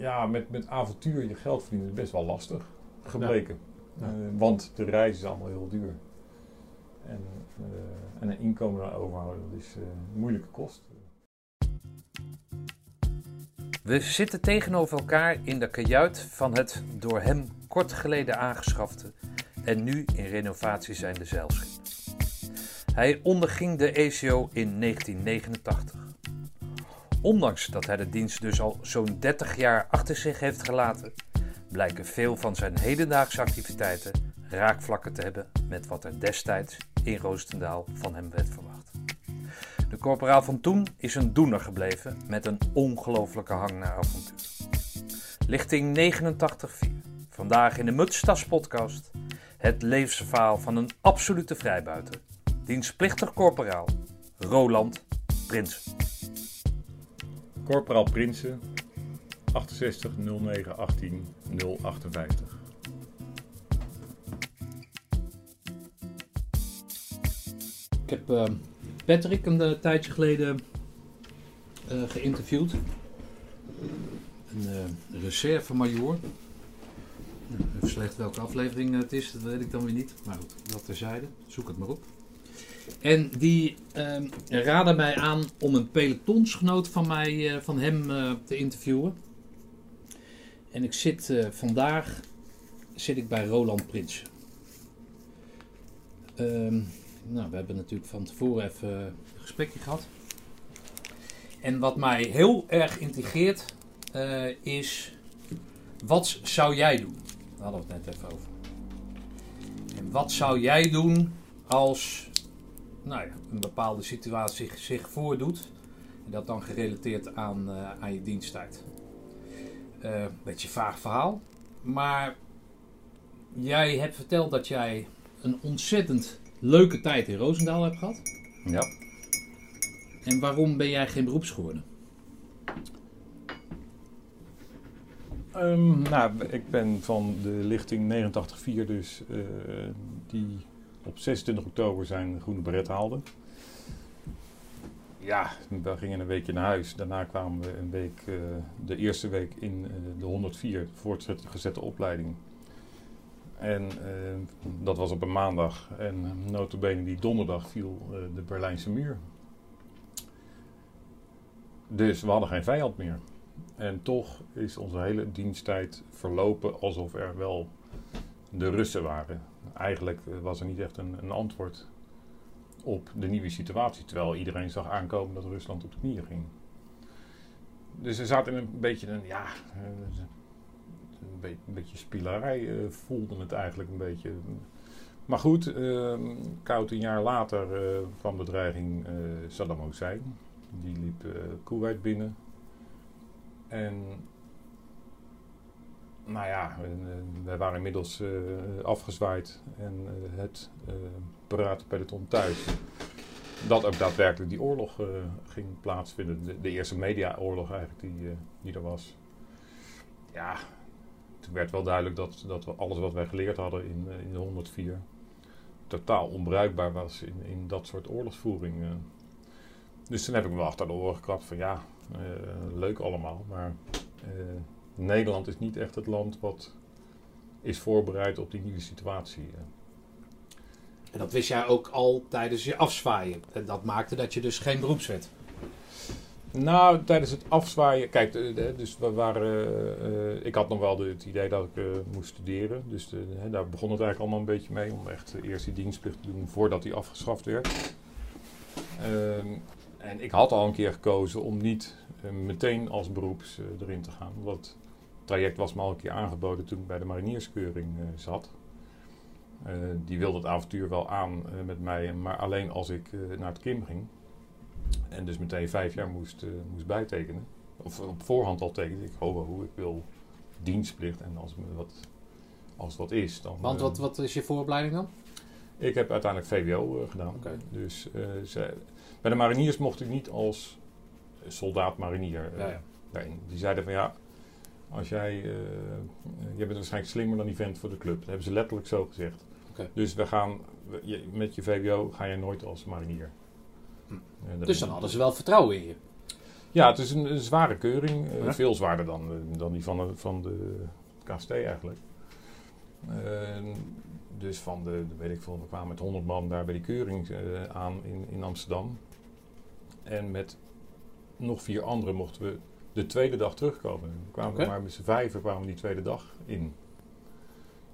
ja, met, met avontuur je geld verdienen is best wel lastig gebleken. Ja. Uh, want de reis is allemaal heel duur. En, uh, en een inkomen overhouden, dat is uh, een moeilijke kost. We zitten tegenover elkaar in de kajuit van het door hem kort geleden aangeschafte en nu in renovatie zijnde zeilschip. Hij onderging de ECO in 1989. Ondanks dat hij de dienst dus al zo'n 30 jaar achter zich heeft gelaten, blijken veel van zijn hedendaagse activiteiten raakvlakken te hebben met wat er destijds in Roostendaal van hem werd verwacht. De corporaal van toen is een doener gebleven met een ongelofelijke hang naar avontuur. Lichting 89.4. Vandaag in de Mutstas podcast het levensverhaal van een absolute vrijbuiter. Dienstplichtig corporaal Roland Prinsen. Corporaal Prinsen 68 09 18 058. Ik heb uh, Patrick een uh, tijdje geleden uh, geïnterviewd. Een reserve-major. Even slecht welke aflevering het is, dat weet ik dan weer niet. Maar goed, dat terzijde. Zoek het maar op. En die uh, raadde mij aan om een pelotonsgenoot van, mij, uh, van hem uh, te interviewen. En ik zit uh, vandaag zit ik bij Roland Prins. Um, nou, we hebben natuurlijk van tevoren even een gesprekje gehad. En wat mij heel erg intrigeert is, wat zou jij doen? Daar hadden we het net even over. En wat zou jij doen als nou ja, een bepaalde situatie zich voordoet. En dat dan gerelateerd aan, uh, aan je diensttijd. Uh, beetje vaag verhaal. Maar jij hebt verteld dat jij een ontzettend leuke tijd in Roosendaal hebt gehad. Ja. En waarom ben jij geen beroeps geworden? Um, nou, ik ben van de lichting 89.4 dus uh, die op 26 oktober zijn groene beret haalde. Ja, we gingen een weekje naar huis. Daarna kwamen we een week, uh, de eerste week in uh, de 104 voortgezette opleiding. En uh, dat was op een maandag. En notabene die donderdag viel de Berlijnse muur. Dus we hadden geen vijand meer. En toch is onze hele diensttijd verlopen alsof er wel de Russen waren. Eigenlijk was er niet echt een, een, antwoord op de nieuwe situatie, terwijl iedereen zag aankomen dat Rusland op de knieën ging. Dus er zat in een beetje een, ja, een, een beetje spielerij, uh, voelde het eigenlijk een beetje. Maar goed, uh, koud een jaar later uh, kwam de dreiging uh, Saddam Hussein. Die liep Kuwait binnen. En nou ja, wij waren inmiddels uh, afgezwaaid en uh, het uh, paratenpeloton thuis. Dat ook daadwerkelijk die oorlog ging plaatsvinden. De, eerste mediaoorlog eigenlijk die, die er was. Ja, toen werd wel duidelijk dat, dat we alles wat wij geleerd hadden in, in de 104 totaal onbruikbaar was in, in dat soort oorlogsvoering. Dus toen heb ik me achter de oren geklapt van ja, leuk allemaal, maar Nederland is niet echt het land wat is voorbereid op die nieuwe situatie. En dat wist jij ook al tijdens je afzwaaien. En dat maakte dat je dus geen beroepswet. Nou, tijdens het afzwaaien. Kijk, dus we waren. Uh, ik had nog wel de, het idee dat ik uh, moest studeren. Dus de, daar begon het eigenlijk allemaal een beetje mee. Om echt eerst die dienstplicht te doen voordat die afgeschaft werd. Ehm, en ik had al een keer gekozen om niet meteen als beroeps erin te gaan. Omdat traject was me al een keer aangeboden toen ik bij de marinierskeuring uh, zat. Uh, die wilde het avontuur wel aan uh, met mij, maar alleen als ik naar het Kim ging. En dus meteen vijf jaar moest, moest bijtekenen. Of op voorhand al tekenen. Ik hoop hoe ik wil dienstplicht en als, wat, als wat is dan... Want wat, wat is je vooropleiding dan? Ik heb uiteindelijk VWO gedaan. Okay. Dus ze, bij de mariniers mocht ik niet als soldaat-marinier ja, ja. daarin. Die zeiden van ja, als jij, uh, je bent waarschijnlijk slimmer dan die vent voor de club. Dat hebben ze letterlijk zo gezegd. Okay. Dus we gaan, je, met je VWO ga je nooit als marinier. Hm. dus dan hadden ze wel vertrouwen in je? Ja, het is een, een zware keuring. eh, Ja. Veel zwaarder dan, eh, dan die van de, van de KST eigenlijk. Eh, dus van de, de- weet ik veel, we kwamen met 100 man daar bij die keuring eh, aan in, in Amsterdam. En met nog vier anderen mochten we de tweede dag terugkomen. We kwamen Oké. maar met z'n vijven kwamen die tweede dag in.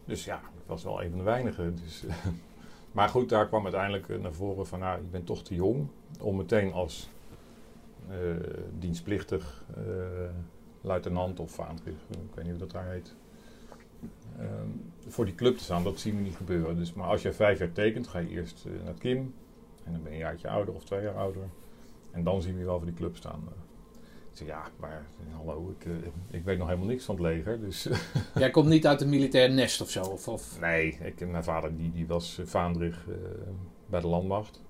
Dus ja, ik was wel een van de weinigen. Dus, maar goed, daar kwam uiteindelijk eh, naar voren van, nou, je bent toch te jong om meteen als eh, dienstplichtig eh, luitenant of vaandrig, ik weet niet hoe dat daar heet, ehm, voor die club te staan. Dat zien we niet gebeuren. Dus, maar als je vijf jaar tekent, ga je eerst naar Kim. En dan ben je een jaartje ouder of twee jaar ouder. En dan zien we je wel voor die club staan. Ik zeg, ja, maar eh, hallo, ik, eh, ik weet nog helemaal niks van het leger. Dus Jij komt niet uit een militair nest of zo? Of, of... nee, ik, mijn vader die, die was eh, vaandrig eh, bij de landmacht.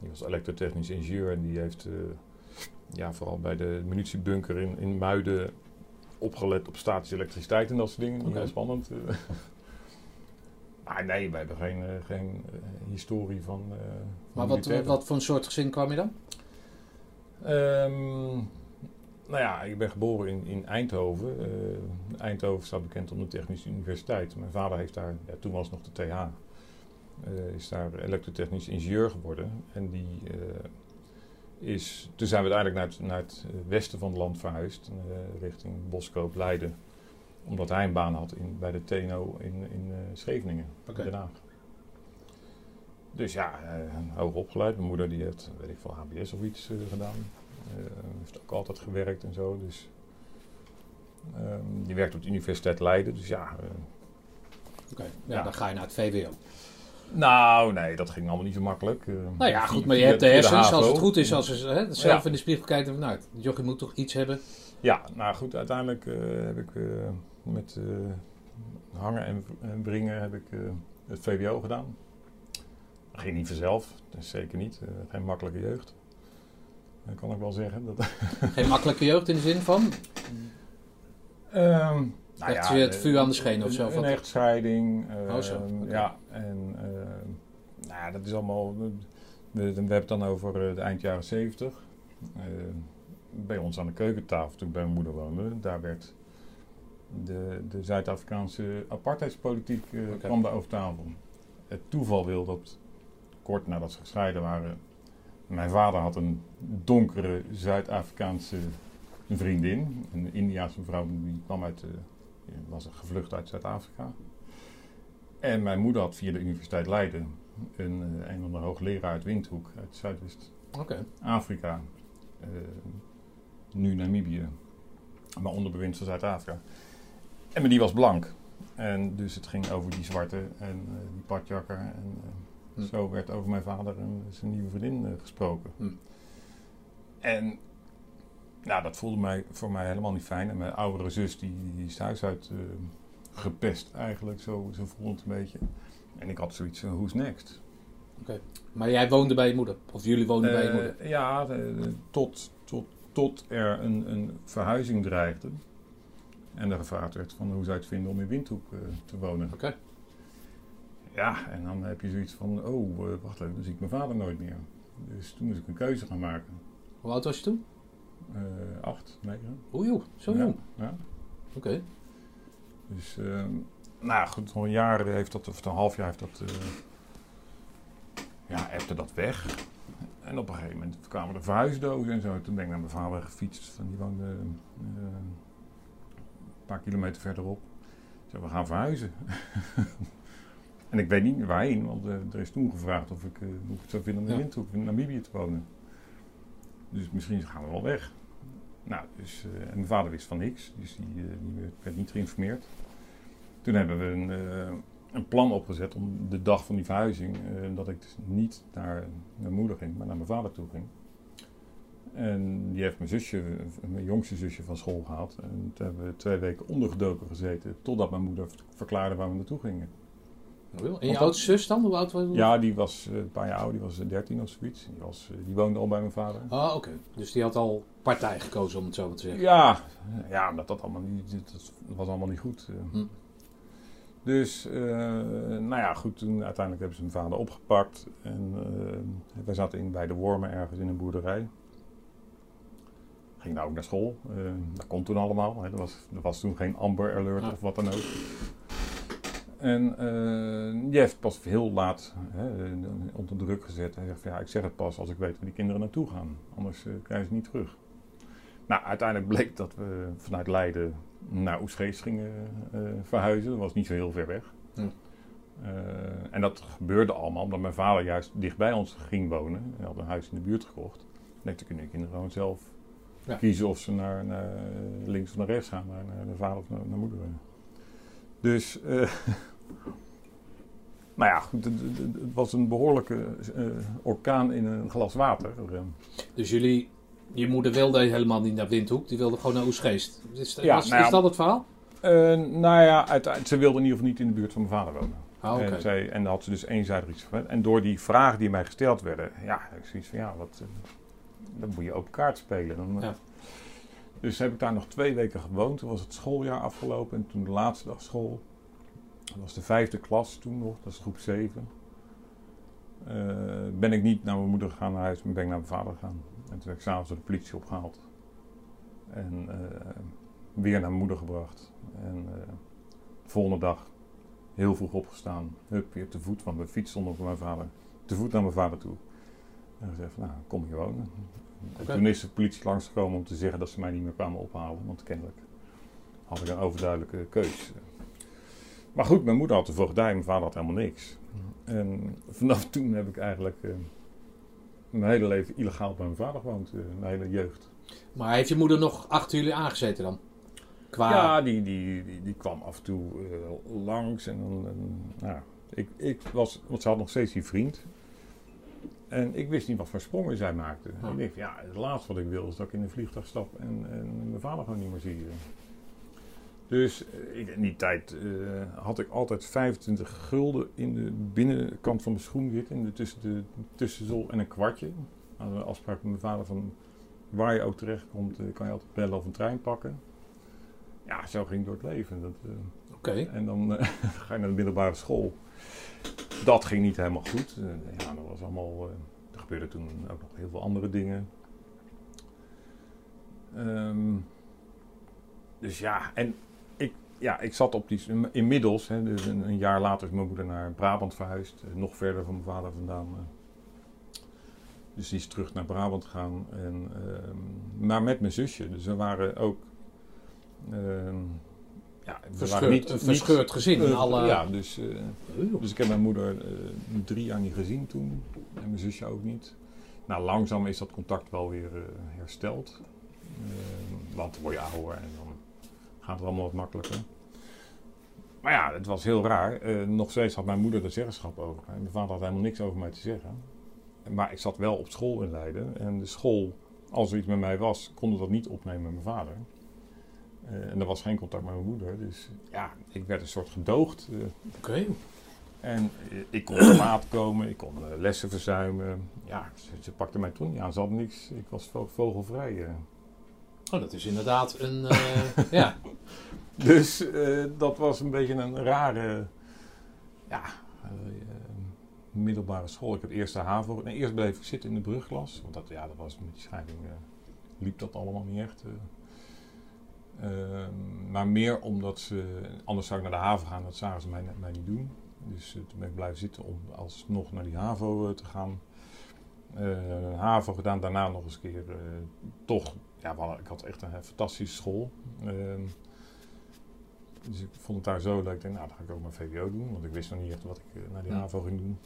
Die was elektrotechnisch ingenieur en die heeft eh, ja, vooral bij de munitiebunker in, in Muiden opgelet op statische elektriciteit en dat soort dingen. Oké. heel spannend. eh. maar nee, wij hebben geen, eh, geen eh, historie van. eh, Maar wat, wat voor een soort gezin kwam je dan? Ehm, nou ja, ik ben geboren in, in Eindhoven. Eh, Eindhoven staat bekend om de Technische Universiteit. Mijn vader heeft daar, ja, toen was nog de TH, eh, is daar elektrotechnisch ingenieur geworden. En die eh, is, toen zijn we uiteindelijk naar het, naar het westen van het land verhuisd, richting Boskoop, Leiden. Omdat hij een baan had in, bij de TNO in, in Scheveningen, Oké. Den Haag. Dus ja, eh, hoog opgeleid. Mijn moeder die heeft, weet ik veel, HBS of iets eh, gedaan. Eh, heeft ook altijd gewerkt en zo. Dus, ehm, die werkt op de Universiteit Leiden. Dus ja, Oké, ja, Ja. dan ga je naar het VWO. nou nee, dat ging allemaal niet zo makkelijk. Nou ja, goed, maar je hebt de hersens. Als het goed is, als ze hè, zelf Ja. in de spiegel kijken en van, nou, jochie moet toch iets hebben. Ja, nou goed, uiteindelijk heb ik met hangen en, en brengen heb ik het VWO gedaan. Ging niet vanzelf, dus zeker niet. Eh, geen makkelijke jeugd. Dat kan ik wel zeggen. Dat, Geen makkelijke jeugd in de zin van. Ehm, nou Echt weer het eh, vuur aan de schenen of zo, Een, echtscheiding. eh, Oh, zo, oké. Ja, en ehm, nou ja, dat is allemaal... We, we hebben het dan over de eind jaren zeventig. Eh, bij ons aan de keukentafel, toen ik bij mijn moeder woonde, daar werd de, de Zuid-Afrikaanse apartheidspolitiek Oké. kwam daar over tafel. Het toeval wil dat kort nadat ze gescheiden waren, mijn vader had een donkere Zuid-Afrikaanse vriendin, een Indiaanse vrouw, die kwam uit, eh, was gevlucht uit Zuid-Afrika. En mijn moeder had via de Universiteit Leiden een, eh, een van de hoogleraar uit Windhoek, uit. Zuidwest-Afrika, eh, nu Namibië, maar onder bewind van Zuid-Afrika. En maar die was blank. En dus het ging over die zwarte en die padjakker. En Hm. zo werd over mijn vader en zijn nieuwe vriendin eh, gesproken. Hm. En nou, dat voelde mij, voor mij helemaal niet fijn. En mijn oudere zus, die, die is thuis uit eh, gepest eigenlijk, zo, zo voelde het een beetje. En ik had zoiets van, who's next? Maar jij woonde bij je moeder? Of jullie woonden bij je Eh, moeder? Ja, tot, tot, tot er een, een verhuizing dreigde. En er gevraagd werd van hoe zou je het vinden om in Windhoek te wonen. Oké. Ja, en dan heb je zoiets van, oh, eh, wacht even, dan zie ik mijn vader nooit meer. Dus toen moest ik een keuze gaan maken. Hoe oud was je toen? Eh, acht, negen. Joh, zo jong. Ja. Oké. Dus, eh, nou goed, nog een jaar heeft dat, of een half jaar heeft dat, ja, hebte dat weg. En op een gegeven moment kwamen er verhuisdozen en zo. Toen ben ik naar mijn vader gefietst. Van, die woonde een paar kilometer verderop. Zei, we gaan verhuizen. en ik weet niet waarheen, want eh, er is toen gevraagd of ik, hoe ik het zou vinden om in Ja. Windhoek in Namibië te wonen. Dus misschien gaan we wel weg. Nou, dus, eh, en mijn vader wist van niks, dus die, die werd, niet geïnformeerd. Toen hebben we een, een plan opgezet om de dag van die verhuizing, dat ik dus niet naar mijn moeder ging, maar naar mijn vader toe ging. En die heeft mijn zusje, mijn jongste zusje van school gehaald. En toen hebben we twee weken ondergedoken gezeten, totdat mijn moeder verklaarde waar we naartoe gingen. En je oudste zus dan? Hoe oud was je? Ja, die was eh, een paar jaar oud, die was eh, 13 of zoiets. Die, was, eh, die woonde al bij mijn vader. Ah, oké. Dus die had al partij gekozen, om het zo maar te zeggen. Ja, ja omdat dat allemaal niet, dat was allemaal niet goed. eh. Hm. Dus, eh, nou ja, goed, toen uiteindelijk hebben ze mijn vader opgepakt. En eh, wij zaten in, bij de Wormen ergens in een boerderij. ging daar ook naar school. Uh, dat kon toen allemaal. Hè. Er, was, er was toen geen Amber Alert of wat dan ook. En eh, die heeft pas heel laat hè, onder druk gezet. Hij zegt van, ja, ik zeg het pas als ik weet waar die kinderen naartoe gaan. Anders eh, krijgen ze niet terug. Nou, uiteindelijk bleek dat we vanuit Leiden naar Oesgeest gingen eh, verhuizen. Dat was niet zo heel ver weg. Hm. En dat gebeurde allemaal omdat mijn vader juist dicht bij ons ging wonen. Hij had een huis in de buurt gekocht. En toen kunnen de kinderen gewoon zelf Ja. kiezen of ze naar, naar links of naar rechts gaan. Naar, naar de vader of naar, naar moeder. Dus, eh, nou ja, goed, het, was een behoorlijke eh, orkaan in een glas water. Eh, Dus jullie, je moeder wilde helemaal niet naar Windhoek, die wilde gewoon naar Oesgeest. Is, Ja, was- nou ja. is dat het verhaal? Eh, nou ja, uiteindelijk, ze wilde in ieder geval niet in de buurt van mijn vader wonen. Ah, oké. En, zij, en dan had ze dus eenzijdig iets van. En door die vragen die mij gesteld werden, ja, ik zoiets van ja, wat, dan moet je open kaart spelen. Dan. Ja. Dus heb ik daar nog twee weken gewoond. Toen was het schooljaar afgelopen en toen de laatste dag school. Dat was de vijfde klas toen nog, dat is groep 7. Eh, ben ik niet naar mijn moeder gegaan naar huis, maar ben ik naar mijn vader gegaan. En toen werd ik s'avonds door de politie opgehaald. En eh, weer naar mijn moeder gebracht. En eh, de volgende dag heel vroeg opgestaan. Hup, weer te voet, want mijn fiets stond op mijn vader. Te voet naar mijn vader toe. En gezegd, nou, kom hier wonen. Toen is de politie langsgekomen om te zeggen dat ze mij niet meer kwamen ophalen. Want kennelijk had ik een overduidelijke keus. Maar goed, mijn moeder had de voogdij, mijn vader had helemaal niks. En vanaf toen heb ik eigenlijk eh, mijn hele leven illegaal bij mijn vader gewoond. eh, mijn hele jeugd. Maar heeft je moeder nog achter jullie aangezeten dan? Qua... Ja, die, die, die, die kwam af en toe eh, langs. En, nou, ik, ik was, want ze had nog steeds die vriend. En ik wist niet wat voor sprongen zij maakte. Oh. Ik van, ja, het laatste wat ik wil is dat ik in een vliegtuig stap en, en mijn vader gewoon niet meer zie. Dus eh, in die tijd eh, had ik altijd 25 gulden in de binnenkant van mijn schoen zitten. In de, tussen de tussenzol en een kwartje. Hadden we een afspraak met mijn vader van waar je ook terecht komt, eh, kan je altijd bellen of een trein pakken. Ja, zo ging ik door het leven. Dat, Oké. en dan ga je naar de middelbare school. Dat ging niet helemaal goed. Eh, ja, dat was allemaal. eh, er gebeurden toen ook nog heel veel andere dingen. Ehm, dus ja, en ik, ja, ik zat op die. Inmiddels, hè, dus een, een jaar later is mijn moeder naar Brabant verhuisd. eh, nog verder van mijn vader vandaan. dus die is terug naar Brabant gegaan. En, ehm, maar met mijn zusje. Dus we waren ook. ehm, ja, Verscheurd, waren niet, een niet- verscheurd gezin. in eh, alle... Ja, dus, eh, dus ik heb mijn moeder eh, drie jaar niet gezien toen. En mijn zusje ook niet. Nou, langzaam is dat contact wel weer hersteld. Want dan word je ouder en dan gaat het allemaal wat makkelijker. Maar ja, het was heel raar. Nog steeds had mijn moeder de zeggenschap over mij. Mijn vader had helemaal niks over mij te zeggen. Maar ik zat wel op school in Leiden. En de school, als er iets met mij was, konden dat niet opnemen met mijn vader. Eh, en er was geen contact met mijn moeder. Dus ja, ik werd een soort gedoogd. eh, Oké. en eh, ik kon te laat komen, ik kon lessen verzuimen. Ja, ze, ze pakte mij toen niet aan. Ze had niks. Ik was vo- vogelvrij. Oh, dat is inderdaad een... ja. Dus dat was een beetje een rare ja, middelbare school. Ik heb eerst de HAVO. Nee, eerst bleef ik zitten in de brugklas. Want dat, ja, dat was met die schrijving eh, liep dat allemaal niet echt. Eh. Ehm, maar meer omdat ze, anders zou ik naar de HAVO gaan, dat zagen ze mij, mij niet doen. Dus eh, toen ben ik blijven zitten om alsnog naar die HAVO eh, te gaan. Eh, HAVO gedaan, daarna nog eens een keer toch. Ja, hadden- ik had echt een fantastische school. Ehm, dus ik vond het daar zo dat ik dacht, nou dan ga ik ook mijn VWO doen. Want ik wist nog niet echt wat ik naar die. HAVO ging doen.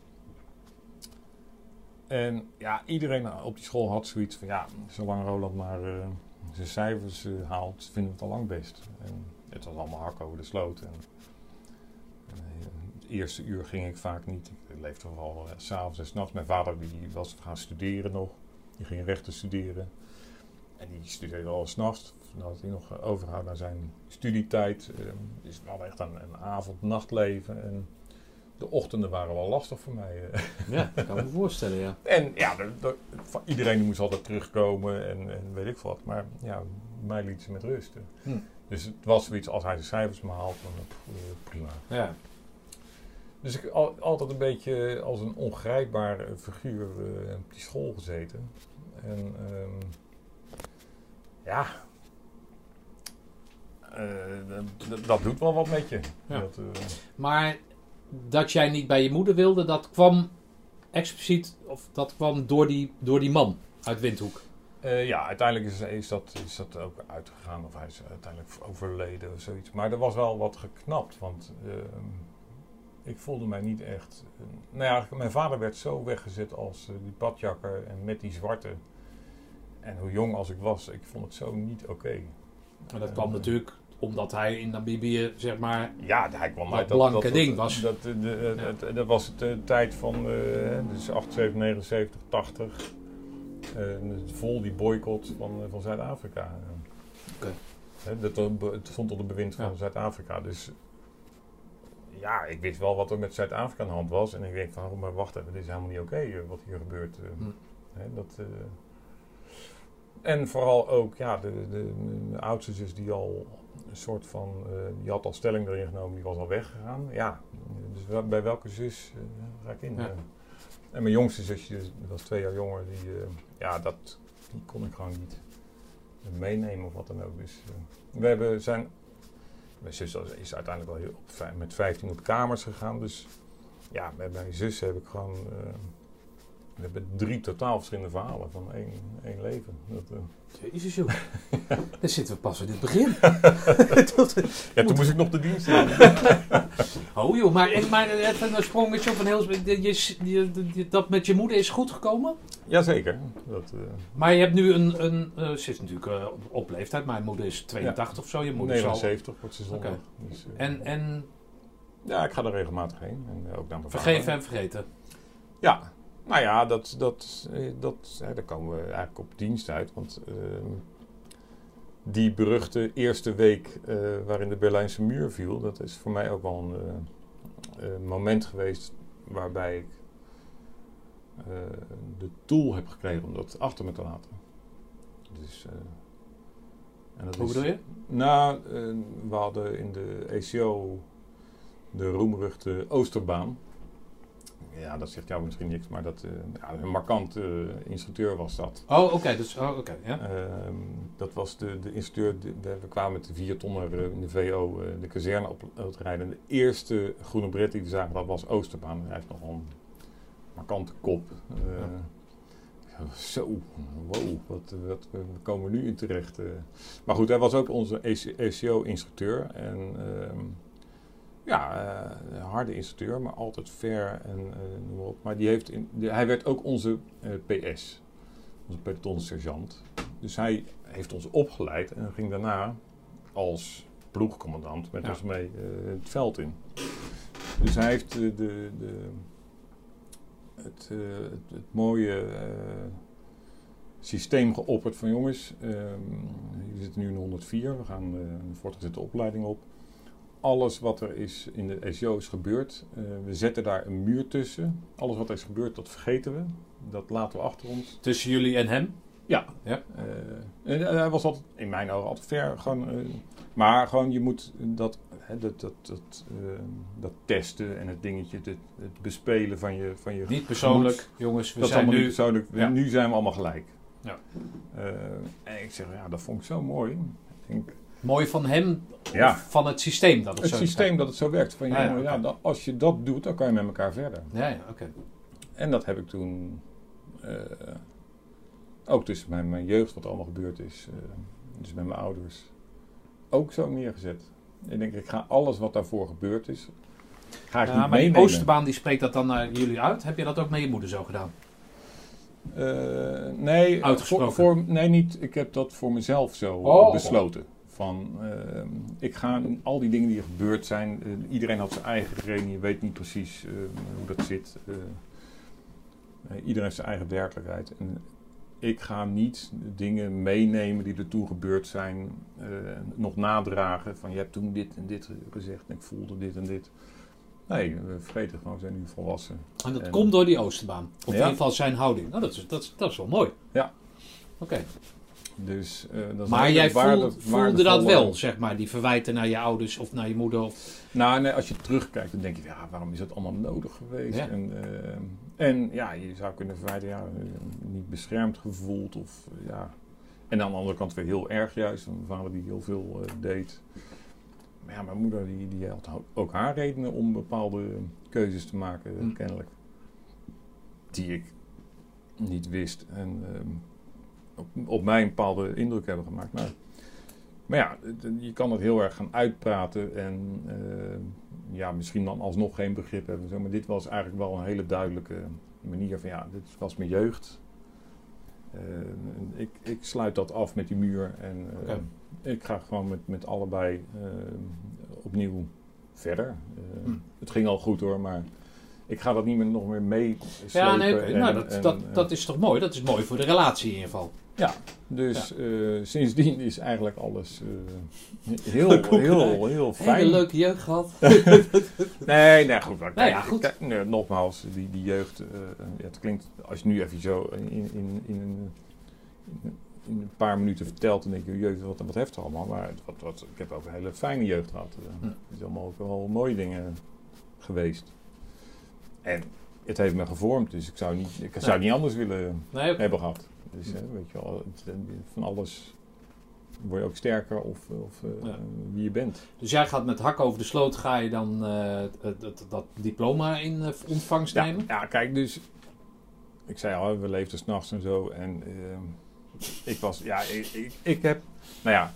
En ja, iedereen op die school had zoiets van, ja, zolang Roland maar zijn cijfers eh, haalt, vinden we het al lang best. En het was allemaal hak over de sloot. Eh, het eerste uur ging ik vaak niet. Ik leefde vooral s s'avonds en s'nachts. Mijn vader die was gaan studeren nog. Die ging rechten studeren. En die studeerde al s'nachts. Had hij nog eh, overgehouden naar zijn studietijd. Eh, dus we hadden echt een, een avond-nachtleven. En de ochtenden waren wel lastig voor mij. eh. ja, dat kan ik me voorstellen, ja. En ja, er- er- van iedereen moest altijd terugkomen en, en weet ik wat. Maar ja, mij liet ze met rust. Hm. Dus het was zoiets, als hij zijn cijfers maar haalt, dan eh, prima. Ja. Dus ik al, altijd een beetje als een ongrijpbare figuur eh, op die school gezeten. En ehm, ja, eh, dat- dat doet wel wat met je. Ja. Dat, eh, Maar dat jij niet bij je moeder wilde, dat kwam expliciet, of dat kwam door die, door die man uit Windhoek. Eh, ja, uiteindelijk is, is, dat, is dat ook uitgegaan. Of hij is uiteindelijk overleden of zoiets. Maar er was wel wat geknapt. Want ehm, ik voelde mij niet echt... eh, nou ja, mijn vader werd zo weggezet als eh, die badjakker en met die zwarte. En hoe jong als ik was, ik vond het zo niet oké. Maar dat kwam natuurlijk omdat hij in Namibië, zeg maar, Ja, hij kwam Dat uit blanke ding was. Dat, dat, de- Ja. het- dat was de tijd van eh, dus 78, 79, 80. Eh, vol die boycott van, eh, van Zuid-Afrika. Oké. Hè, dat, het stond onder bewind van Ja. Zuid-Afrika. Dus ja, ik wist wel wat er met Zuid-Afrika aan de hand was. En ik denk van, oh, maar wacht even, dit is helemaal niet oké eh, wat hier gebeurt. eh. Hm. Hè, dat, eh, en vooral ook, ja, de, de, mijn oudste zus die al een soort van, eh, die had al stelling erin genomen, die was al weggegaan. Ja, dus wel- bij welke zus eh, ga ik in? Ja. eh? En mijn jongste zusje, die was twee jaar jonger, die, ja, dat, die kon ik gewoon niet meenemen of wat dan ook. Dus we hebben zijn, mijn zus is uiteindelijk wel heel, met 15 op kamers gegaan. Dus ja, met mijn zus heb ik gewoon, we hebben drie totaal verschillende verhalen van één, één leven. Dat, eh, Jezus joh. Dan zitten we pas in het begin. ja, toen moest ik nog de dienst doen. oh joh, maar, maar even een sprongetje op een heel... Je, je, je- dat met je moeder is goed gekomen? Jazeker. Dat, eh, Maar je hebt nu een... een eh, ze is natuurlijk eh, op leeftijd. Mijn moeder is 82 of zo. Je moeder is al... 79 wordt ze zondag. Dus, eh, En, en ja, ik ga er regelmatig heen. En eh, ook naar mijn vergeven vader. en vergeten. Ja, nou ja, dat, dat, eh, dat, hè, daar komen we eigenlijk op dienst uit. Want ehm, die beruchte eerste week eh, waarin de Berlijnse muur viel, dat is voor mij ook wel een eh, moment geweest waarbij ik de tool heb gekregen om dat achter me te laten. Dus, en dat Hoe bedoel je? nou, we hadden in de ECO de roemruchte Oosterbaan. Ja, dat zegt jou misschien niks, maar dat, eh, ja, een markant eh, instructeur was dat. Oh, oké. dus, oh, oké. ja. Ehm, dat was de, de instructeur, de- we, kwamen met de vier tonner eh, in de VO de kazerne op, op te rijden. De eerste groene bret die we zagen, dat was Oosterbaan. Hij heeft nog een markante kop. Ja, Zo, wow, wat, wat, we komen nu in terecht. Maar goed, hij was ook onze ECO-instructeur. En ehm, ja, eh, een harde instructeur, maar altijd fair en eh, noem maar op. Maar die heeft in, hij werd ook onze eh, PS, onze pelotonsergeant. Dus hij heeft ons opgeleid en ging daarna als ploegcommandant met Ja. ons mee het veld in. Dus hij heeft de, de, de, het, het, het mooie systeem geopperd van jongens, ehm je zit nu in 104, we gaan eh, een voortgezette opleiding op. Alles wat er is in de SEO is gebeurd, eh, we zetten daar een muur tussen. Alles wat er is gebeurd, dat vergeten we. Dat laten we achter ons. Tussen jullie en hem? Ja. Ja. Eh, en hij was altijd, in mijn ogen, altijd ver. Gewoon, eh, maar gewoon, je moet dat, hè, dat, dat, dat, eh, dat testen en het dingetje, het, het bespelen van je, van je Niet persoonlijk, gemoed. jongens. We dat zijn allemaal nu... niet persoonlijk. Ja. Nu zijn we allemaal gelijk. Ja. Eh, en ik zeg, ja, dat vond ik zo mooi. Ik denk, Mooi van hem, Ja. van het systeem dat het, het zo is. systeem dat het zo werkt. Van, Ja, ja, als je dat doet, dan kan je met elkaar verder. Ja, ja, oké. En dat heb ik toen eh, ook tussen mijn, mijn jeugd, wat allemaal gebeurd is, eh, dus met mijn ouders, ook zo neergezet. Ik denk, ik ga alles wat daarvoor gebeurd is, ga ik Ja, niet maar die meenemen. Oosterbaan die spreekt dat dan naar jullie uit. Heb je dat ook met je moeder zo gedaan? Eh, nee, Uitgesproken. Voor, voor, nee, niet. Ik heb dat voor mezelf zo Oh. besloten. Van, eh, ik ga al die dingen die er gebeurd zijn. eh, iedereen had zijn eigen reden. Je weet niet precies eh, hoe dat zit. eh, eh, iedereen heeft zijn eigen werkelijkheid. En ik ga niet dingen meenemen die er toen gebeurd zijn. nog nadragen. Van je hebt toen dit en dit gezegd. En ik voelde dit en dit. Nee, we vergeten gewoon. We zijn nu volwassen. En dat En- komt door die Oosterbaan. Of in Ja. ieder geval zijn houding. Nou, dat, is, dat, is, dat is wel mooi. Ja. Oké. Dus, eh, dat Maar jij waarde- voelde, voelde dat wel, zeg maar, die verwijten naar je ouders of naar je moeder? Of... Nou, nee, als je terugkijkt, dan denk je, ja, waarom is dat allemaal nodig geweest? Ja. En, eh, en ja, je zou kunnen verwijten, ja, eh, niet beschermd gevoeld of ja. En aan de andere kant weer heel erg juist. Mijn vader die heel veel deed. Maar ja, mijn moeder die, die had ook haar redenen om bepaalde keuzes te maken, Hm. kennelijk. Die ik niet wist. En ehm, op, op mij een bepaalde indruk hebben gemaakt. Maar, maar ja, je kan het heel erg gaan uitpraten. En ehm, ja, misschien dan alsnog geen begrip hebben. Zo. Maar dit was eigenlijk wel een hele duidelijke manier van ja, dit was mijn jeugd. Eh, ik, ik sluit dat af met die muur en eh, ik ga gewoon met, met allebei eh, opnieuw verder. Eh, Hm. Het ging al goed hoor, maar ik ga dat niet meer nog meer mee Ja, nee, en- nou, dat, en, dat, eh, dat is toch mooi? Dat is mooi voor de relatie in ieder geval. Dus eh, sindsdien is eigenlijk alles eh, heel, heel, heel fijn. Hele leuke jeugd gehad. Nee, nee, goed. Nou kijk, ja, goed. nee, nogmaals, die, die jeugd, ja, het klinkt, als je nu even zo in, in, in, in een, paar minuten vertelt, dan denk je, jeugd, wat, wat heftig allemaal. Maar wat, wat, ik heb ook een hele fijne jeugd gehad. Het is allemaal ook wel mooie dingen geweest. En het heeft me gevormd, dus ik zou, niet, ik zou Ja. het niet anders willen Nee, hebben gehad. Dus eh, weet je wel, het- van alles word je ook sterker of, of eh, Ja. wie je bent. Dus jij gaat met hak over de sloot, ga je dan eh, het- het- dat diploma in eh, ontvangst nemen? ja, kijk, dus ik zei al, we leefden s'nachts en zo. En ik was, ja, ik, ik, ik heb, nou ja,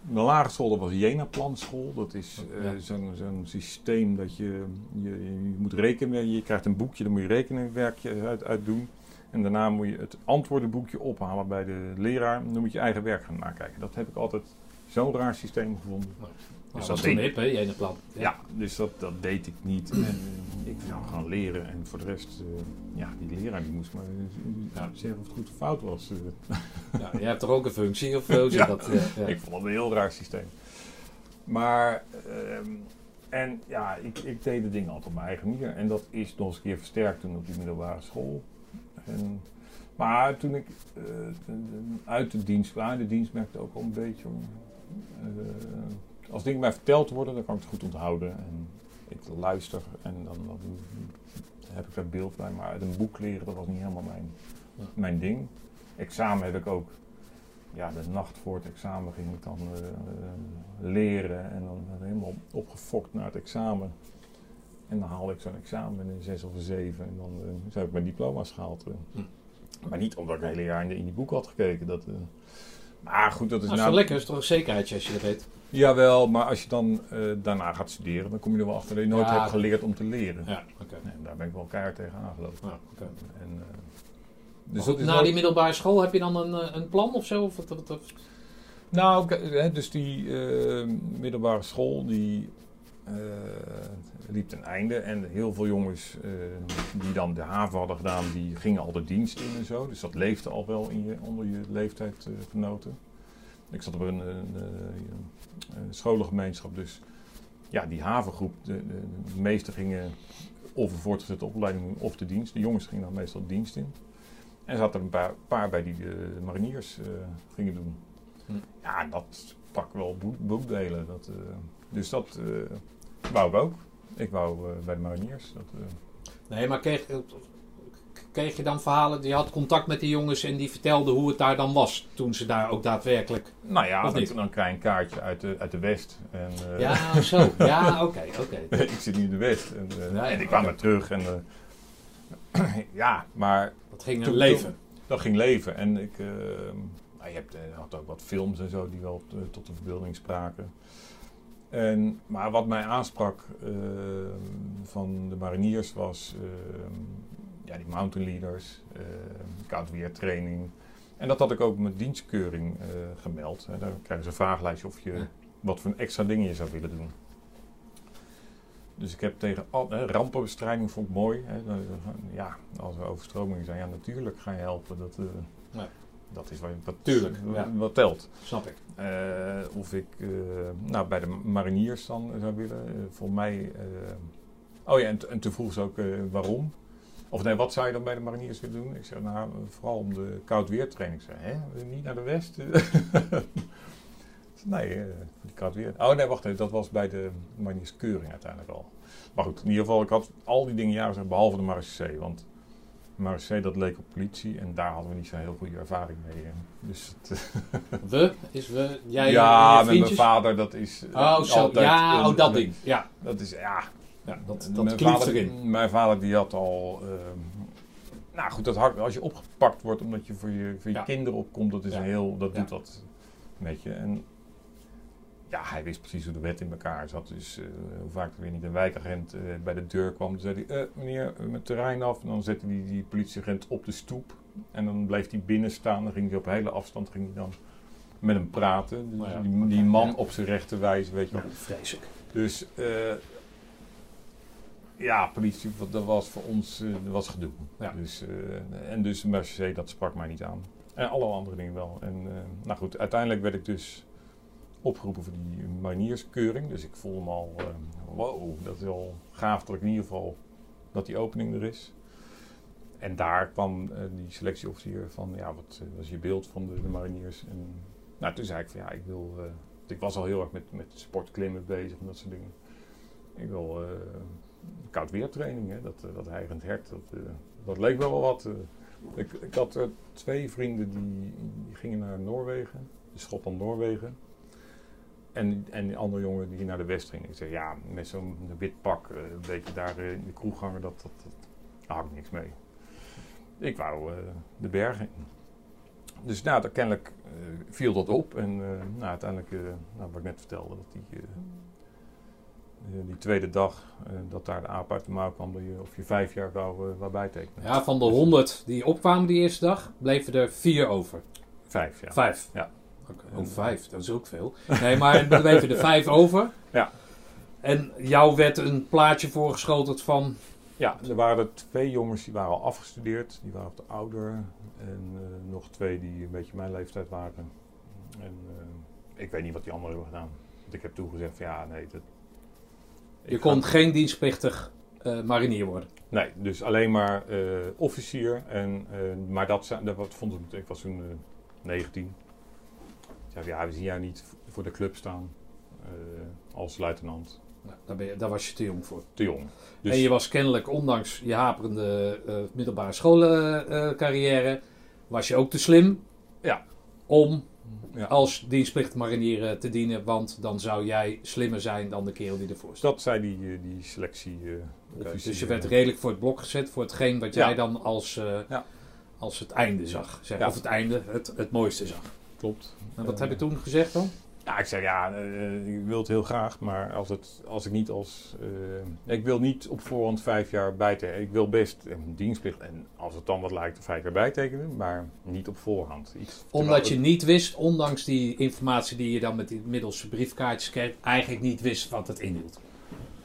mijn lagere school, dat was Jena-planschool. Dat is eh, Ja. zo'n zo'n systeem dat je, je, je moet rekenen. Je krijgt een boekje, dan moet je rekeningwerkje uit, uit doen. En daarna moet je het antwoordenboekje ophalen bij de leraar. Dan moet je eigen werk gaan nakijken. Dat heb ik altijd zo'n raar systeem gevonden. Nou, Dus dat was hip, hè, Jene plan. Ja, dus dat, dat deed ik niet. En, eh, ik zou gaan leren. En voor de rest, eh, ja, die leraar die moest maar eh, Ja. zeggen of het goed of fout was. Ja, jij hebt toch ook een functie? Of zo? Ja. dat, ja, ja. Ik vond het een heel raar systeem. Maar, ehm, en ja, ik, ik deed de dingen altijd op mijn eigen manier. En dat is nog eens een keer versterkt toen op die middelbare school. En, maar toen ik eh, uit de dienst kwam, de dienst merkte ook al een beetje. hoor. Eh, als dingen mij verteld worden, dan kan ik het goed onthouden. En ik luister en dan, dan heb ik daar beeld bij. Maar uit een boek leren, dat was niet helemaal mijn, mijn ding. Examen heb ik ook ja, de nacht voor het examen ging ik dan eh, leren en dan helemaal opgefokt naar het examen. En dan haalde ik zo'n examen in een zes of een zeven en dan eh, zo heb ik mijn diploma's gehaald. eh. Hm. Maar niet omdat ik een hele jaar in, de, in die boek had gekeken. Dat, eh. maar goed, dat is Nou, is nou... wel lekker, is toch een zekerheidje als je dat weet. Jawel, maar als je dan eh, daarna gaat studeren, dan kom je er wel achter dat je nooit Ja. hebt geleerd om te leren. Ja, oké. Nee, en daar ben ik wel keihard tegen aangelopen. Ja, oké. En, eh, Dus dat is na die middelbare school heb je dan een, eh, een plan of zo? Of wat- Nou, dus die eh, middelbare school die eh, liep ten einde. En heel veel jongens eh, die dan de haven hadden gedaan, die gingen al de dienst in en zo. Dus dat leefde al wel in je, onder je leeftijdgenoten. ik zat op een, een, eh, een scholengemeenschap, dus ja, die havengroep, de, de, de meesten gingen of een voortgezette opleiding of de dienst. De jongens gingen dan meestal de dienst in. En er zaten een paar, paar bij die de mariniers eh, gingen doen. Hm. Ja, dat pak wel boek, boekdelen. Dat, eh, dus dat eh, wou ik ook. Ik wou eh, bij de mariniers. Dat, eh, Nee, maar kreeg, kreeg je dan verhalen? Je had contact met die jongens en die vertelden hoe het daar dan was. Toen ze daar ook daadwerkelijk. nou ja, dan, dan krijg je een kaartje uit de, uit de West. En, eh, Ja, zo. Ja, oké, oké. ik zit nu in de West. En, eh, Ja, ja, en ik kwam er terug. En, eh, ja, maar Dat ging Toen- leven. dat ging leven. En ik, eh, nou, je hebt, eh, had ook wat films en zo die wel eh, tot de verbeelding spraken. En, maar wat mij aansprak eh, van de mariniers was eh, ja, die mountain leaders, eh koudweertraining. En dat had ik ook met dienstkeuring eh, gemeld. Hè. Daar krijgen ze een vragenlijstje of je Ja. wat voor extra dingen je zou willen doen. Dus ik heb tegen al, hè, rampenbestrijding vond ik mooi. Hè. Ja, als er overstromingen zijn, ja natuurlijk ga je helpen. Dat, eh, Ja. Dat is wat, wat, Tuurlijk, wat, ja. wat telt. Snap ik. Eh, of ik eh, nou, bij de mariniers dan zou willen. Eh, voor mij. oh ja, en, en toen vroeg ze ook waarom. Of nee, wat zou je dan bij de mariniers willen doen? Ik zeg nou, vooral om de koudweertraining. Ik zei, hè, niet naar de west? nee, die koudweer. Oh nee, wacht even, dat was bij de marinierskeuring uiteindelijk al. Maar goed, in ieder geval, ik had al die dingen jaren gezegd, behalve de marechaussee. Want Marseille, dat leek op politie. En daar hadden we niet zo heel goede ervaring mee. Dus het, We? Is we? Jij ja, met mijn vader, dat is eh, Oh, altijd... Ja, een- oh, dat een- ding. Ja, Dat is, ja... ja dat, dat mijn, vader, erin. mijn vader die had al... ehm, nou goed, dat als je opgepakt wordt omdat je voor je, voor je Ja. kinderen opkomt, dat is Ja. een heel... Dat doet dat met je. En ja, hij wist precies hoe de wet in elkaar zat. Dus eh, hoe vaak er weer niet een wijkagent eh, bij de deur kwam, dan zei hij, eh, meneer, met terrein af. En dan zette hij die politieagent op de stoep. En dan bleef hij binnen staan. Dan ging hij op hele afstand ging hij dan met hem praten. Dus Oh ja, die, die man ja. op zijn rechte wijze, weet je wel. Ja, vreselijk. Dus eh, ja, politie, dat was voor ons dat was gedoe. Ja. Dus, eh, en dus Mercedes, dat sprak mij niet aan. En alle andere dingen wel. En eh, nou goed, uiteindelijk werd ik dus opgeroepen voor die marinierskeuring. Dus ik voelde me al, eh, wow, dat is wel gaaf dat ik in ieder geval, dat die opening er is. En daar kwam eh, die selectieofficier van, ja, wat eh, was je beeld van de, mariniers? En nou, toen zei ik van, ja, ik wil... eh, ik was al heel erg met, met sportklimmen bezig en dat soort dingen. Ik wil koud weertraining, hè? Dat, dat heigend hert, dat, dat leek wel wat. ik, ik had twee vrienden die, die gingen naar Noorwegen, dus Schotland-Noorwegen. En, en die andere jongen die naar de west ging. Ik zei, ja, met zo'n wit pak, eh, een beetje daar eh, in de kroeg hangen, dat, dat, dat, daar had ik niks mee. Ik wou eh, de bergen in. Dus nou, dat, kennelijk viel dat op. En eh, nou, uiteindelijk, nou, wat ik net vertelde, dat die, die tweede dag dat daar de aap uit de mouw kwam, dat je, of je vijf jaar wou, wou bijtekenen. Ja, van de 100 die opkwamen die eerste dag, bleven er vier over. Vijf, ja. Vijf. Ja. Oké, Oh, vijf, dat is ook veel. Nee, maar er bleven er vijf over. Ja. En jou werd een plaatje voorgeschoteld van... Ja, er waren twee jongens die waren al afgestudeerd, die waren wat ouder. En eh, nog twee die een beetje mijn leeftijd waren. En eh, ik weet niet wat die anderen hebben gedaan. Want ik heb toen gezegd van ja, nee. Dat, Je kon ga- geen dienstplichtig eh, marinier worden. Nee, dus alleen maar eh, officier. En, eh, maar dat, zijn- dat wat vond ik, ik was toen eh 19. Ja, we zien jou niet voor de club staan eh, als luitenant. Nou, daar, ben je, daar was je te jong voor. Te jong. Dus, En je was kennelijk, ondanks je haperende eh, middelbare schoolcarrière, was je ook te slim Ja. om ja, als dienstplichtig marinier eh, te dienen. Want dan zou jij slimmer zijn dan de kerel die ervoor staat. dat zei die, eh, die selectie eh, officier. dus je werd redelijk voor het blok gezet voor hetgeen wat Ja. jij dan als, eh, Ja. als het einde zag. Zeg. Of het einde, het, het mooiste zag. Klopt. En wat Eh, heb je toen gezegd dan? Ja, ik zei ja, eh, ik wil het heel graag, maar als, het, als ik niet als. eh, ik wil niet op voorhand vijf jaar bijtekenen. Ik wil best een dienstplicht en als het dan wat lijkt, vijf jaar bijtekenen, maar niet op voorhand. Iets, Omdat je niet wist, ondanks die informatie die je dan met die middels briefkaartjes kreeg, eigenlijk niet wist wat het inhield.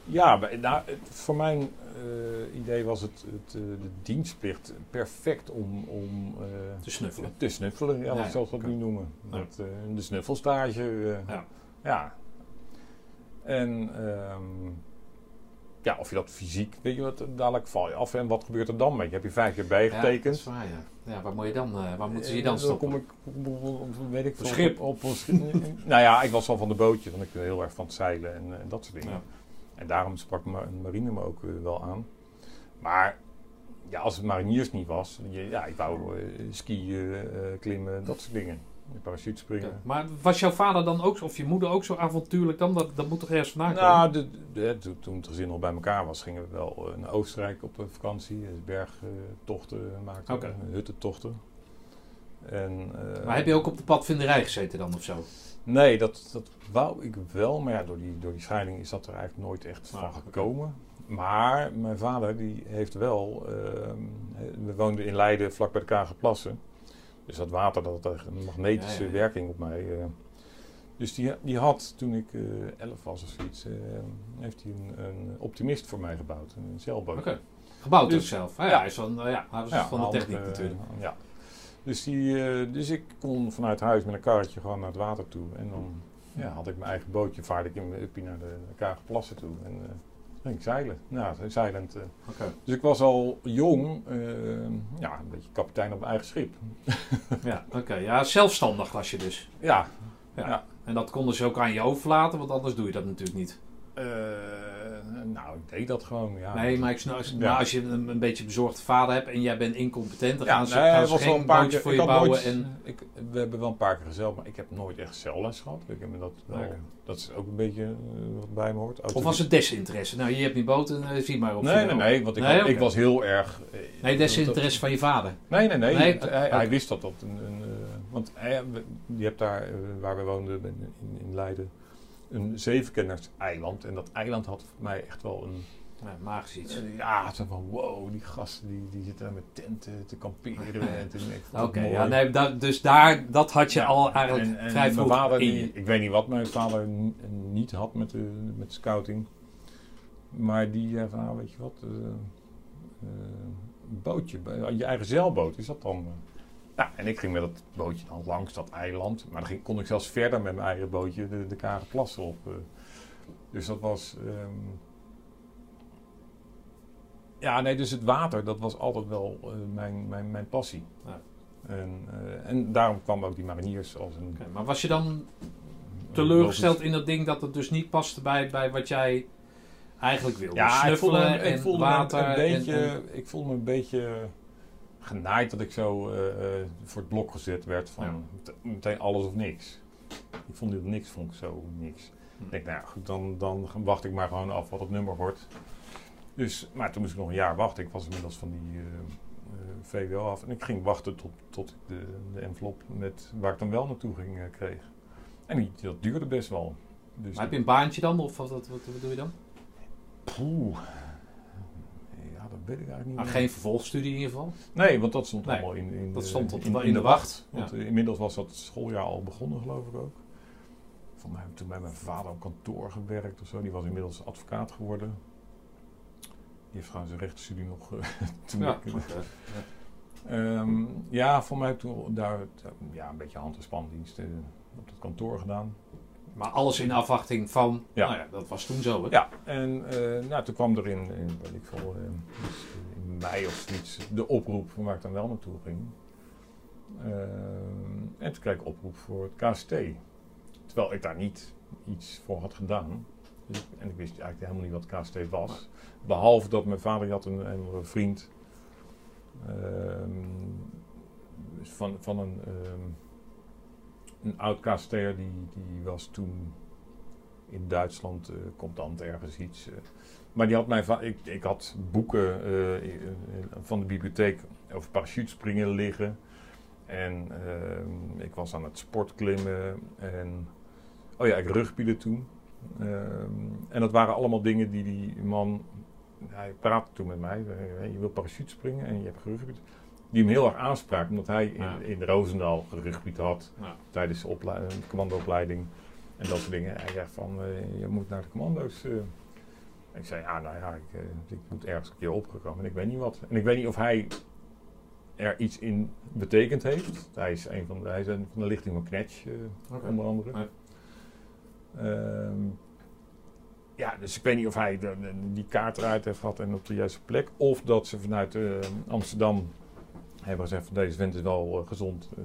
Ja, nou, voor mijn idee was het, het, eh, de dienstplicht perfect om, om eh, Te snuffelen. te snuffelen, ja, oké. dat nu noemen. Dat, eh, de snuffelstage. eh, Ja. ja. En ehm, ja, of je dat fysiek, weet je wat, dadelijk val je af en wat gebeurt er dan met je? Heb je vijf jaar bijgetekend? Ja, dat is waar, ja. ja waar, moet je dan, eh, waar moeten ze je Eh, dan stoppen? kom ik, op- op- op- weet ik veel, schip. Op, op nou ja, ik was al van de bootje, want ik ben heel erg van het zeilen en, en dat soort dingen. Ja. En daarom sprak ma- marine me ook eh, wel aan. Maar ja, als het mariniers niet was, ja, ik wou eh, skiën, eh, klimmen, dat soort dingen. Parachute springen. Ja. Maar was jouw vader dan ook, zo- of je moeder ook zo avontuurlijk dan? Dat, dat moet toch ergens vandaan komen? Nou, de, de- toen- toen het gezin al bij elkaar was, gingen we wel naar Oostenrijk op vakantie. Dus bergtochten maken, Oké. eh, huttentochten. En, eh, maar heb je ook op de padvinderij gezeten dan of zo? Nee, dat, dat wou ik wel. Maar ja, door die, door die scheiding is dat er eigenlijk nooit echt Ah, van gekomen. Maar mijn vader die heeft wel... ehm, we woonden in Leiden vlak bij de Kagerplassen. Dus dat water dat had echt een magnetische Ja, ja, ja. werking op mij. eh. dus die, die had, toen ik eh, elf was of zoiets... eh, heeft hij een, een optimist voor mij gebouwd. Een zeilboot. Oké. Gebouwd Dus- zelf. Ah, ja, ja. hij is van, eh, ja, hij was Ja, van de techniek eh, natuurlijk. Ja. Dus, die, eh, dus ik kon vanuit huis met een karretje gewoon naar het water toe. En dan ja, had ik mijn eigen bootje, vaarde ik in mijn uppie naar de Kagerplassen toe. En eh, ging ik zeilen. Nou, zeilend. eh. Dus ik was al jong, ja, een beetje kapitein op mijn eigen schip. Ja, oké. Ja, zelfstandig was je dus. Ja. Ja. Ja. En dat konden ze ook aan je overlaten, want anders doe je dat natuurlijk niet. Nou, ik deed dat gewoon, ja. Nee, maar, ik snap, Ja. maar als je een, een beetje bezorgde vader hebt en jij bent incompetent, dan ja, gaan ze, nee, gaan ze wel geen een paar keer voor je bouwen. nooit- en, ik, we hebben wel een paar keer gezeld, maar ik heb nooit echt celles gehad. Ik heb dat wel, dat is ook een beetje eh, wat bij me hoort. of was het desinteresse? Nou, je hebt die boot en eh, zie maar op. Nee, nee, wel. nee, want ik, Nee, had- oké. ik was heel erg... eh, Nee, dat- desinteresse van je vader. Nee, nee, nee. Nee, Het- hij, wist dat dat een... een want je hebt daar, waar we woonden in, in, in Leiden, een zevenkenners eiland. En dat eiland had voor mij echt wel een... Ja, magisch iets. eh, ja, zo van wow, die gasten die, die zitten daar met tenten te kamperen. Oké, ja, nee, da- dus daar, dat had je Ja, al eigenlijk en, en vrij mijn vroeg vader, in die, ik weet niet wat mijn vader niet had met, de, met scouting. Maar die zei van, nou, weet je wat, eh, eh, een bootje, je eigen zeilboot, is dat dan? Ja, en ik ging met dat bootje dan langs dat eiland. Maar dan ging, kon ik zelfs verder met mijn eigen bootje de, de Kagerplassen op. eh. Dus dat was... ehm, ja, nee, dus het water, dat was altijd wel eh, mijn, mijn, mijn passie. Ja. En, eh, en daarom kwam ook die mariniers als een... Maar was je dan teleurgesteld in dat ding dat het dus niet paste bij, bij wat jij eigenlijk wilde? Ja, ik voelde, Snuffelen me, ik en voelde me water een en- beetje, en- ik voelde me een beetje genaaid dat ik zo eh, eh, voor het blok gezet werd van Ja. meteen alles of niks. Ik vond dit niks, vond ik zo niks. Hm. Ik denk, nou goed, dan, dan wacht ik maar gewoon af wat het nummer wordt. Dus, maar toen moest ik nog een jaar wachten. Ik was inmiddels van die eh, VWO af. En ik ging wachten tot, tot ik de, de envelop met waar ik dan wel naartoe ging kreeg. En die, dat duurde best wel. Dus Maar heb je een baantje dan? Of wat, wat, wat, wat doe je dan? Poeh. Ja, weet ik eigenlijk niet. Maar meer. geen vervolgstudie in ieder geval? Nee, want dat stond Nee, allemaal in, in, dat de, stond in, in de wacht. Want Ja. inmiddels was dat schooljaar al begonnen, geloof ik ook. Van mij heb ik toen bij mijn vader op kantoor gewerkt of zo. Die was inmiddels advocaat geworden. Die heeft gewoon zijn rechtenstudie nog eh, toen Ja, ik- oké. Ehm, ja, voor mij heb ik toen daar ja, een beetje hand- en spandienst eh, op dat kantoor gedaan. Maar alles in afwachting van, Ja. nou ja, dat was toen zo hè? Ja, en eh, nou, toen kwam er in, in, weet ik veel, eh, in mei of zoiets de oproep van waar ik dan wel naartoe ging. Ehm, en toen kreeg ik oproep voor het KST. Terwijl ik daar niet iets voor had gedaan. Dus en ik wist eigenlijk helemaal niet wat KST was. Behalve dat mijn vader had een, een vriend ehm, van, van een, ehm, een oud KST'er die, die was toen in Duitsland eh contant ergens iets. eh. maar die had mij va- ik, ik had boeken eh, van de bibliotheek over parachutespringen liggen. En ehm, ik was aan het sportklimmen. En, oh ja, ik rugbiede toen. Ehm, en dat waren allemaal dingen die die man... Hij praatte toen met mij. Je wil parachutespringen en je hebt gerugbied. Die hem heel erg aanspraken, omdat hij in, Ja. in Roosendaal gerugbied had Ja. tijdens de eh, commandoopleiding en dat soort dingen. Hij zegt van, eh, je moet naar de commando's. eh. Ik zei, ja, nou ja, ik, ik moet ergens een keer opgekomen en ik weet niet wat. En ik weet niet of hij er iets in betekend heeft. Hij is een van de, hij is een van de lichting van Knetsch, Oké. onder andere. Ja. Ehm, ja, dus ik weet niet of hij de- de- die kaart eruit heeft gehad en op de juiste plek. Of dat ze vanuit Amsterdam hebben gezegd van deze vent is wel eh, gezond. Eh,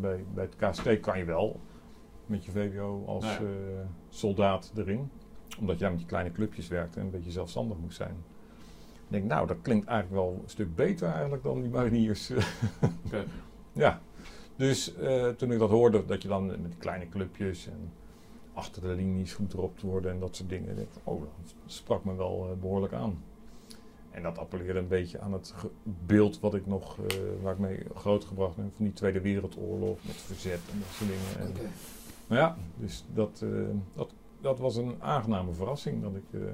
bij, bij het KST kan je wel met je VWO als ja. eh, soldaat erin. Omdat jij met die kleine clubjes werkt en een beetje zelfstandig moest zijn. Ik denk, nou, dat klinkt eigenlijk wel een stuk beter eigenlijk dan die mariniers. Ja, dus toen ik dat hoorde, dat je dan met kleine clubjes en achter de linies goed erop te worden en dat soort dingen. Ik, oh, dat sprak me wel eh, behoorlijk aan. En dat appelleerde een beetje aan het beeld wat ik nog, eh, waar ik mee grootgebracht ben van die Tweede Wereldoorlog met verzet en dat soort dingen. En, nou ja, dus dat, eh, dat, dat was een aangename verrassing dat ik eh,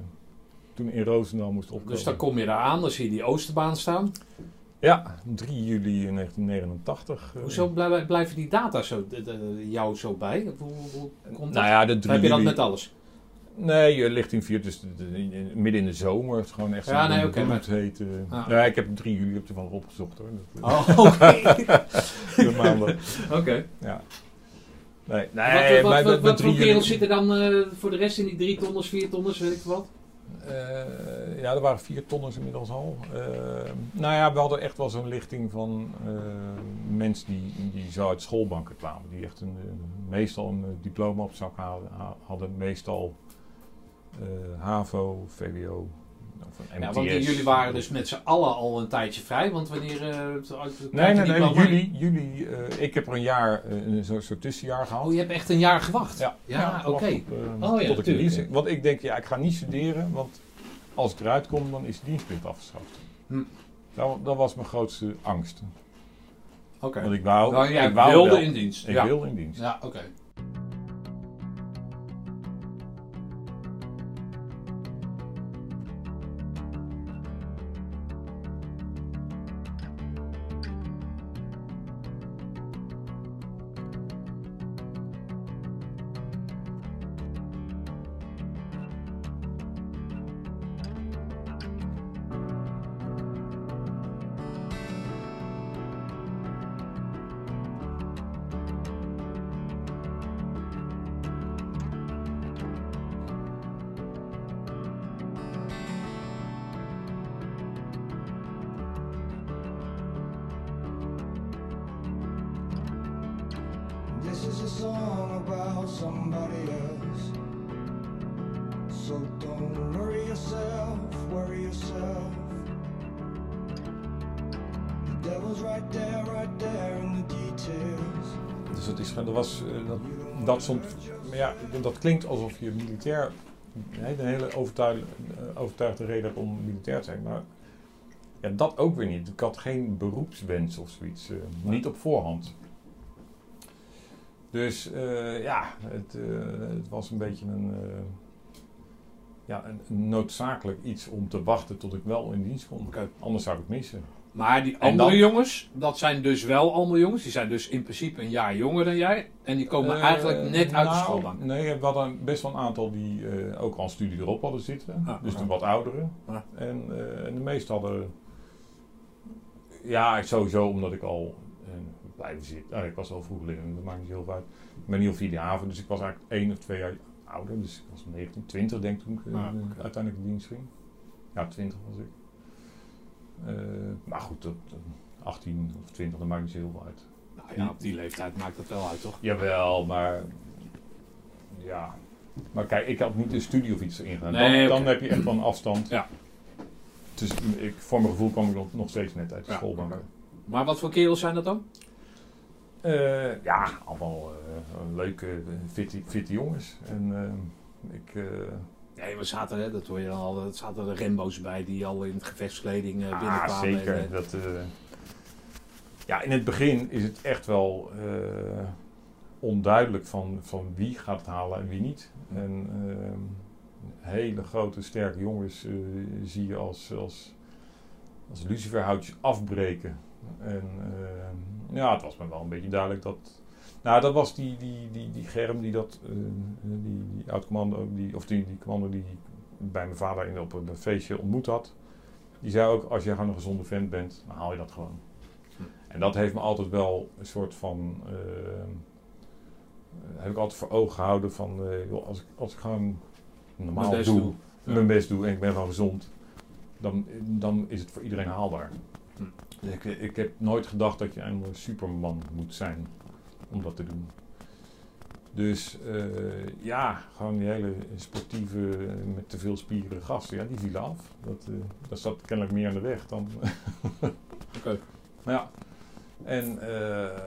toen in Roosendaal moest opkomen. Dus dan kom je daar aan, dan zie je die Oosterbaan staan. Ja, 3 juli 1989. eh. Hoezo blij- blijven die data zo, de- de- jou zo bij? Hoe, hoe komt dat? Nou ja, de 3 Heb je dat juli- met alles? Nee, je ligt in vier, dus midden in de zomer. Het is gewoon echt Ja, zo'n nee, heet. eh. Ah. Ja, ik heb 3 juli op toevallig opgezocht hoor. Eh, Oh, oké. Oké. Ja. Nee, Wat, nee, wat, wat, wat met voor 3 juli- kerels zitten dan eh, voor de rest in die drie tonners, vier tonners, weet ik wat? Eh, ja, er waren vier tonners inmiddels al. Eh, nou ja, we hadden echt wel zo'n lichting van eh, mensen die, die zo uit schoolbanken kwamen. Die echt een, eh, meestal een eh, diploma op zak hadden, ha- hadden meestal eh, HAVO, VWO Ja, MTS. want jullie waren dus met z'n allen al een tijdje vrij. Want wanneer... eh, het- het- Nee, nee, nee. diploma- Juli, juli eh, ik heb er een jaar, eh, een soort, soort tussenjaar gehad. Oh, je hebt echt een jaar gewacht? Ja, Ja, oké. eh, Oh ja, ik. Want ik denk, ja, ik ga niet studeren, want als ik eruit kom, dan is de dienstplicht afgeschaft. Hm. Dat, dat was mijn grootste angst. Oké. Want ik wou, Nou, jij ik wou wilde wel. in dienst. Ik ja. wilde in dienst. Ja, oké. Song about somebody else. So don't worry yourself, worry yourself. The devil's right there, right there in the details. Dus dat, is, dat was, eh, dat, dat stond, maar ja, dat klinkt alsof je militair, de hele overtuig, eh, overtuigde reden om militair te zijn. Maar ja, dat ook weer niet. Ik had geen beroepswens of zoiets. eh, niet op voorhand. Dus eh, ja, het, eh, het was een beetje een, eh, ja, een, noodzakelijk iets om te wachten tot ik wel in dienst kon. Anders zou ik het missen. Maar die andere dan? jongens, dat zijn dus wel allemaal jongens. Die zijn dus in principe een jaar jonger dan jij. En die komen eigenlijk net uit de nou, schoolbank. Nee, we hadden best wel een aantal die ook al studie erop hadden zitten. Ah, dus ah. de wat ouderen. Ah. En, en de meesten hadden... Ja, sowieso omdat ik al blijven zitten. Nou, ik was al vroeg leren, dat maakt niet heel veel uit. Ik ben niet op vierde haven, dus ik was eigenlijk één of twee jaar ouder. Dus ik was 19, 20 denk ik toen ik eh, Ah, uiteindelijk in dienst ging. Ja, 20 was ik. Eh, maar goed, dat, dat- 18 of 20, dat maakt niet zo heel veel uit. Nou ja, op die leeftijd maakt dat wel uit, toch? Jawel, maar ja. Maar kijk, ik had niet een studie of iets erin gedaan. Nee, dan, dan heb je echt wel een afstand. Ja. Dus ik, voor mijn gevoel kwam ik nog, steeds net uit de Ja. Maar wat voor kerels zijn dat dan? Eh, ja, allemaal eh, leuke, eh, fitte, fitte jongens. En ik, Nee, we zaten, hè, dat hoor je dan al, er zaten er Rembo's bij die al in gevechtskleding eh, ah, binnenkwamen. zeker. En, dat, ja, in het begin is het echt wel onduidelijk van, van wie gaat het halen en wie niet. En ehm, hele grote, sterke jongens zie je als, als, als luciferhoutjes afbreken. En ehm, ja, het was me wel een beetje duidelijk dat... Nou, dat was die, die, die, die Germ, die dat, eh, die, die oud-commando, die, of die, die commando die bij mijn vader in, op een feestje ontmoet had. Die zei ook, als je gewoon een gezonde vent bent, dan haal je dat gewoon. Hm. En dat heeft me altijd wel een soort van... eh, heb ik altijd voor ogen gehouden van... eh, joh, als, ik, als ik gewoon normaal doe, doe. Ja. mijn best doe en ik ben gewoon gezond... Dan, dan is het voor iedereen haalbaar. Hm. Ik, ik heb nooit gedacht dat je een superman moet zijn om dat te doen. Dus eh, ja, gewoon die hele sportieve, met te veel spieren gasten, ja, die vielen af. Dat, eh dat zat kennelijk meer aan de weg dan. Oké. Maar ja, en eh,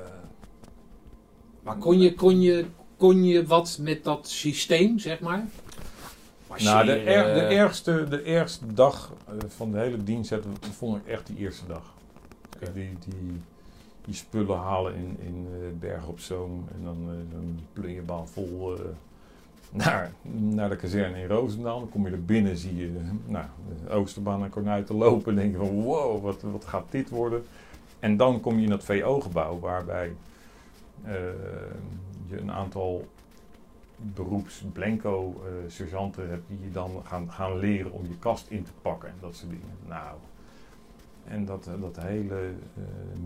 Maar kon je, kon, je, kon je wat met dat systeem, zeg maar? nou, de, er- de, ergste, de ergste dag van de hele dienst vond ik echt die eerste dag. Die, die, spullen halen in, in eh, op Zoom en dan eh, zo'n plunjebaan vol eh, naar, naar de kazerne in Roosendaal. Dan kom je er binnen, zie je nou, de Oosterbaan naar Kornuiten lopen en denk je van wow, wat, wat gaat dit worden? En dan kom je in dat VO-gebouw waarbij je een aantal beroeps blanco eh, sergeanten hebt die je dan gaan, gaan leren om je kast in te pakken en dat soort dingen. Nou, en dat, eh, dat hele eh,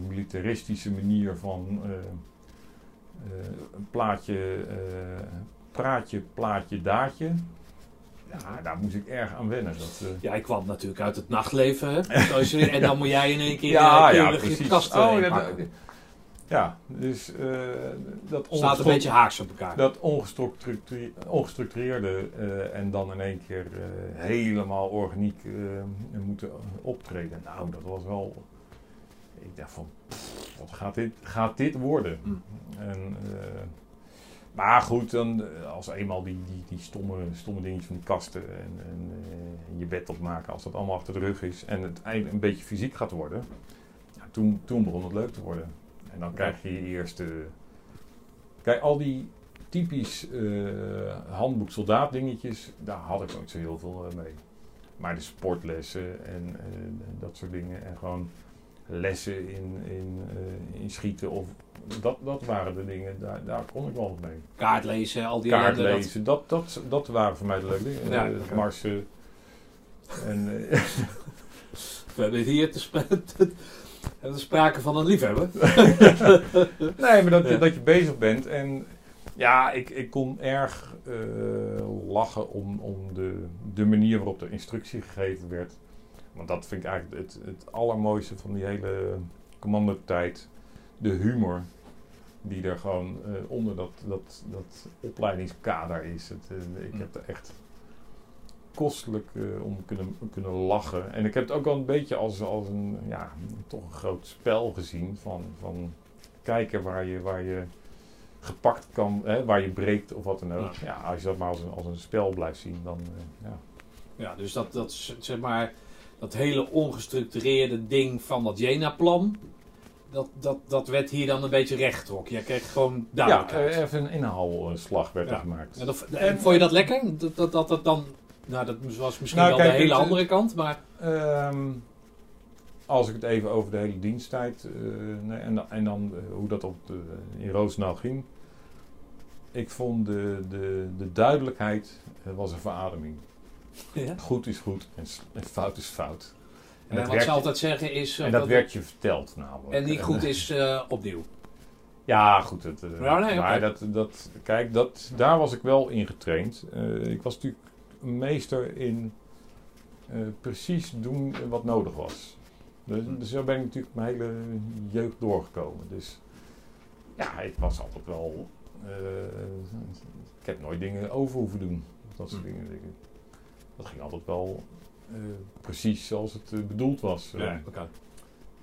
militaristische manier van eh, eh, een plaatje, eh, praatje, plaatje, daadje. Ja, daar moest ik erg aan wennen. Dat, eh, Ja, ik kwam natuurlijk uit het nachtleven. Hè? En dan moet jij in één keer ja, eh, ja, precies. kast Oh, ja, Ja, dus eh, dat Staat een beetje haaks op elkaar. Dat ongestructure- ongestructureerde eh, en dan in één keer eh, helemaal organiek moeten optreden. Nou, dat was wel. Ik dacht van, pff, wat gaat dit, gaat dit worden? Mm. En, maar goed, dan, als eenmaal die, die, die stomme, stomme dingetjes van die kasten en, en je bed opmaken, als dat allemaal achter de rug is en het eind een beetje fysiek gaat worden, ja, toen, toen begon het leuk te worden. En dan krijg je je eerste. Kijk, al die typisch eh, handboek soldaat dingetjes, daar had ik nooit zo heel veel eh, mee. Maar de sportlessen en dat soort dingen en gewoon lessen in, in, eh, in schieten of dat, dat waren de dingen, daar, daar kon ik wel wat mee. Kaart lezen, al die Kaart ellende, dat- lezen, dat, dat, dat waren voor mij de leuke dingen. Ja, marsen. En, We hebben hier te, sp- te, te sprake van een liefhebber. Nee, maar dat, Ja. dat je bezig bent. En ja, ik, ik kon erg eh, lachen om, om de, de manier waarop de instructie gegeven werd. Want dat vind ik eigenlijk het, het allermooiste van die hele commandotijd. De humor die er gewoon eh, onder dat, dat, dat opleidingskader is. Het, eh, ik Mm. heb er echt kostelijk eh, om kunnen, kunnen lachen. En ik heb het ook wel een beetje als, als een, ja, toch een groot spel gezien. Van, van kijken waar je, waar je gepakt kan, hè, waar je breekt of wat dan ook. Ja. als je dat maar als een, als een spel blijft zien, dan eh, ja. Ja, dus dat, dat, zeg maar, dat hele ongestructureerde ding van dat Jena-plan, dat, dat, dat werd hier dan een beetje rechttrok. Je kreeg gewoon Ja, duidelijkheid. eh, even een inhaalslag werd er Ja. gemaakt. en dat, en vond je dat lekker? Dat dat, dat, dat dan, nou dat was misschien Nou, wel kijk, de hele het- andere kant, maar Ehm, als ik het even over de hele diensttijd eh, nee, en, dan- en dan eh, hoe dat op de, in Roosendaal ging. Ik vond de, de, de duidelijkheid eh, was een verademing. ja. Goed is goed en, fout is fout. En, En dat, wat ze altijd zeggen is... eh, en dat dat- werd je verteld namelijk. en niet goed is eh, opnieuw. Ja, goed. Het, eh, nee, maar dat, dat, kijk, dat, daar was ik wel in getraind. Eh, ik was natuurlijk meester in eh, precies doen wat nodig was. Dus, Hm. dus zo ben ik natuurlijk mijn hele jeugd doorgekomen. Dus ja, ik was altijd wel. eh, ik heb nooit dingen over hoeven doen. Dat soort Hm. dingen. Dat ging altijd wel eh, precies zoals het bedoeld was. Ja.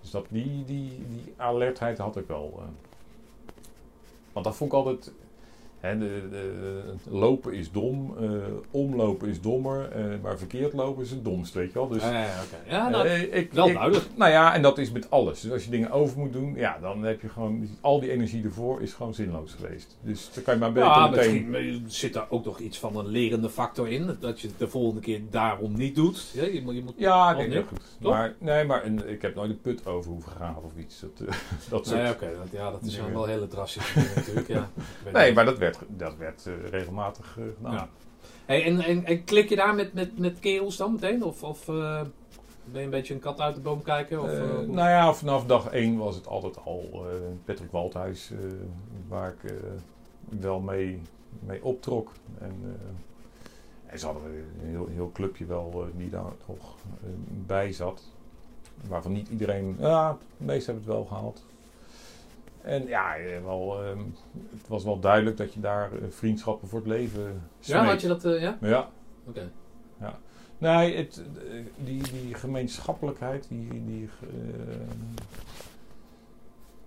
Dus dat, die, die, die alertheid had ik wel. Want dat vond ik altijd. De, de- lopen is dom, eh, omlopen is dommer, eh, maar verkeerd lopen is het domst, weet je wel. Dus, Ja, ja. Ja, nou, eh, ik, wel ik- duidelijk. Nou ja, en dat is met alles. Dus als je dingen over moet doen, ja, dan heb je gewoon. Al die energie ervoor is gewoon zinloos geweest. Dus dan kan je maar beter Ja, meteen. misschien zit daar ook nog iets van een lerende factor in. Dat je het de volgende keer daarom niet doet. Ja, je, moet- je moet Ja, nee, goed. Toch? Maar, nee, maar een- ik heb nooit een put over hoeven graven of iets. Dat, dat soort. Nee, oké. ja, dat is dingen. dan wel hele drastische natuurlijk. Ja. Nee, maar dat werd, dat werd eh, regelmatig eh, gedaan. Ja. Hey, en, en, en klik je daar met, met, met kerels dan meteen? Of, of eh, ben je een beetje een kat uit de boom kijken? Of, nou ja, vanaf dag één was het altijd al Patrick Waldhuis waar ik wel mee, mee optrok. En, en ze hadden een heel, heel clubje wel die daar nog bij zat. Waarvan niet iedereen, ja, de meesten hebben het wel gehaald. En ja, wel, ehm, het was wel duidelijk dat je daar eh, vriendschappen voor het leven ja, smeet. had je dat? eh, ja? Ja, Oké. Nee, het, eh, die, die gemeenschappelijkheid, die, die,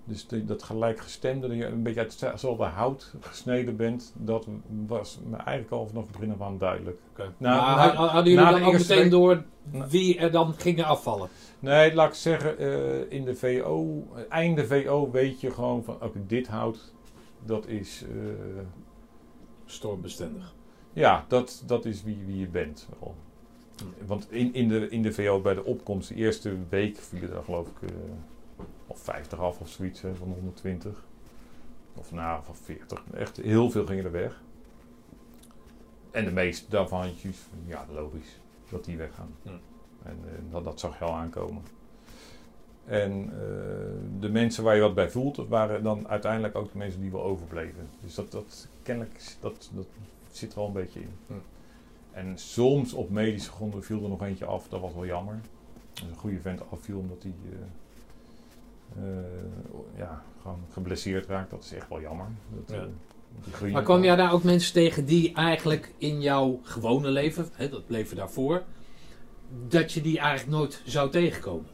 dus die, dat gelijkgestemde, dat je een beetje uit hetzelfde hout gesneden bent, dat was me eigenlijk al vanaf het begin af aan duidelijk. oké. Nou, maar na- hadden jullie na dan ook meteen door wie er dan gingen afvallen? Nee, laat ik zeggen, eh, in de VO, eh, einde VO weet je gewoon van, oké, dit hout, dat is, eh, Stormbestendig. ja, dat, dat is wie, wie je bent. Want in, in, de, in de VO bij de opkomst, de eerste week vielen er geloof ik of 50 af of zoiets hè, van 120. Of nou, van 40. Echt heel veel gingen er weg. En de meeste daarvan ja, logisch dat die weggaan. Hm. En eh, dat, dat zag je al aankomen. En eh, de mensen waar je wat bij voelt, dat waren dan uiteindelijk ook de mensen die wel overbleven. Dus dat, dat kennelijk, dat, dat zit er wel een beetje in. Hm. En soms op medische gronden viel er nog eentje af, dat was wel jammer. Dus een goede vent afviel omdat hij eh, eh, ja, gewoon geblesseerd raakt. Dat is echt wel jammer. Dat, Ja. eh, die groeien Maar kwam jij daar ook mensen tegen die eigenlijk in jouw gewone leven, hè, dat leven daarvoor, dat je die eigenlijk nooit zou tegenkomen?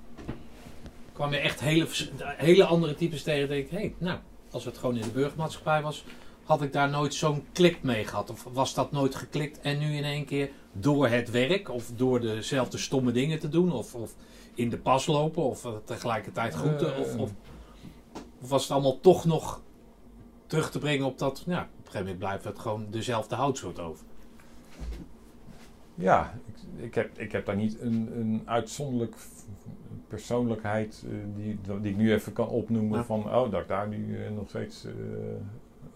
Kwam je echt hele, hele andere types tegen? Denk ik, hé, hey, nou, als het gewoon in de burgermaatschappij was, had ik daar nooit zo'n klik mee gehad? Of was dat nooit geklikt en nu in één keer door het werk of door dezelfde stomme dingen te doen of, of in de pas lopen of eh, tegelijkertijd groeten? Eh. of, of, of was het allemaal toch nog terug te brengen op dat, ja, op een gegeven moment blijft het gewoon dezelfde houtsoort over. Ja, ik, ik, heb, ik heb daar niet een, een uitzonderlijk persoonlijkheid eh, die, die ik nu even kan opnoemen Ja. van oh, dat ik daar nu eh, nog steeds eh,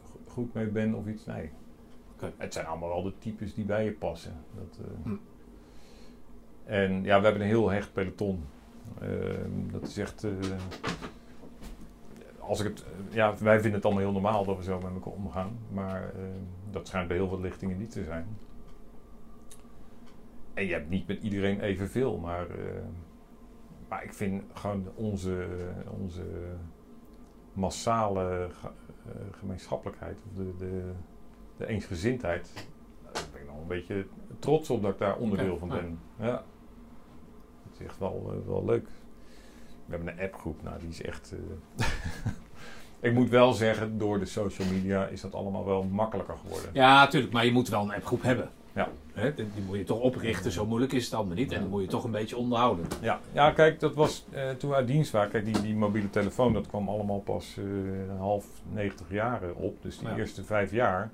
go- goed mee ben of iets. Nee. Het zijn allemaal wel de types die bij je passen. Dat, Hm. En ja, we hebben een heel hecht peloton. Ehm, dat is echt. als ik het, ja, wij vinden het allemaal heel normaal dat we zo met elkaar omgaan. Maar eh, dat schijnt bij heel veel lichtingen niet te zijn. En je hebt niet met iedereen evenveel, maar, eh, maar ik vind gewoon onze, onze massale eh, gemeenschappelijkheid, of de, de, de eensgezindheid, daar ben ik nog een beetje trots op dat ik daar onderdeel van ja. ben. Ja. Het is echt wel, eh, wel leuk. We hebben een appgroep, nou die is echt... eh, ik moet wel zeggen, door de social media is dat allemaal wel makkelijker geworden. Ja, natuurlijk, maar je moet wel een appgroep hebben. Ja. Hè, die, die moet je toch oprichten, zo moeilijk is het allemaal niet. En dan moet je toch een beetje onderhouden. Ja, ja kijk, dat was eh, toen we uit dienst waren. Kijk, die, die mobiele telefoon, dat kwam allemaal pas eh, half 90 jaren op. Dus die Ja. eerste vijf jaar.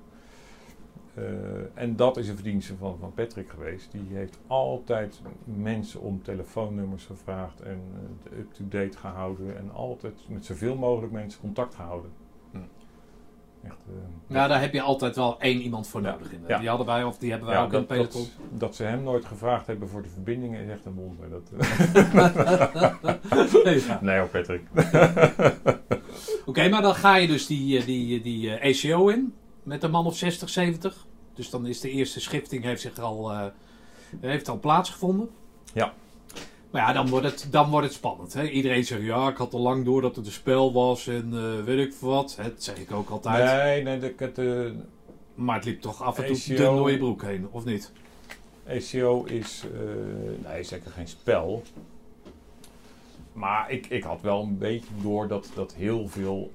Eh, en dat is een verdienste van, van Patrick geweest. Die heeft altijd mensen om telefoonnummers gevraagd en up-to-date gehouden. En altijd met zoveel mogelijk mensen contact gehouden. Echt, eh, Ja, daar heb je altijd wel één iemand voor nodig. In. Ja. Die hadden wij, of die hebben wij ja, ook in dat, peloton. dat, dat ze hem nooit gevraagd hebben voor de verbindingen is echt een wonder. Dat, Ja. nee hoor, Patrick. Oké, maar dan ga je dus die, eh, die, die ACO in met een man of 60, 70. Dus dan is de eerste schifting heeft zich al, eh, heeft al plaatsgevonden. Ja. Maar ja, dan wordt het, dan wordt het spannend. Hè? Iedereen zegt, ja, ik had al lang door dat het een spel was en eh, weet ik wat. Dat zeg ik ook altijd. Nee, nee, de, het, eh, Maar het liep toch af en toe ACO. de nooie broek heen, of niet? ACO is eh, nee, zeker geen spel. Maar ik, ik had wel een beetje door dat dat heel veel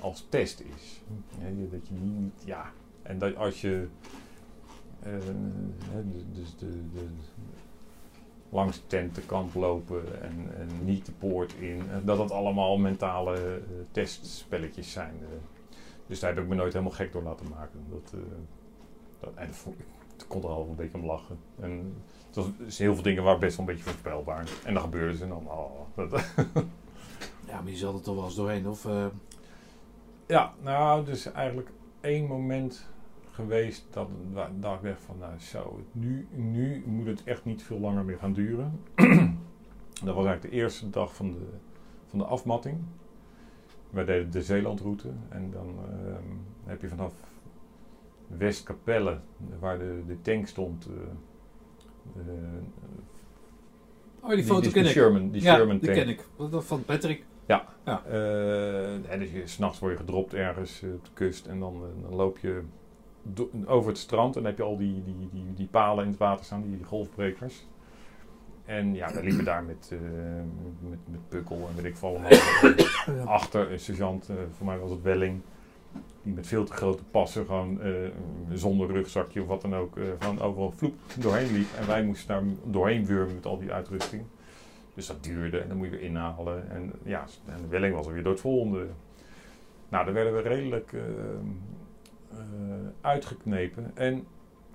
als test is. Ja, dat je niet, ja. En dat als je de- dus de, de, langs de tentenkant lopen en, en niet de poort in, dat dat allemaal mentale eh, testspelletjes zijn. eh. dus daar heb ik me nooit helemaal gek door laten maken. Dat, eh, dat, en dat vond ik- kon er al een beetje om lachen. En het was dus heel veel dingen waren best wel een beetje voorspelbaar. En dan gebeurde ze en dan, oh, dat, Ja, maar je zat er toch wel eens doorheen, of... Ja, nou, dus eigenlijk één moment geweest dat, dat ik dacht van, nou zo, nu, nu moet het echt niet veel langer meer gaan duren. dat was eigenlijk de eerste dag van de, van de afmatting. Wij deden de Zeelandroute en dan ehm, heb je vanaf Westkapelle, waar de, de tank stond, eh, eh, Oh, die die- foto die- ken die ik. Sherman, die ja, Sherman die tank. ken ik. Van Patrick. Eh, en dus s'nachts word je gedropt ergens op de kust en dan, dan loop je over het strand en dan heb je al die, die, die, die palen in het water staan, die, die golfbrekers. En ja, we liepen daar met, eh, met, met Pukkel en weet ik veel allemaal. Achter een sergeant, eh, voor mij was het Welling, die met veel te grote passen gewoon eh, zonder rugzakje of wat dan ook, van overal vloep doorheen liep. En wij moesten daar doorheen wurmen met al die uitrusting. Dus dat duurde en dan moet je weer inhalen. En ja, en de welling was er weer door het volgende. Nou, daar werden we redelijk uitgeknepen. En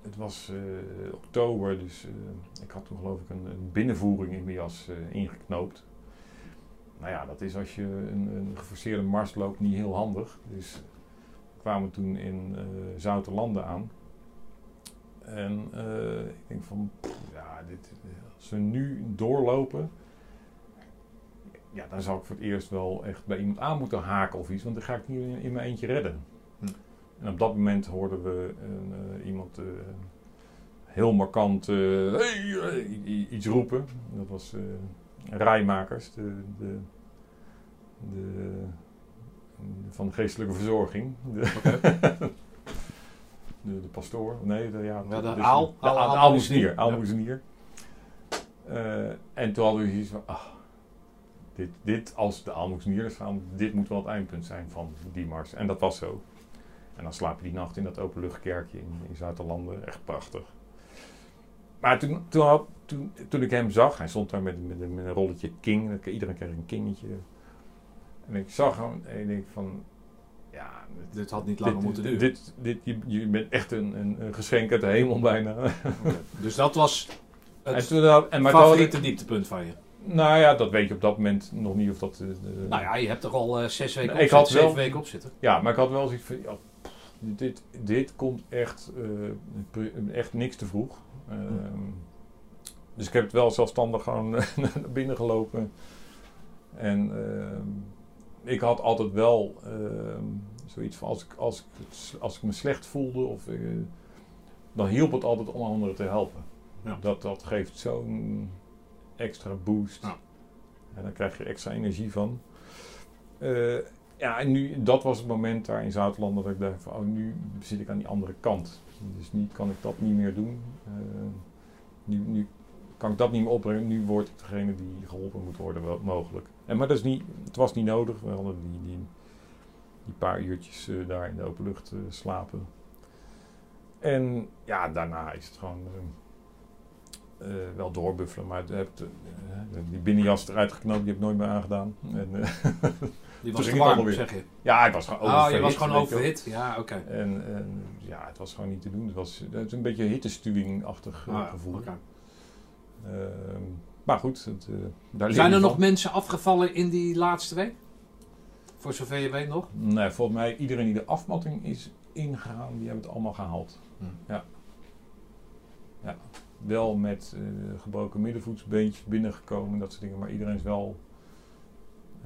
het was eh, oktober, dus eh, ik had toen geloof ik een, binnenvoering in mijn jas eh, ingeknoopt. Nou ja, dat is als je een, geforceerde mars loopt niet heel handig. Dus we kwamen toen in eh Zoutelanden aan. En eh, ik denk van, ja, dit, als we nu doorlopen, ja, dan zou ik voor het eerst wel echt bij iemand aan moeten haken of iets, want dan ga ik niet in, in mijn eentje redden. En op dat moment hoorden we een, eh, iemand eh, heel markant eh, hey, iets roepen. Dat was Rijmakers, de, de de, van de geestelijke verzorging. De, de, de pastoor. Nee, de, ja, Ja, de dus aal- De, aal- aal- aalmoezenier. aalmoezenier. aalmoezenier. Eh, en toen hadden we zoiets van, ah, dit, dit, als de aalmoezeniers gaan, dit moet wel het eindpunt zijn van die mars. En dat was zo. En dan slaap je die nacht in dat openluchtkerkje in, in Zuid-Landen. Echt prachtig. Maar toen, toen, had- toen, toen ik hem zag, hij stond daar met, met, een- met een rolletje king. Iedereen kreeg een kingetje. En ik zag hem en ik denk van, ja, Dit had niet langer dit, moeten duren. Dit, dit, je, je bent echt een, een, een geschenk uit de hemel bijna. Dus dat was en het toen had, en maar favoriete ik, dieptepunt van je. nou ja, dat weet je op dat moment nog niet of dat... eh, Nou ja, je hebt er al eh, zes weken Nee, op ik had zitten, wel- weken op zitten. Ja, maar ik had wel zoiets van, ja, pff, dit, dit komt echt, eh, echt niks te vroeg. Ehm, Dus ik heb het wel zelfstandig gewoon naar binnen gelopen. En ehm, ik had altijd wel ehm, zoiets van, als ik, als, ik, als ik me slecht voelde, of, eh, dan hielp het altijd om anderen te helpen. Ja. Dat, dat geeft zo'n extra boost. Ja. En daar krijg je extra energie van. Ja, en nu, dat was het moment daar in Zuidland dat ik dacht van, oh, nu zit ik aan die andere kant. Dus nu kan ik dat niet meer doen. Eh, nu, nu kan ik dat niet meer opbrengen. Nu word ik degene die geholpen moet worden, wel mogelijk. En, maar dat is niet, het was niet nodig. We hadden die, die, die paar uurtjes eh, daar in de open lucht eh, slapen. En ja, daarna is het gewoon wel doorbuffelen. Maar eh, die binnenjas eruit geknoopt, die heb ik nooit meer aangedaan. En, Die was te warm, alweer. zeg je. ja, ik was gewoon Oh, je was gewoon overhit. Ja, oké. En, en ja, het was gewoon niet te doen. Het was het is een beetje hittestuwing-achtig eh, Ah, ja, gevoel. Ehm, maar goed, het, eh, daar Zijn er nog mensen afgevallen in die laatste week? Voor zover je weet nog? Nee, volgens mij iedereen die de afmatting is ingegaan, die hebben het allemaal gehaald. Hm. Ja. Ja. Wel met eh, gebroken middenvoetsbeentjes binnengekomen, dat soort dingen. Maar iedereen is wel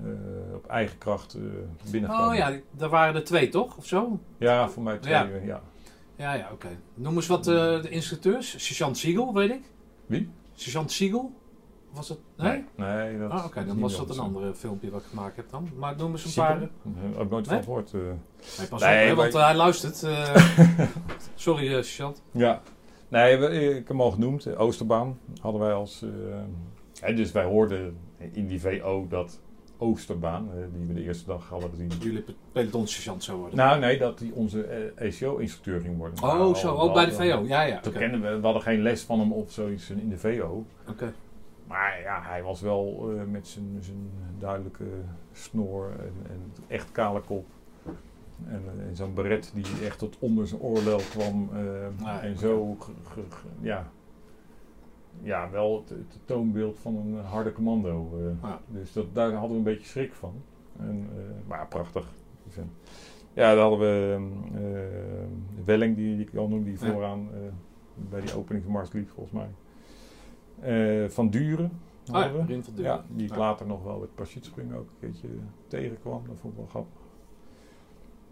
eh, op eigen kracht eh binnengekomen. Oh ja, daar waren er twee toch? Of zo? Ja, voor mij twee. Ja. eh, ja. Ja, ja, oké. Noem eens wat de instructeurs. Sergeant Siegel, weet ik. Wie? Sergeant Siegel? Was het? Nee? Nee, dat Ah, oké, dan was dat een andere filmpje wat ik gemaakt heb dan. Maar noem eens een Siegel? paar. Heb ik nooit van gehoord. Nee, pas Nee, op, hè, want hij luistert. sorry, sergeant. Ja. Nee, we- ik heb hem al genoemd. Oosterbaan hadden wij als... hè, dus wij hoorden in die VO dat Oosterbaan, eh, die we de eerste dag hadden gezien. Jullie pe- peloton sergeant zou worden. Nou, nee, dat hij onze eh, ECO-instructeur ging worden. Oh, al- zo. Ook bij de hadden- VO. Ja, ja. Toen kennen we, we hadden geen les van hem of zoiets in de VO. Oké. Maar ja, hij was wel eh, met zijn, zijn duidelijke snor en, en echt kale kop. En, eh, en zo'n beret die echt tot onder zijn oorlel kwam. eh, Ah, en zo, ja, ja, wel het, het toonbeeld van een harde commando. eh. Ja. Dus dat, daar hadden we een beetje schrik van. En, eh, maar prachtig. Dus, eh, ja, daar hadden we eh, Welling, die, die ik al noemde, die vooraan bij die openingsmars liep volgens mij. Eh, van Duren. Oh ja, van Duren. Ja, die ik Ja. later nog wel met parachutespringen ook een keertje tegenkwam. Dat vond ik wel grappig.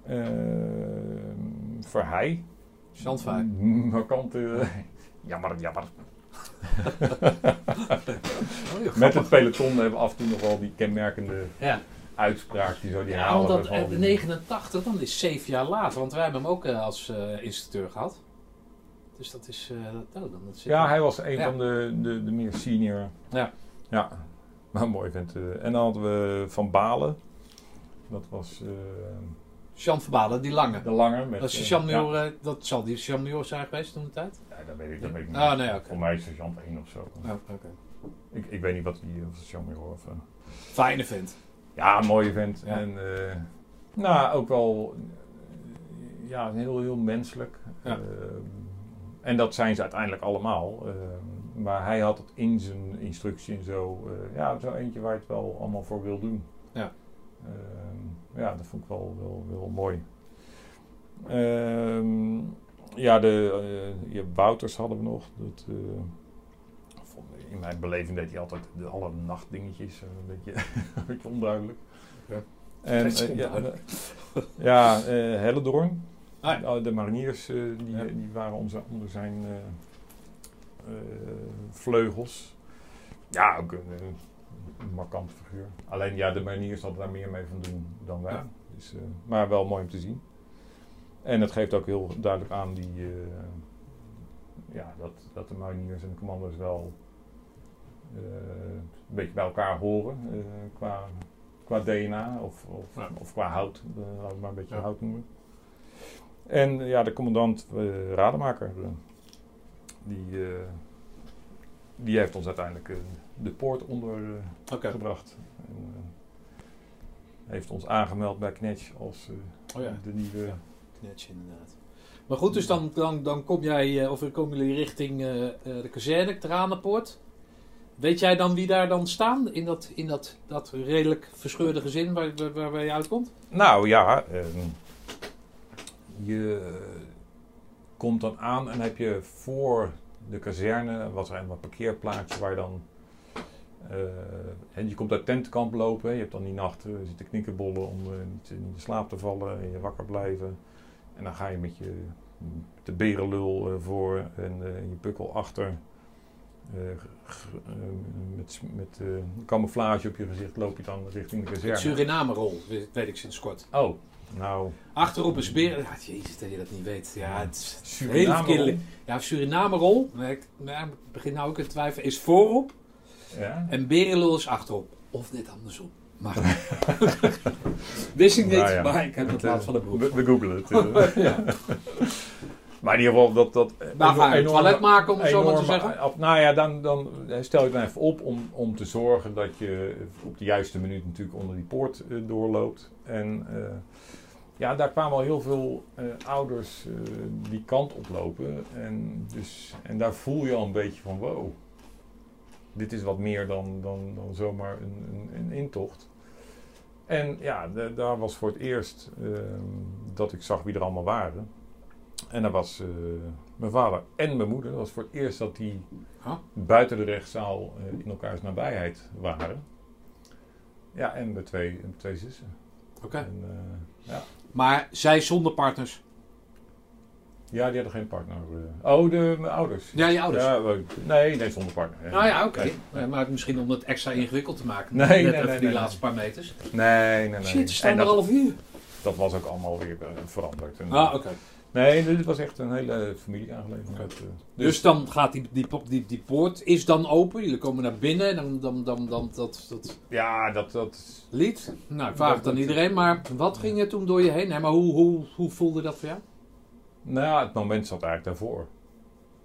Ehm Verheij. Verheij. Markante. jammer, jammer. Oh, Met het peloton hebben we af en toe nog wel die kenmerkende Ja, uitspraak die zo die ja herhalen want dat, van eh, die- 89, dan is zeven jaar later. Want wij hebben hem ook eh, als eh, instructeur gehad. Dus dat is... eh, dat, oh, dan, dat zit Ja, er- hij was een Ja. van de, de, de meer senior. Ja. Ja, maar mooi vent. eh. En dan hadden we Van Balen. Dat was Jean Verbalen, die lange. de langer. Met, Dat, is eh, Jean ja. Eh, dat zal die Jean zijn geweest toen de tijd? Ja, dat weet ik, dat weet ik niet. Ah, nee, oké. Voor mij is sergeant 1 of zo. Oh, oké. Ik, ik weet niet wat die of hoor. Of, eh. Fijne vent. Ja, mooie vent. Ja. En nou, ook wel ja, heel, heel menselijk. Ja. Eh, en dat zijn ze uiteindelijk allemaal. Eh, maar hij had het in zijn instructie en zo. ja, zo eentje waar je het wel allemaal voor wil doen. Ja. Eh, ja, dat vond ik wel, wel, wel mooi. Ehm, ja, de eh, ja, Wouters hadden we nog. Dat, eh, in mijn beleving deed hij altijd de alle nachtdingetjes. eh, een, beetje, een beetje onduidelijk. Ja. En, ja, Hellendoorn. Ah, ja. Oh, De mariniers die, Ja. die waren onder, onder zijn vleugels. Ja, ook een markant figuur. Alleen ja, de mariniers hadden daar meer mee van doen dan wij. Ja. Dus, eh, maar wel mooi om te zien. En het geeft ook heel duidelijk aan die, eh, ja, dat, dat de mariniers en de commando's wel eh, een beetje bij elkaar horen qua, qua DNA of, of, Ja. of qua hout, laten we maar een beetje Ja. hout noemen. En ja, de commandant Rademaker, die, die heeft ons uiteindelijk de poort ondergebracht. Gebracht. En, eh, heeft ons aangemeld bij Knetch als eh, Oh ja. de nieuwe... Knetje inderdaad. Maar goed, dus dan, dan, dan kom jij, eh, of komen jullie richting eh, eh, de kazerne, Tranenpoort. Weet jij dan wie daar dan staan in dat, in dat, dat redelijk verscheurde gezin waar, waar, je uitkomt? Nou ja, ehm, je komt dan aan en heb je voor de kazerne, was er een wat parkeerplaatsje waar je dan... eh, en je uit tentenkamp lopen, je hebt dan die nacht eh, zitten knikkerbollen om eh, niet in de slaap te vallen en je wakker blijven. En dan ga je met je de berenlul eh, voor en eh, je pukkel achter. eh, eh, met met eh, camouflage op je gezicht loop je dan richting de kazerne. Suriname-rol, weet ik sinds kort. Oh, nou, Achterop is Beer. Ja, jezus dat je dat niet weet. Ja, het is een hele Suriname. verkeerde... Ja, Suriname-rol, maar ik nou, ik begin nou ook in twijfel, is voorop Ja? en Berenlul is achterop. Of net andersom. Maar wist ik niet, Nou ja. maar ik heb het laat van de broek. We, we googelen het. eh. Ja. maar in ieder geval dat... dat Waar ga je toilet maken, om het zo maar te zeggen? op- nou ja, dan, dan stel je dan even op om, om te zorgen dat je op de juiste minuut natuurlijk onder die poort eh, doorloopt. En eh, ja, daar kwamen al heel veel eh, ouders eh, die kant oplopen. En, dus, en daar voel je al een beetje van wow. Dit is wat meer dan, dan, dan zomaar een, een, een intocht. En ja, de- daar was voor het eerst ehm, dat ik zag wie er allemaal waren. En dat was eh, mijn vader en mijn moeder. Dat was voor het eerst dat die Huh? buiten de rechtszaal eh, in elkaars nabijheid waren. Ja, en mijn twee, twee zussen. Oké. Eh, ja. Maar zij zonder partners. Ja, die hadden geen partner. eh. oh, de, mijn ouders. Ja, je ouders. Ja, we- nee, nee, zonder partner. Nou ja, oké. Nee, Eh, Maar misschien om het extra ingewikkeld te maken. Nee, nee, die laatste paar meters. nee, nee. nee. Shit, staan er half uur. dat was ook allemaal weer eh, veranderd. En, Ah, oké. Nee, dit was echt een hele familieaangelegenheid. eh. Dus dan gaat die, die, die, die poort is dan open. Jullie komen naar binnen en dan, dan, dan, dan dat, dat Ja, dat, dat, lied. Nou, ik vraag het aan iedereen. Maar wat ging er toen door je heen? Nee, maar hoe, hoe, hoe voelde dat voor jou? Nou ja, het moment zat eigenlijk daarvoor.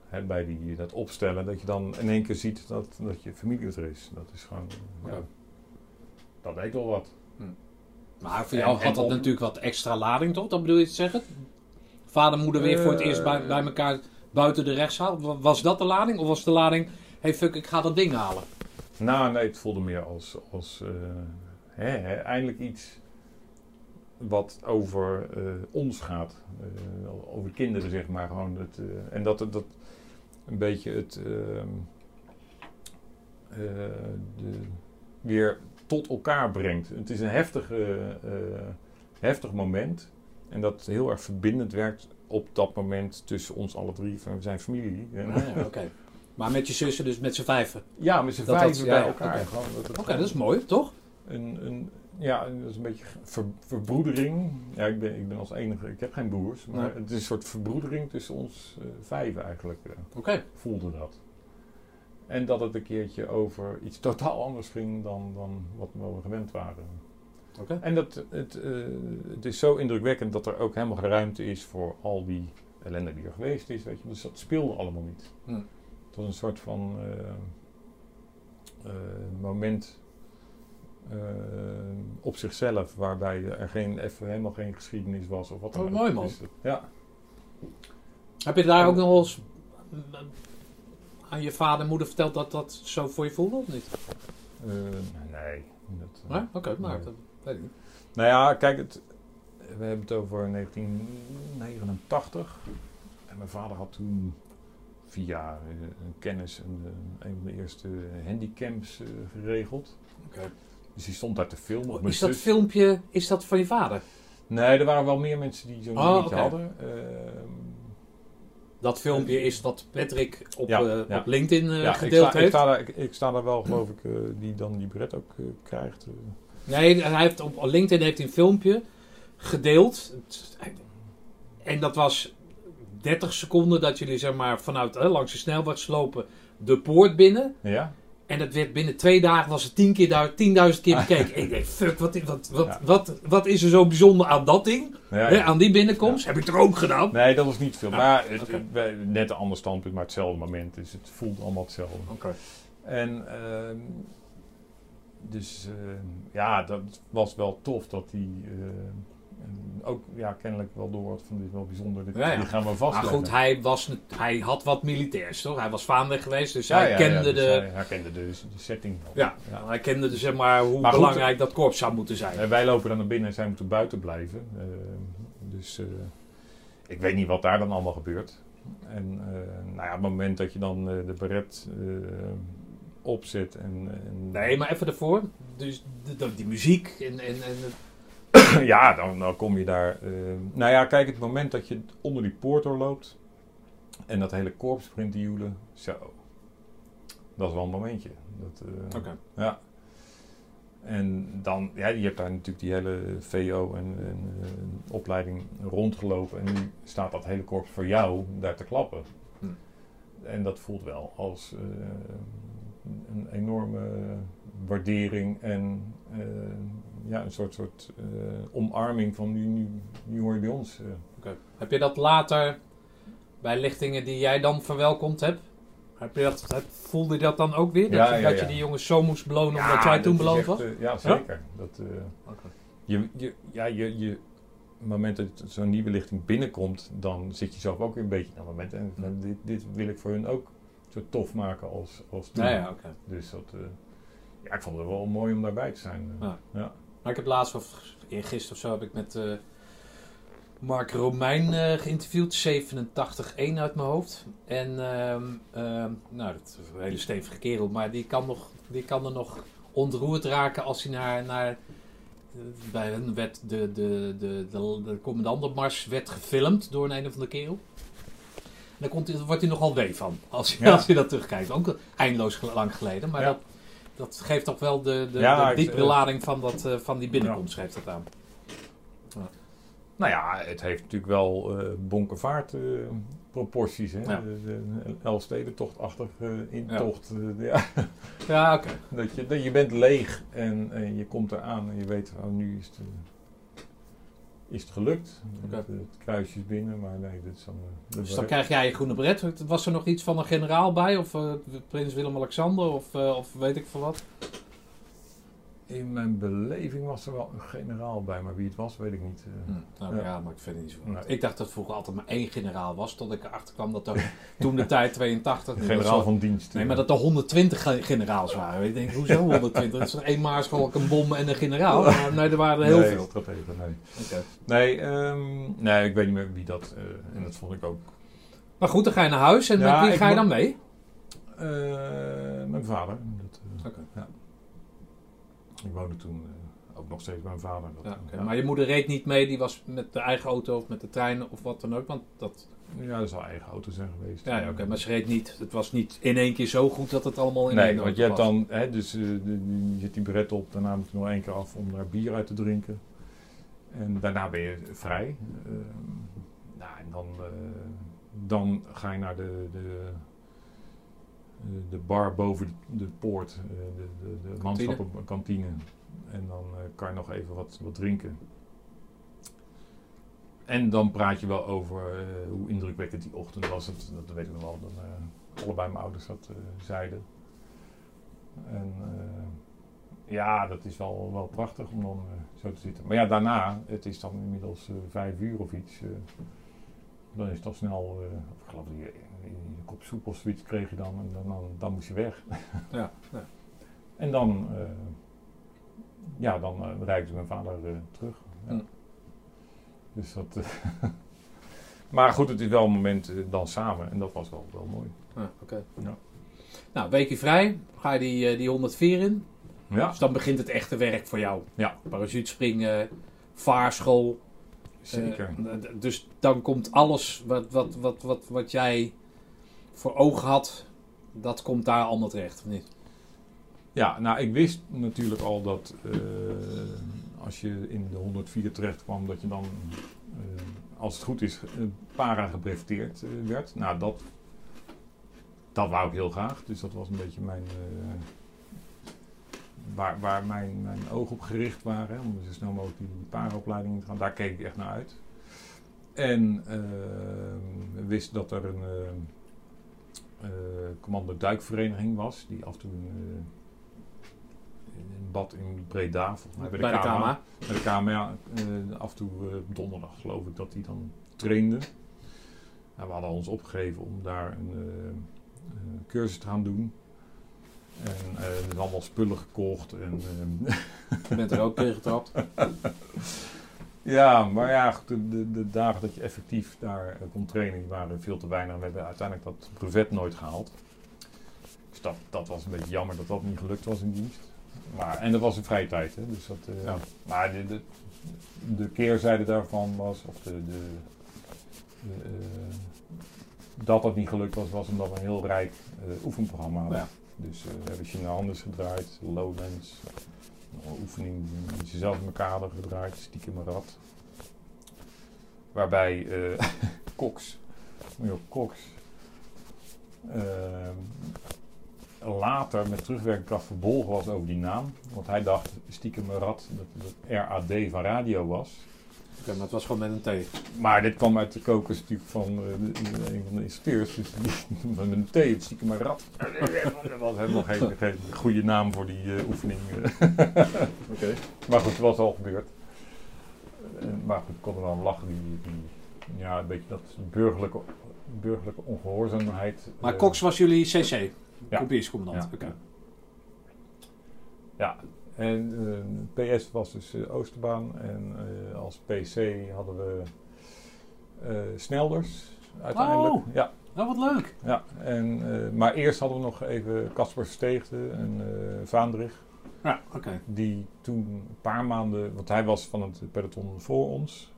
Hè, bij die, dat opstellen, dat je dan in één keer ziet dat, dat je familie er is. Dat is gewoon, ja, dat deed wel wat. Maar voor jou en had dat op- natuurlijk wat extra lading, toch? Dat bedoel je te zeggen? Vader en moeder weer voor het eerst bij, Eh. bij elkaar buiten de rechtszaal. Wa- Was dat de lading? Of was de lading, hey fuck, ik ga dat ding halen? Nou, nee, het voelde meer als, als eh, hè, hè, eindelijk iets wat over eh, ons gaat. Eh, over kinderen, zeg maar. Gewoon het, eh, en dat het dat een beetje het ehm, eh, de, weer tot elkaar brengt. Het is een heftig, heftig moment. En dat heel erg verbindend werkt op dat moment tussen ons alle drie. Van, we zijn familie. Ah, ja, oké. Maar met je zussen, dus met z'n vijven. ja, met z'n vijven dat- bij ja, elkaar. oké. Dat dat is mooi, toch? een, een, ja, dat is een beetje ver, verbroedering. Ja, ik ben, ik ben als enige, ik heb geen broers, maar Nee. het is een soort verbroedering tussen ons eh vijven eigenlijk, eh, Oké. voelde dat. En dat het een keertje over iets totaal anders ging dan, dan wat we gewend waren. Oké. En dat, het, eh, het is zo indrukwekkend dat er ook helemaal geen ruimte is voor al die ellende die er geweest is. Weet je. Dus dat speelde allemaal niet. Hm. Het was een soort van moment eh, op zichzelf, waarbij er geen, even helemaal geen geschiedenis was of wat dan Oh, ook. mooi, man. Dus, ja. Heb je daar ook nog eens eh, aan je vader en moeder verteld dat dat zo voor je voelde of niet? Eh, nee. Dat, eh, Nee? Oké, maar nee. dat weet ik niet. Nou ja, kijk, het, we hebben het over 1989. En mijn vader had toen via eh, een kennis een, eh, een van de eerste handicamps eh, geregeld. Oké. Dus die stond daar te filmen. Oh, Is dat zus. filmpje, is dat van je vader? Nee, er waren wel meer mensen die zo'n Oh, hadden. Ehm, Dat filmpje is wat Patrick op, Ja, eh, ja. op LinkedIn eh, ja, ik gedeeld ik, heeft. sta daar, ik, ik sta daar wel, geloof ik, eh, die dan die beret ook eh, krijgt. eh. Nee, hij heeft op LinkedIn heeft hij een filmpje gedeeld. En dat was 30 seconden dat jullie zeg maar vanuit langs de snelweg slopen de poort binnen. ja? En dat werd binnen twee dagen was het 10 keer du- 10.000 keer bekeken. ik denk, fuck, wat, wat, wat, Ja. wat, wat is er zo bijzonder aan dat ding? Ja, Hè, ja. aan die binnenkomst? Heb ik er ook gedaan? Nee, dat was niet veel. Maar het, net een ander standpunt, maar hetzelfde moment. Dus het voelt allemaal hetzelfde. Oké. En ehm, dus ehm, ja, dat was wel tof dat hij ook ja, kennelijk wel door had van dit is wel bijzonder. Dit, Ja, ja. Die gaan we Maar vastleggen. goed, hij, was, hij had wat militairs, toch? Hij was vaandrig geweest, dus Ja, hij kende ja, dus de... Hij herkende de, de setting. Ja, hij kende dus zeg maar hoe Maar goed, belangrijk dat korps zou moeten zijn. En wij lopen dan naar binnen en zij moeten buiten blijven. Ehm, dus eh, ik weet niet wat daar dan allemaal gebeurt. En eh, nou ja, op het moment dat je dan eh, de beret eh, opzet en, en Nee, maar even ervoor. Dus de- de- die muziek en, en, en het- ja, dan, dan kom je daar. eh, nou ja, kijk, het moment dat je onder die poort doorloopt en dat hele korps begint te joelen, zo. Dat is wel een momentje. Eh, Oké. Ja. En dan, ja, je hebt daar natuurlijk die hele VO en, en opleiding rondgelopen. En nu staat dat hele korps voor jou daar te klappen. Hm. En dat voelt wel als eh, een enorme waardering en ja, een soort, soort eh, omarming van nu, nu, nu hoor je bij ons. eh. Oké. Heb je dat later bij lichtingen die jij dan verwelkomd hebt? Heb je dat, heb- voelde je dat dan ook weer? Dat, Ja, je, ja, dat ja. je die jongens zo moest belonen omdat jij dat toen beloond was? eh, ja, zeker. Dat, eh, Oké. Je, je, ja, je, je, op het moment dat zo'n nieuwe lichting binnenkomt, dan zit je zelf ook weer een beetje aan het moment. En dit, dit wil ik voor hun ook zo tof maken als, als toen. Ja. Dus dat, eh, ja, ik vond het wel mooi om daarbij te zijn. Ja. Maar ik heb laatst, of eergisteren of zo, heb ik met eh, Mark Romein eh, geïnterviewd. 87-1 uit mijn hoofd. En, ehm, ehm, nou, dat is een hele stevige kerel. Maar die kan, nog, die kan er nog ontroerd raken als hij naar... naar eh, bij hun werd de, de, de, de, de commandantenmars werd gefilmd door een een of andere kerel. En daar komt, wordt hij nogal wee van, als je, Ja. als je dat terugkijkt. Ook eindeloos lang geleden, maar Ja. dat, dat geeft toch wel de, de, Ja, de ik- diepere lading van, dat, eh, van die binnenkomst, geeft dat aan. Nou ja, het heeft natuurlijk wel eh bonkenvaart eh, proporties. Hè? Ja. De, de Elfstedentochtachtig eh intocht. eh, ja. Ja, oké. dat je, dat je bent leeg en, en je komt eraan en je weet, oh, nu is het, eh, is het gelukt. Het, het kruisje is binnen, maar nee, dit is dan... eh, Dus dan krijg jij je groene beret. Was er nog iets van een generaal bij? Of eh, prins Willem-Alexander? Of, eh, of weet ik veel wat? In mijn beleving was er wel een generaal bij, maar wie het was, weet ik niet. eh. Nou ja, Ja. maar ik vind het niet zo. Nee. Ik dacht dat vroeger altijd maar één generaal was. Tot ik erachter kwam dat er toen de tijd 82... Een nu, dat generaal van dienst. Nee, maar dat er 120 ge- generaals waren. Ik denk, hoezo 120? Dat is er één maarschalk, een bom en een generaal. Maar nee, er waren er heel nee, veel. nee. Oké. Nee, ehm, nee, ik weet niet meer wie dat... eh, en dat vond ik ook... Maar goed, dan ga je naar huis. En Ja, met wie ga je dan mee? eh, mijn vader. Dat, Oké. ja. Ik woonde toen eh, ook nog steeds bij mijn vader. Dat, Ja. Maar je moeder reed niet mee. Die was met de eigen auto of met de trein of wat dan ook. Want dat... Ja, dat zal eigen auto zijn geweest. Ja, ja oké. Maar ze reed niet. Het was niet in één keer zo goed dat het allemaal in Nee, één want je hebt dan, hè, dus eh, je zet die beret op, daarna moet je nog één keer af om daar bier uit te drinken. En daarna ben je vrij. Ehm, nou, en dan, eh, dan ga je naar de, de, de bar boven de, poort, eh, de, de, de manschappenkantine. En dan eh, kan je nog even wat, wat drinken. En dan praat je wel over eh, hoe indrukwekkend die ochtend was. Dat, dat weet ik nog wel. Eh, allebei mijn ouders dat eh, zeiden. En eh, ja, dat is wel, wel prachtig om dan eh, zo te zitten. Maar ja, daarna, het is dan inmiddels eh, vijf uur of iets. eh, dan is het al snel, eh, ik geloof je een kop soep of zoiets kreeg je dan. En dan, dan, dan moest je weg. Ja, ja. En dan, eh, ja, dan uh, reikte mijn vader eh, terug. Ja. Mm. Dus dat. eh, maar goed, het is wel een moment eh, dan samen en dat was wel, wel mooi. Ja, oké. Ja. Nou, weekje vrij. Ga je die, eh, die 104 in. Ja, Dus dan begint het echte werk voor jou. Ja. Parachutespringen, vaarschool. Zeker. Eh, dus dan komt alles wat, wat, wat, wat, wat jij voor ogen had, dat komt daar allemaal terecht, of niet? Ja, nou, ik wist natuurlijk al dat eh, als je in de 104 terecht kwam, dat je dan, eh, als het goed is, para gebreveteerd eh, werd. Nou, dat, dat wou ik heel graag. Dus dat was een beetje mijn, waar, waar mijn, mijn ogen op gericht waren. Hè, om zo snel mogelijk die in te gaan. Daar keek ik echt naar uit. En wisten dat er een commando duikvereniging was, die af en toe in, eh, een bad in Breda, volgens mij bij de, KMA, bij de KMA, eh, af en toe eh, op donderdag geloof ik dat die dan trainde. Nou, we hadden ons opgegeven om daar een eh, eh, cursus te gaan doen. En eh, er allemaal spullen gekocht. En, eh, Je bent er ook tegen getrapt. ja, maar ja, de, de, de dagen dat je effectief daar eh, kon trainen, die waren veel te weinig. We hebben uiteindelijk dat brevet nooit gehaald. Dus dat, dat was een beetje jammer dat dat niet gelukt was in dienst. Maar, en dat was in vrije tijd, hè. Dus dat, eh, Ja. Maar de, de, de keerzijde daarvan was, of de, de, eh, dat dat niet gelukt was, was omdat we een heel rijk oefenprogramma hadden. Ja. Dus we hebben China Anders gedraaid, Lowlands, een oefening die ze zelf in elkaar gedraaid, stiekem een rat. Waarbij eh Cox, Major Cox, later met terugwerkende kracht verbolgen was over die naam. Want hij dacht stiekem een rat dat het RAD van radio was. Oké, maar het was gewoon met een T. Maar dit kwam uit de kokers natuurlijk van eh, een van de instructeurs. Dus die, met een T, het stiekem een rat. Dat was helemaal geen, geen goede naam voor die eh, oefening. Oké. Maar goed, het was al gebeurd. Eh, maar goed, ik kon er wel om lachen. Die, die, ja, een beetje dat burgerlijke, burgerlijke ongehoorzaamheid. Maar eh, Cox was jullie CC? Ja. Kopierscommandant. Ja. Oké. Ja, en eh, PS was dus eh, Oosterbaan. En eh, als PC hadden we Snelders uiteindelijk. Oh. Ja, Nou, wat leuk. ja. En, maar eerst hadden we nog even Casper Versteegde en Vaandrig. Ja, oké. Die toen een paar maanden, want hij was van het peloton voor ons,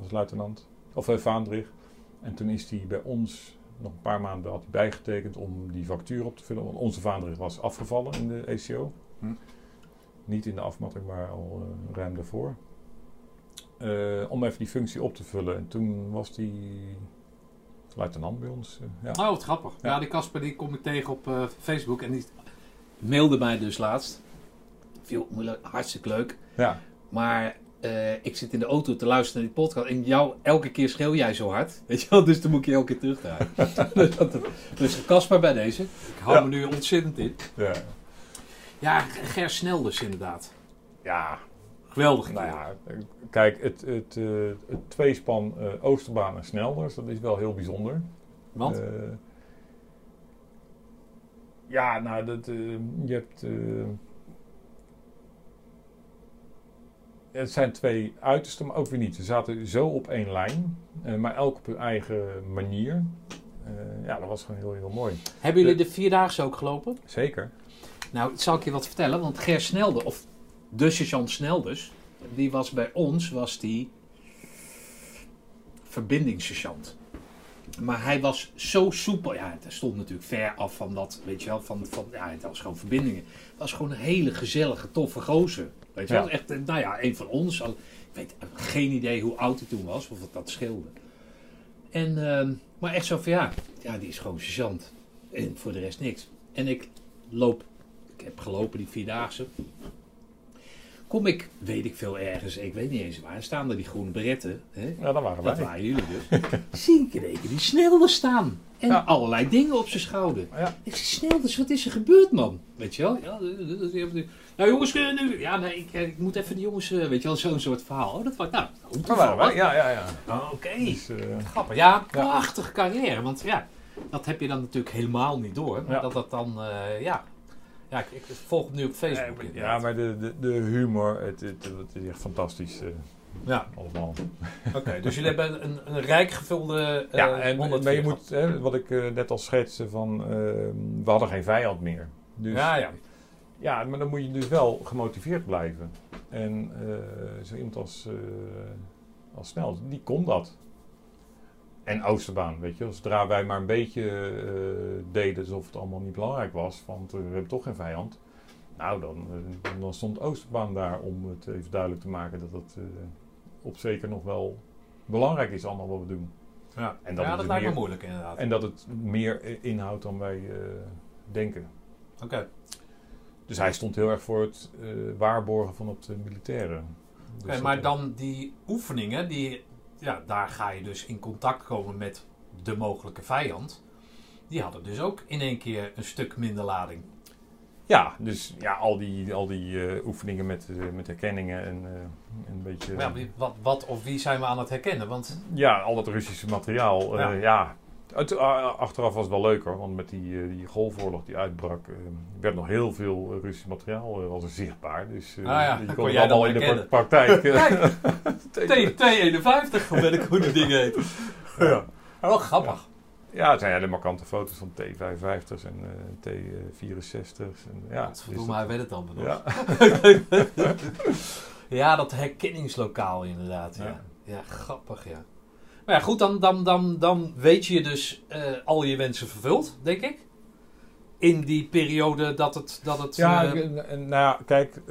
was luitenant, of uh, Vaandrig. En toen is hij bij ons nog een paar maanden had hij bijgetekend om die factuur op te vullen. Want onze Vaandrig was afgevallen in de ECO. Hm. Niet in de afmatting, maar al eh, ruim daarvoor. Eh, om even die functie op te vullen. En toen was hij luitenant bij ons. eh, ja. Oh, wat grappig. Ja, Ja. die Casper die kom ik tegen op eh, Facebook en die mailde mij dus laatst. Viel le- hartstikke leuk. ja. Maar eh, ik zit in de auto te luisteren naar die podcast en jou, elke keer schreeuw jij zo hard. Weet je wel, dus dan moet ik je elke keer terugdraaien. dus dat- dus Casper bij deze. Ik hou Ja. me nu ontzettend in. Ja. Ja, Ger Snel dus inderdaad. ja, Geweldig. Nou ja, kijk, het, het, eh, het tweespan eh Oosterbaan en Snelders, dat is wel heel bijzonder. Want? Eh, ja, nou, dat, je hebt... het zijn twee uitersten, maar ook weer niet. Ze zaten zo op één lijn, maar elk op hun eigen manier. Ja, dat was gewoon heel, heel mooi. Hebben jullie de Vierdaagse ook gelopen? Zeker. Nou, zal ik je wat vertellen, want Ger Snelde, of de sergeant Snelders, die was bij ons, was die verbindingssergeant. Maar hij was zo soepel. Ja, het stond natuurlijk ver af van dat, weet je wel, van, van ja, het was gewoon verbindingen. Het was gewoon een hele gezellige, toffe gozer. Weet je Ja. wel, echt, eh, nou ja, een van ons. Al- Ik weet geen idee hoe oud hij toen was, of wat dat scheelde. En, ehm, maar echt zo van, ja, ja, die is gewoon sergeant. En voor de rest niks. En ik loop ik heb gelopen die vierdaagse. Kom ik, weet ik veel ergens, ik weet niet eens waar, staan er die groene beretten. Hè? Ja, dat waren Dat wij. waren jullie dus. Zie ik in één keer die Snelders staan. En Ja. allerlei dingen op zijn schouder. Ja. Ik zeg, Snelders, wat is er gebeurd, man? Weet je wel? Ja, nou jongens, nu... Ja, nee, ik, eh, ik moet even die jongens... eh, Weet je wel, zo'n soort verhaal. Oh, dat was... Nou, goed Dat waren wij, toevallig. ja, ja, ja. Oh, Oké. Dus, eh, Grappig. Ja, prachtige carrière. Want ja, dat heb je dan natuurlijk helemaal niet door. Maar Ja. dat dat dan, eh, ja. Ja, ik, ik volg het nu op Facebook. Ja, maar de, de, de humor, het, het, het is echt fantastisch eh, Ja, allemaal. oké. dus jullie hebben een, een rijk gevulde eh ja, en, 104 maar je moet, hè, wat ik eh, net al schetste, van, eh, we hadden geen vijand meer. Dus, Ja, ja. ja, maar dan moet je dus wel gemotiveerd blijven. En eh, zo iemand als, eh als snel. Die kon dat. En Oosterbaan, weet je. Zodra wij maar een beetje eh, deden alsof het allemaal niet belangrijk was. Want eh, we hebben toch geen vijand. Nou, dan, eh, dan stond Oosterbaan daar om het even duidelijk te maken dat het eh, op zeker nog wel belangrijk is allemaal wat we doen. Ja, En dat ja, is dat het lijkt me meer- moeilijk inderdaad. En dat het meer inhoudt dan wij denken. Oké. Dus hij stond heel erg voor het waarborgen van het militaire. Dus Oké, dat, maar dan die oefeningen, die, ja, daar ga je dus in contact komen met de mogelijke vijand. Die hadden dus ook in één keer een stuk minder lading. Ja, dus ja, al die, al die eh, oefeningen met, eh, met herkenningen en eh, een beetje... Ja, wat, wat of wie zijn we aan het herkennen? Want Ja, al dat Russische materiaal. Ja. ja. Het, eh, achteraf was het wel leuker, want met die, eh, die golfoorlog die uitbrak, eh, werd nog heel veel eh, Russisch materiaal was er zichtbaar. Dus Ah ja, je kon allemaal in de herkennen. praktijk. eh, T- T51, hoe ben ik hoe dat ding heet. ja. Maar wel grappig. ja, het zijn hele markante foto's van T55's en eh, T64's. En, ja, Verdomme, dat- hij weet het dan nog. ja. Ja, dat herkenningslokaal inderdaad. Ja, ja. Ja. grappig ja. Maar ja, goed, dan, dan, dan, dan weet je dus eh, al je wensen vervuld, denk ik. In die periode dat het... Dat het Ja, eh, nou ja, kijk, eh,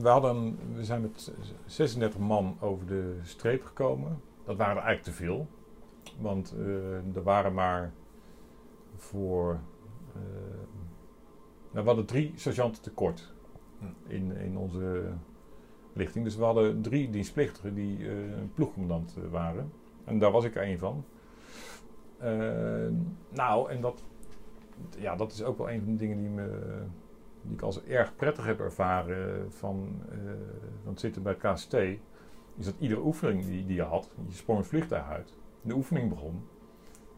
we, hadden, we zijn met 36 man over de streep gekomen. Dat waren er eigenlijk te veel. Want er waren maar voor... nou, we hadden drie sergeanten tekort in, in onze lichting. Dus we hadden drie dienstplichtigen die ploegcommandant waren. En daar was ik er één van. Eh, nou, en dat, ja, dat is ook wel een van de dingen die, me, die ik als erg prettig heb ervaren van, eh, van het zitten bij het KCT. Is dat iedere oefening die, die je had, je sprong een vliegtuig uit. De oefening begon.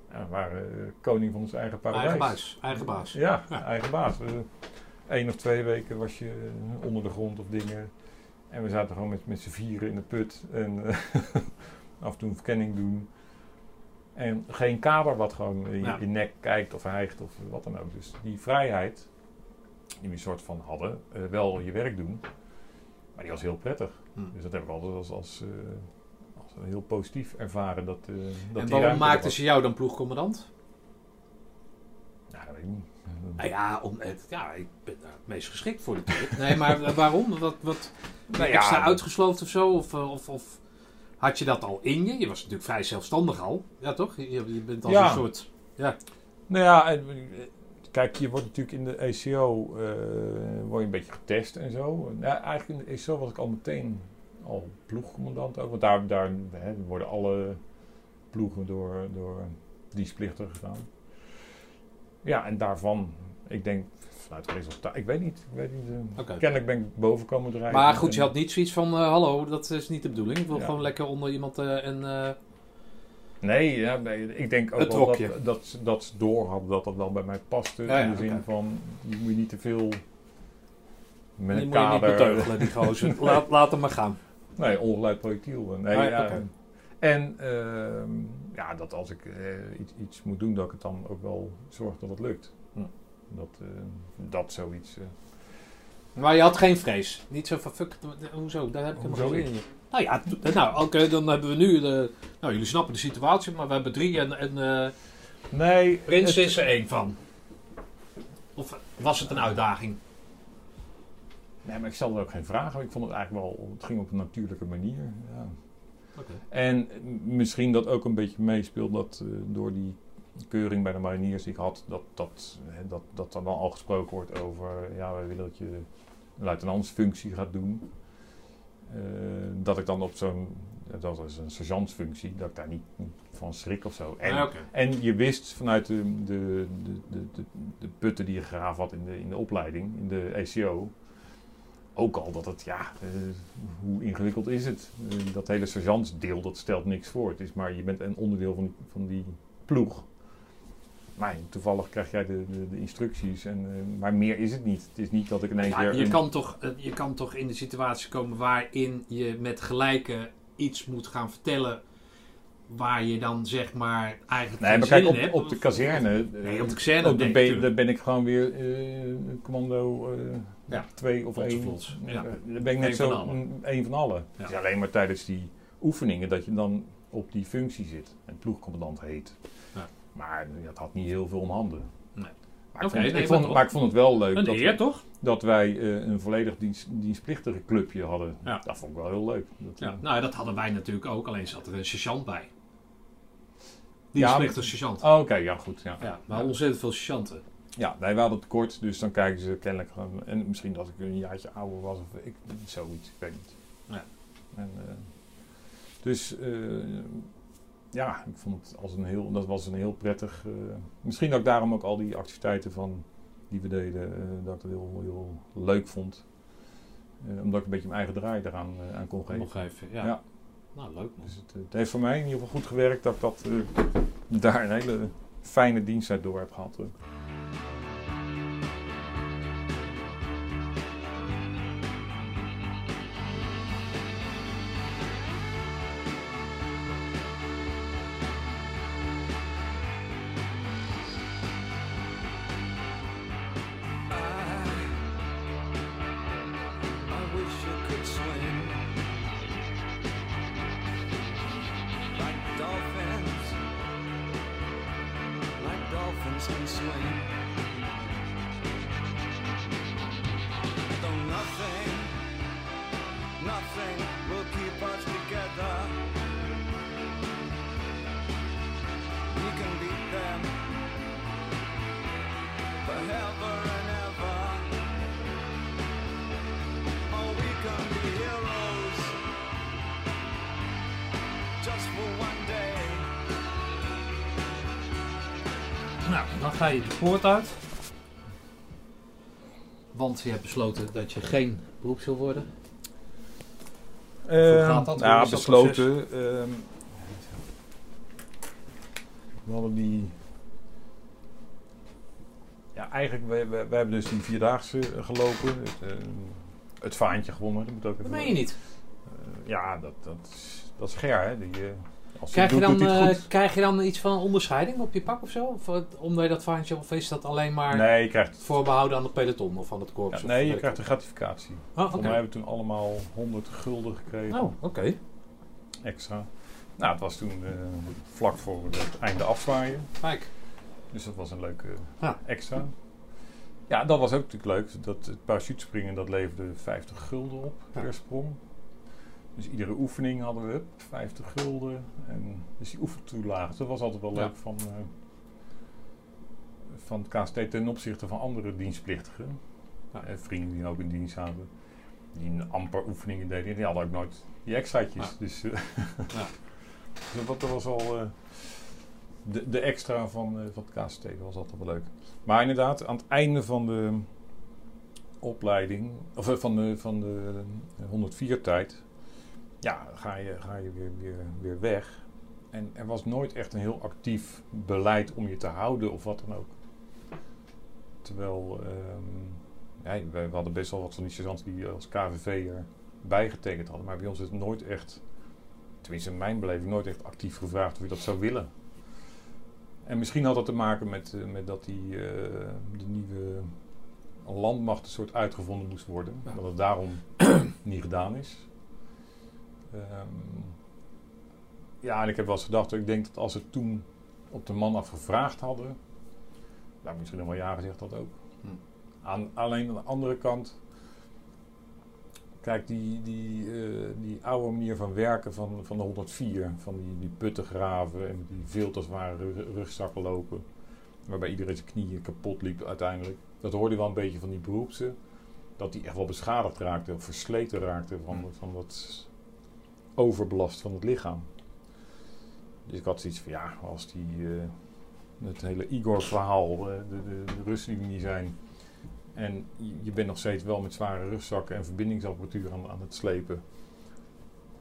En we waren eh, koning van ons eigen paradijs. eigen baas. Eigen baas. Ja, Ja. eigen baas. Eén of twee weken was je onder de grond of dingen. En we zaten gewoon met, met z'n vieren in de put. En af en toe een verkenning doen. En geen kader wat gewoon in je, Ja. je nek kijkt of hijgt of wat dan ook. Dus die vrijheid die we een soort van hadden, eh, wel je werk doen. Maar die was heel prettig. Hm. Dus dat heb ik altijd als, als, eh, als heel positief ervaren. Dat, eh, dat En waarom maakten ze jou dan ploegcommandant? Ja, dat weet ik niet. Nou ja, om, het- ja, ik ben daar het meest geschikt voor natuurlijk. Nee, maar wa- waarom? Wat, wat Nou extra ja, uitgesloofd of zo? Of, eh, of, of had je dat al in je? Je was natuurlijk vrij zelfstandig al. Ja, toch? Je, je bent als Ja. een soort... Nou ja, eh, kijk, je wordt natuurlijk in de ECO eh, word je een beetje getest en zo. Ja, eigenlijk in de ECO was ik al meteen al ploegcommandant ook. Want daar, daar hè, worden alle ploegen door, door dienstplichtigen gedaan. Ja, en daarvan, ik denk vanuit resultaat, ik weet niet. Ik weet niet eh. Kennelijk ben ik boven komen drijven. Maar goed, je had niet zoiets van... eh, hallo, dat is niet de bedoeling. Ik wil Ja. gewoon lekker onder iemand eh, en... Nee, ja, nee, ik denk ook wel dat, dat, ze- dat ze door hadden dat dat wel bij mij paste. Ja, in de zin van, je moet je niet te veel met moet je niet beteugelen, die gozer. laat, laat hem maar gaan. Nee, ongeleid projectiel. Nee, Ah, ja. oké. En ehm, ja, dat als ik iets, iets moet doen, dat ik het dan ook wel zorg dat het lukt. Dat, eh, dat zoiets... eh, Maar je had geen vrees. Niet zo van, fuck, hoezo? Daar heb ik helemaal geen zin in. Nou ja, nou oké, dan hebben we nu de... Nou, jullie snappen de situatie, maar we hebben drie en... en eh, nee, Prins het- is er één van. Of was het een uitdaging? Nee, maar ik stelde ook geen vragen. Ik vond het eigenlijk wel... Het ging op een natuurlijke manier. Ja. Oké. En misschien dat ook een beetje meespeelt dat door die keuring bij de mariniers die ik had, dat, dat, hè, dat, dat er dan al gesproken wordt over, ja, wij willen dat je een luitenantsfunctie gaat doen. Eh, dat ik dan op zo'n, dat is een sergeantsfunctie, dat ik daar niet van schrik of zo. En, Ah, en je wist vanuit de, de, de, de, de, putten die je graaf had in de, in de opleiding, in de ECO, ook al dat het, ja, eh, hoe ingewikkeld is het? Eh, dat hele sergeantsdeel, dat stelt niks voor. Het is maar, je bent een onderdeel van, van die ploeg. Maar toevallig krijg jij de, de, de instructies, en, eh, maar meer is het niet. Het is niet dat ik in één Ja, je, een- kan toch, eh, je kan toch in de situatie komen waarin je met gelijke iets moet gaan vertellen. Waar je dan zeg maar eigenlijk Nee, maar kijk, op, hebt. op de kazerne... eh, Nee, op de kazerne, oh, dan, nee, ben, dan ben ik gewoon weer eh, commando eh, Ja, twee of Vlots, één. vlots, ja. Eh, Dan ben ik net zo een, één van allen. Ja. Het is alleen maar tijdens die oefeningen dat je dan op die functie zit. En ploegcommandant heet. Maar dat had niet heel veel om handen. Nee. Maar, ik vond, nee, ik maar vond, toch. maar ik vond het wel leuk Een dat, eer, toch? dat wij eh, een volledig dienst, dienstplichtige clubje hadden. Ja. Dat vond ik wel heel leuk. Dat, Ja, nou, dat hadden wij natuurlijk ook, alleen zat er een sergeant bij. Die Ja, sergeant. oh, Oké, ja goed. Ja. Ja, maar ontzettend veel sergeanten. Ja, wij hadden het kort, dus dan kijken ze kennelijk. En misschien dat ik een jaartje ouder was of ik, zoiets, ik weet niet. Ja. En, eh, dus eh, ja, ik vond het als een heel, dat was een heel prettig. eh, misschien dat ik daarom ook al die activiteiten van die we deden, eh, dat ik het heel, heel leuk vond. Eh, omdat ik een beetje mijn eigen draai eraan eh, aan kon geven. Ja. Ja. Nou, leuk man. Dus het, het heeft voor mij in ieder geval goed gewerkt dat ik dat, daar een hele fijne diensttijd door heb gehad. Poort uit. Want je hebt besloten dat je geen beroep wil worden. Ehm, gaat dat? Hoe Ja, dat besloten. ehm, we hadden die. Ja, eigenlijk, we, we, we hebben dus die vierdaagse gelopen. Het, ehm, het vaantje gewonnen. Dat moet ook Dat even. meen je niet. Eh, ja, dat, dat, is, dat is Ger, hè? Die, eh, als Krijg je, dan, eh, krijg je dan iets van een onderscheiding op je pak of zo? Of, eh, omdat je dat vaantje, of is dat alleen maar Nee, je krijgt. voorbehouden aan het peloton of aan het korps? Ja, nee, je krijgt een gratificatie. Oh, oké. mij hebben we toen allemaal 100 gulden gekregen. Oh, oké. Extra. Nou, het was toen eh, vlak voor het einde afzwaaien. Kijk. Dus dat was een leuke Ja. extra. Ja, dat was ook natuurlijk leuk. Dat het parachutespringen dat leverde 50 gulden op Ja. per sprong. Dus iedere oefening hadden we hup, 50 gulden. En dus die oefentoelagen, dat was altijd wel Ja. leuk van, eh, van het KST ten opzichte van andere dienstplichtigen. Ja. Eh, vrienden die ook in dienst zaten. Die een amper oefeningen deden. Die hadden ook nooit die extraatjes. Ja. Dus, Ja. dus dat, was al... de, de extra van, van het KST dat was altijd wel leuk. Maar inderdaad, aan het einde van de opleiding, of van de, van de 104-tijd, ja, ga je, ga je weer, weer, weer weg. En er was nooit echt een heel actief beleid om je te houden of wat dan ook. Terwijl, ehm, ja, we, hadden best wel wat van die sergeanten die als KVV erbij getekend hadden. Maar bij ons is het nooit echt, tenminste in mijn beleving, nooit echt actief gevraagd of je dat zou willen. En misschien had dat te maken met, eh, met dat die, eh, de nieuwe landmacht een soort uitgevonden moest worden. Ja. Dat het daarom niet gedaan is. Ehm, ja, en ik heb wel eens gedacht, ik denk dat als ze toen op de man af gevraagd hadden, nou misschien nog wel jaren gezegd dat ook. Hm. Aan, alleen aan de andere kant, kijk, die, die, eh, die oude manier van werken van, van de 104, van die, die putten graven en die zware ru- rugzakken lopen, waarbij iedereen zijn knieën kapot liep uiteindelijk. Dat hoorde je wel een beetje van die beroepsen, dat die echt wel beschadigd raakten, of versleten raakten van, Hm. van dat overbelast van het lichaam. Dus ik had zoiets van, ja, als die, eh, het hele Igor-verhaal, eh, de, de, de Russen die niet zijn, en je, bent nog steeds wel met zware rugzakken en verbindingsapparatuur aan, aan het slepen,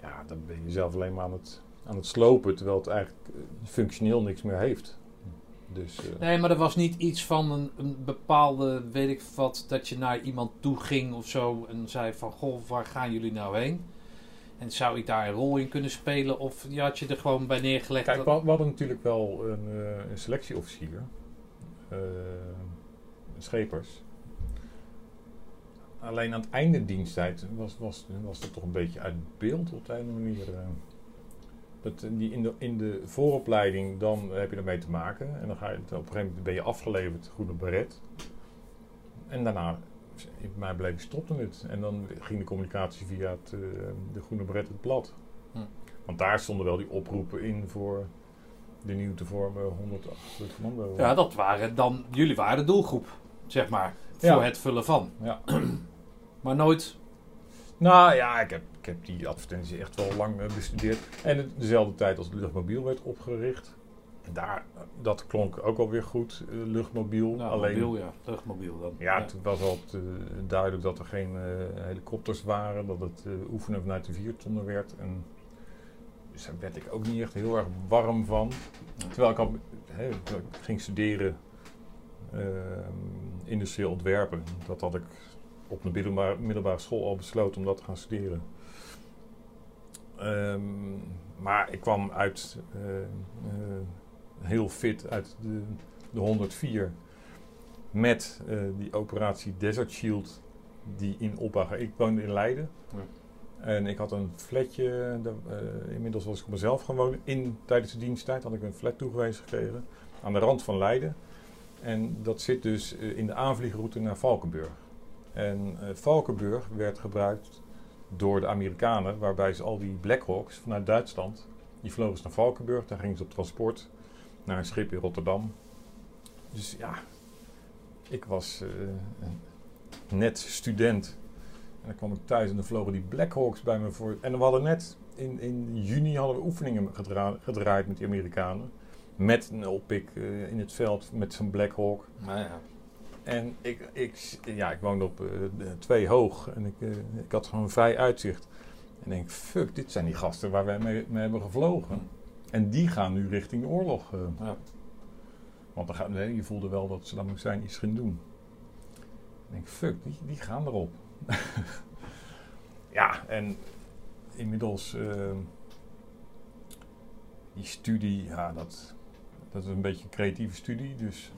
ja, dan ben je zelf alleen maar aan het, aan het slopen, terwijl het eigenlijk eh, functioneel niks meer heeft. Dus, Nee, maar er was niet iets van een, een bepaalde, weet ik wat, dat je naar iemand toe ging of zo en zei van, goh, waar gaan jullie nou heen? En zou ik daar een rol in kunnen spelen? Of je had je er gewoon bij neergelegd? Kijk, dat- we, we hadden natuurlijk wel een, eh, een selectieofficier. eh, schepers. Alleen aan het einde diensttijd was, was, was dat toch een beetje uit beeld op de een of andere manier. eh. het, die in, de, in de vooropleiding, dan heb je ermee te maken. En dan ga je, op een gegeven moment ben je afgeleverd, groene beret. En daarna, in mijn beleving, stopte het. En dan ging de communicatie via het, eh, de groene beret het blad. Hm. Want daar stonden wel die oproepen in voor de nieuw te vormen 108 commando. Ja, dat waren dan, jullie waren de doelgroep, zeg maar, voor Ja. het vullen van. Ja. Maar nooit, Nou ja, ik heb, ik heb die advertentie echt wel lang eh, bestudeerd. En het- dezelfde tijd als luchtmobiel werd opgericht. En daar, eh, dat klonk ook alweer goed, eh, luchtmobiel. nou, Alleen, mobiel, ja, luchtmobiel dan. ja, toen was al te- duidelijk dat er geen eh, helikopters waren. Dat het eh, oefenen vanuit de viertonnen werd. En dus daar werd ik ook niet echt heel erg warm van. Terwijl ik, al, ik ging studeren eh, industrieel ontwerpen. Dat had ik op de middelbare, middelbare school al besloten om dat te gaan studeren. Ehm, maar ik kwam uit eh, eh, heel fit uit de, de 104 met eh, die operatie Desert Shield die in opbouw. Ik woonde in Leiden. Ja. En ik had een flatje, eh, inmiddels was ik op mezelf gaan wonen. In, tijdens de diensttijd had ik een flat toegewezen gekregen. Aan de rand van Leiden. En dat zit dus eh, in de aanvliegroute naar Valkenburg. En Valkenburg werd gebruikt door de Amerikanen, waarbij ze al die Blackhawks vanuit Duitsland, die vlogen ze naar Valkenburg, daar gingen ze op transport naar een schip in Rotterdam. Dus ja, ik was eh, net student. En dan kwam ik thuis en dan vlogen die Blackhawks bij me voor. En we hadden net in, in juni hadden we oefeningen gedra- gedraaid met die Amerikanen. Met een oppik eh, in het veld met zo'n Blackhawk. Nou ja. En ik, ik, ja, ik woonde op de- twee hoog en ik, ik had gewoon vrij uitzicht. En denk, fuck, dit zijn die gasten waar wij mee, mee hebben gevlogen. En die gaan nu richting de oorlog. eh. Ja. Want dan gaat, nee, je voelde wel dat Saddam Hussein iets ging doen. Ik denk, fuck, die, die gaan erop. ja, en inmiddels eh, die studie, ja, dat, dat is een beetje een creatieve studie. Dus,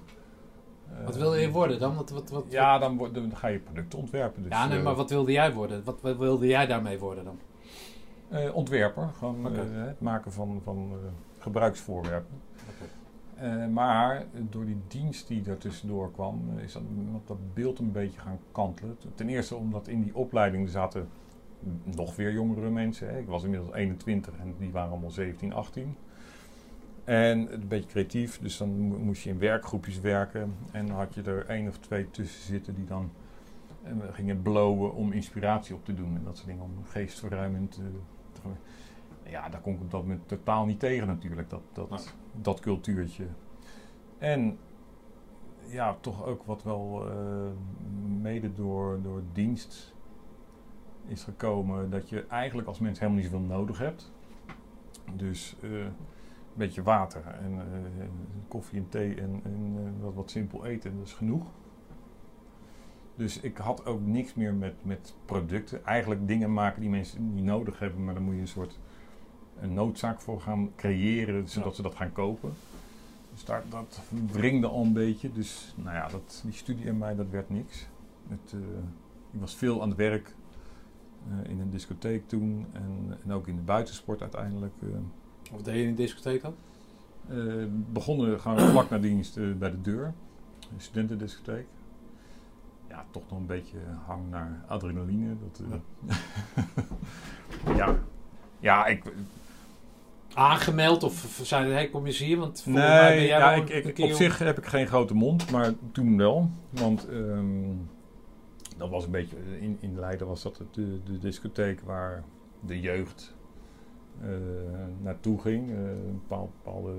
eh, Wat wilde je worden dan? Wat, wat, wat, Ja, dan, dan ga je producten ontwerpen. Dus, ja, nee, eh, maar wat wilde jij worden? Wat, wat wilde jij daarmee worden dan? Eh, ontwerper, gewoon eh, het maken van, van eh, gebruiksvoorwerpen. Maar door die dienst die er tussendoor kwam, is dat, dat beeld een beetje gaan kantelen. Ten eerste omdat in die opleiding zaten nog weer jongere mensen. Hè. Ik was inmiddels 21 en die waren allemaal 17, 18. En een beetje creatief, dus dan mo- moest je in werkgroepjes werken. En dan had je er één of twee tussen zitten die dan gingen blowen om inspiratie op te doen. En dat soort dingen, om geestverruimend. Ja, daar kon ik op dat moment totaal niet tegen natuurlijk, dat, dat, dat cultuurtje. En ja, toch ook wat wel eh, mede door, door dienst is gekomen, dat je eigenlijk als mens helemaal niet zoveel nodig hebt. Dus eh, een beetje water en eh, koffie en thee en, en wat, wat simpel eten, dat is genoeg. Dus ik had ook niks meer met, met producten. Eigenlijk dingen maken die mensen niet nodig hebben, maar dan moet je een soort een noodzaak voor gaan creëren, zodat Ja. ze dat gaan kopen. Dus daar, dat wringde al een beetje. Dus nou ja, dat, die studie in mij, dat werd niks. Het, eh, ik was veel aan het werk eh, in een discotheek toen en, en ook in de buitensport uiteindelijk. eh. Of deed je in de discotheek dan? Begonnen gewoon vlak na dienst bij de deur, een studentendiscotheek. Ja, toch nog een beetje hang naar adrenaline. Dat, eh, ja. ja, ik, Aangemeld of zeiden hey, kom eens hier? Want volgens mij ben Nee, jij ja, ik, ik, op zich heb ik geen grote mond, maar toen wel. Want ehm, dat was een beetje, in, in Leiden was dat de, de discotheek waar de jeugd eh, naartoe ging. Eh, een bepaal- bepaalde...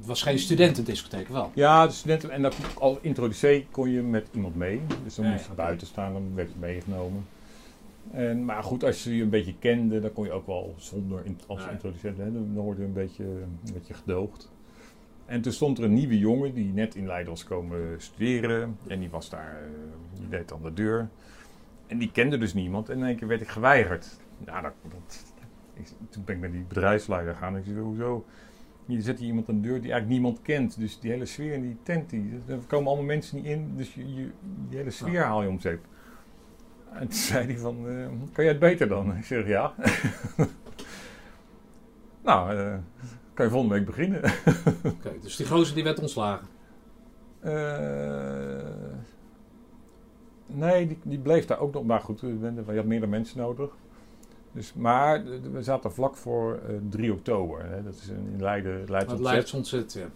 Het was geen studentendiscotheek, wel. Ja, de studenten, en dat, al introducee kon je met iemand mee. Dus dan Ja, moest je buiten staan, dan werd je meegenomen. En, maar goed, als je je een beetje kende, dan kon je ook wel zonder als Ja. introducent, hè, dan hoorde je een beetje, een beetje gedoogd. En toen stond er een nieuwe jongen die net in Leiden was komen studeren. En die was daar, eh, die deed aan de deur. En die kende dus niemand. En in één keer werd ik geweigerd. Nou, dat, dat, ik, toen ben ik naar die bedrijfsleider gaan. En ik zei, hoezo? Je zet hier iemand aan de deur die eigenlijk niemand kent. Dus die hele sfeer in die tent, die, er komen allemaal mensen niet in. Dus je, je, die hele sfeer haal je om zeep. En toen zei hij van, eh, kan jij het beter dan? Ik zeg, ja. Nou, eh, kan je volgende week beginnen. Oké, dus die gozer die werd ontslagen. Eh, nee, die, die bleef daar ook nog. Maar goed, je had meerdere mensen nodig. Dus, maar we zaten vlak voor eh, 3 oktober. Hè. Dat is in Leiden, Leiden Het ontzet. leidt ontzettend, ja.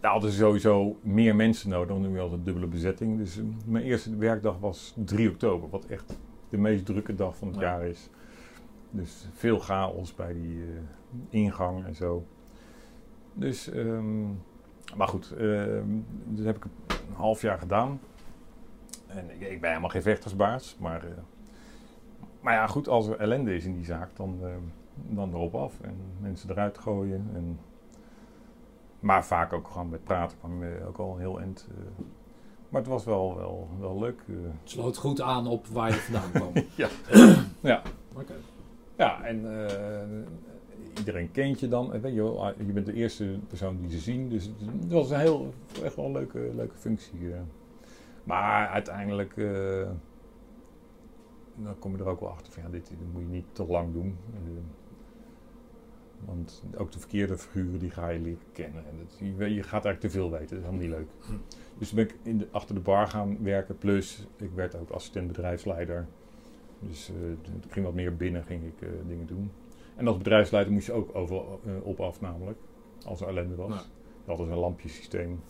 Daar hadden ze sowieso meer mensen nodig. Dan nu al een dubbele bezetting. Dus eh, mijn eerste werkdag was 3 oktober. Wat echt de meest drukke dag van het Ja. jaar is. Dus veel chaos bij die eh, ingang en zo. Dus, ehm, maar goed, ehm, dat heb ik een half jaar gedaan. En ik, ik ben helemaal geen vechtersbaas. Maar, eh, maar ja, goed, als er ellende is in die zaak, dan, ehm, dan erop af. En mensen eruit gooien. En, maar vaak ook gewoon met praten kwam je ook al een heel eind. eh. maar het was wel, wel, wel leuk. eh. Het sloot goed aan op waar je vandaan kwam. ja. ja. Oké. Ja, en eh, iedereen kent je dan. Weet je, wel, ah, je bent de eerste persoon die ze zien. Dus het was een heel, echt wel een leuke, leuke functie. Maar uiteindelijk dan kom je er ook wel achter van ja, dit, dit moet je niet te lang doen. Eh, want ook de verkeerde figuren die ga je leren kennen. En dat, je, je gaat eigenlijk te veel weten, dat is helemaal niet leuk. Hm. Dus toen ben ik in de, achter de bar gaan werken. Plus, ik werd ook assistent bedrijfsleider. Dus eh, ik ging wat meer binnen, ging ik eh, dingen doen. En als bedrijfsleider moest je ook overal op af namelijk. Als er ellende was. Ja. Je had dus een lampjesysteem.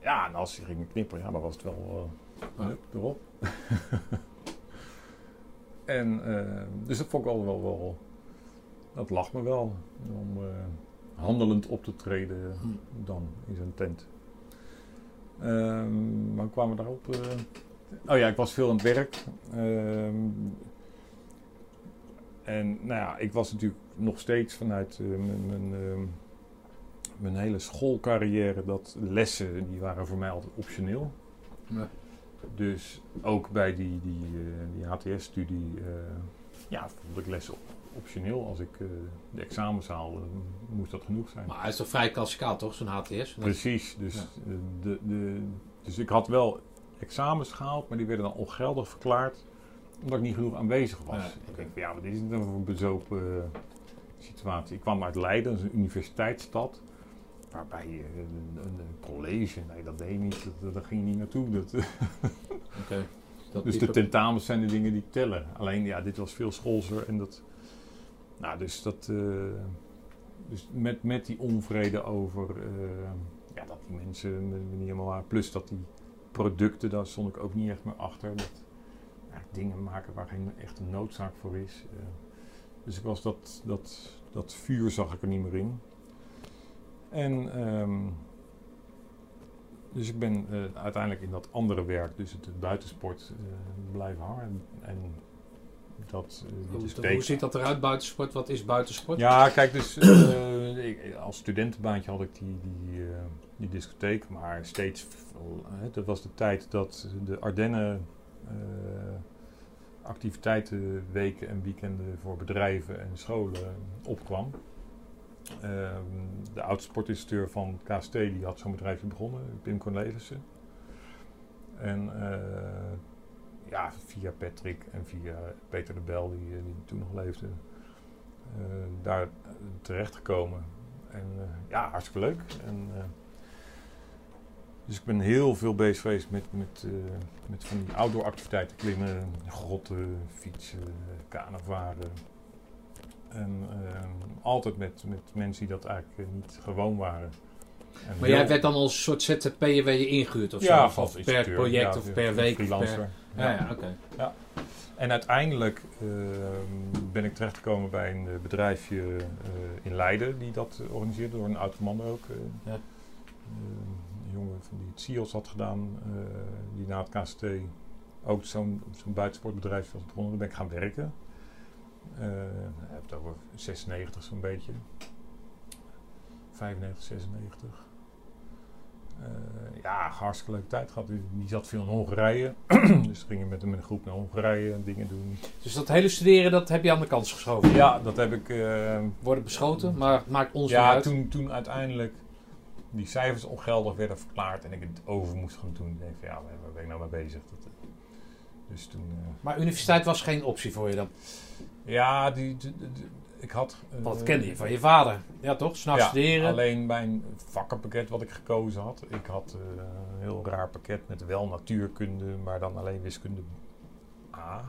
Ja, en als je ging knipperen, ja, dan was het wel. Hup, erop. en, eh, dus dat vond ik wel, wel, wel, dat lag me wel. Om eh, handelend op te treden Hm. dan in zo'n tent. Ehm maar kwamen we daarop? eh, oh ja, ik was veel aan het werk. Ehm, en nou ja, ik was natuurlijk nog steeds vanuit mijn, mijn, ehm, mijn hele schoolcarrière dat lessen, die waren voor mij altijd optioneel. Ja. Dus ook bij die, die, eh, die HTS-studie eh, ja, vond ik lessen op- optioneel. Als ik eh, de examens haalde, moest dat genoeg zijn. Maar hij is toch vrij klassikaal, toch? Zo'n HTS? Precies, dus, Ja. de, de, dus ik had wel examens gehaald, maar die werden dan ongeldig verklaard omdat ik niet genoeg aanwezig was. Ja, Ik denk, ja, wat is het dan voor een bezopen situatie? Ik kwam uit Leiden, dat is een universiteitsstad, waarbij je een, een, college, nee dat deed je niet, dat, daar ging je niet naartoe. Dat, Oké. Dat dus de tentamens zijn de dingen die tellen. Alleen ja, dit was veel schoolser en dat. Nou, dus dat. eh, dus met, met die onvrede over. eh, ja, dat die mensen me me niet helemaal waren. Plus dat die producten, daar stond ik ook niet echt meer achter. Dat ja, dingen maken waar geen echte noodzaak voor is. eh. dus ik was dat, dat, dat vuur zag ik er niet meer in. En. ehm, dus ik ben eh, uiteindelijk in dat andere werk, dus het, het buitensport, eh, blijven hangen. En dat, eh, die Hoe, ziet dat eruit, buitensport? Wat is buitensport? Ja, kijk, dus ik- als studentenbaantje had ik die, die, die discotheek, maar steeds, dat was de tijd dat de Ardennen eh, activiteiten, weken en weekenden voor bedrijven en scholen opkwam. Ehm, de oud-sportinstructeur van KST die had zo'n bedrijfje begonnen, Pim Cornelissen. En eh, ja, via Patrick en via Peter de Bel, die, eh, toen nog leefde, eh, daar eh, terechtgekomen. En ja, hartstikke leuk. En, dus ik ben heel veel bezig geweest met, met, met van die outdoor activiteiten. Klimmen, grotten, fietsen, kanavaren. En eh, altijd met, met mensen die dat eigenlijk eh, niet gewoon waren. En Maar jij werd dan als soort ZZP'er je ingehuurd of ja, zo? vast Of per project ja, of per week? Freelancer. Per... Ja, ja, oké. En uiteindelijk ehm, ben ik terechtgekomen bij een eh, bedrijfje eh, in Leiden die dat organiseerde, door een oud ook. Ja. Eh, een jongen van die het CIOS had gedaan, die na het KST ook zo'n zo'n buitensportbedrijf was begonnen. Daar ben ik gaan werken. Eh ik heb het over 96 zo'n beetje. 95, 96. Eh, ja, hartstikke leuke tijd gehad. Die, die zat veel in Hongarije. dus met hem met een groep naar Hongarije en dingen doen. Dus dat hele studeren, dat heb je aan de kant geschoven. Ja, dat heb ik. eh, Worden beschoten, maar het maakt ons niet ja, uit. toen, toen uiteindelijk die cijfers ongeldig werden verklaard en ik het over moest gaan doen, denk ik van ja, waar ben ik nou mee bezig? Dat, eh, dus toen. eh, Maar universiteit was geen optie voor je dan? Ja, die, de- de- de- ik had... eh, Wat kende je van je vader? Ja, toch? S'nachts ja, studeren. alleen mijn vakkenpakket wat ik gekozen had. Ik had eh, een heel raar pakket met wel natuurkunde, maar dan alleen wiskunde A.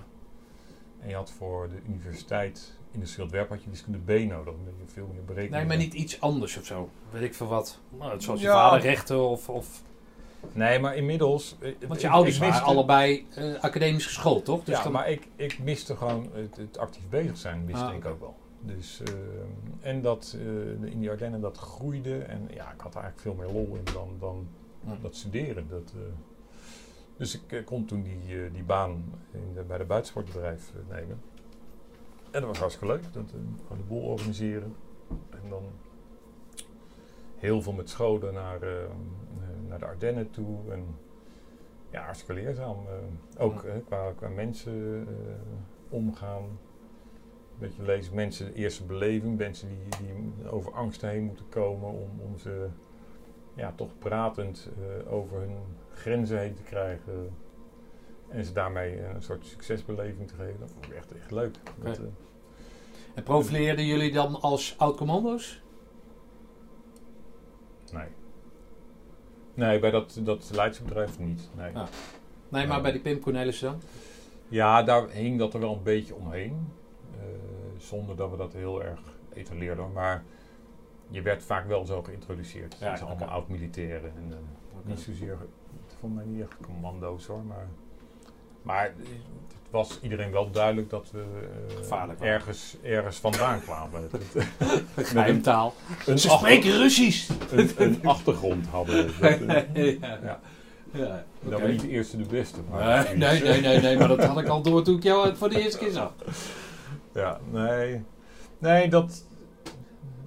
En je had voor de universiteit industrieel ontwerp had je wiskunde B nodig. Dan ben je veel meer berekening. Nee, maar niet iets anders of zo. Weet ik veel wat. Nou, zoals je Ja. vader rechten of... of Nee, maar inmiddels... eh, want ik- je ouders ik waren allebei eh, academisch geschoold, toch? Dus ja, dan- maar ik, ik miste gewoon het, het actief bezig zijn, miste Ah, ik ook wel. Dus, eh, en dat in die Ardennen dat groeide. En ja, ik had er eigenlijk veel meer lol in dan, dan dat studeren. Dat, dus ik kon toen die, die baan in de, bij de buitensportbedrijf nemen. En dat was hartstikke leuk. Dat, gewoon de boel organiseren. En dan heel veel met scholen naar, eh, eh, naar de Ardennen toe. En ja, hartstikke leerzaam. eh, ook Ja. qua, qua mensen omgaan. Een beetje lezen mensen de eerste beleving. Mensen die, die over angsten heen moeten komen om, om ze ja, toch pratend over hun grenzen heen te krijgen. En ze daarmee een soort succesbeleving te geven. Dat vond ik echt, echt leuk. Dat, En profileerden jullie dan als oud-commando's? Nee. Nee, bij dat, dat Leidse bedrijf niet. Nee. Ja. Nee, maar bij die Pim Cornelissen dan? Ja, daar hing dat er wel een beetje omheen. Eh, zonder dat we dat heel erg etaleerden. Maar je werd vaak wel zo geïntroduceerd. Ja, Ja, zijn oké. allemaal oud-militairen. En, eh, Niet zozeer, niet echt commando's hoor. Maar, maar eh, het was iedereen wel duidelijk dat we eh, ergens, ergens vandaan kwamen. Geheimtaal. een, Ze spreken Russisch! een, een achtergrond hadden. Dat, eh, ja. Ja. Ja, Dat we niet de eerste de beste maar Nee, nee, nee, nee, nee, maar dat had ik al door toen ik jou voor de eerste keer zag. Ja, nee. Nee, dat,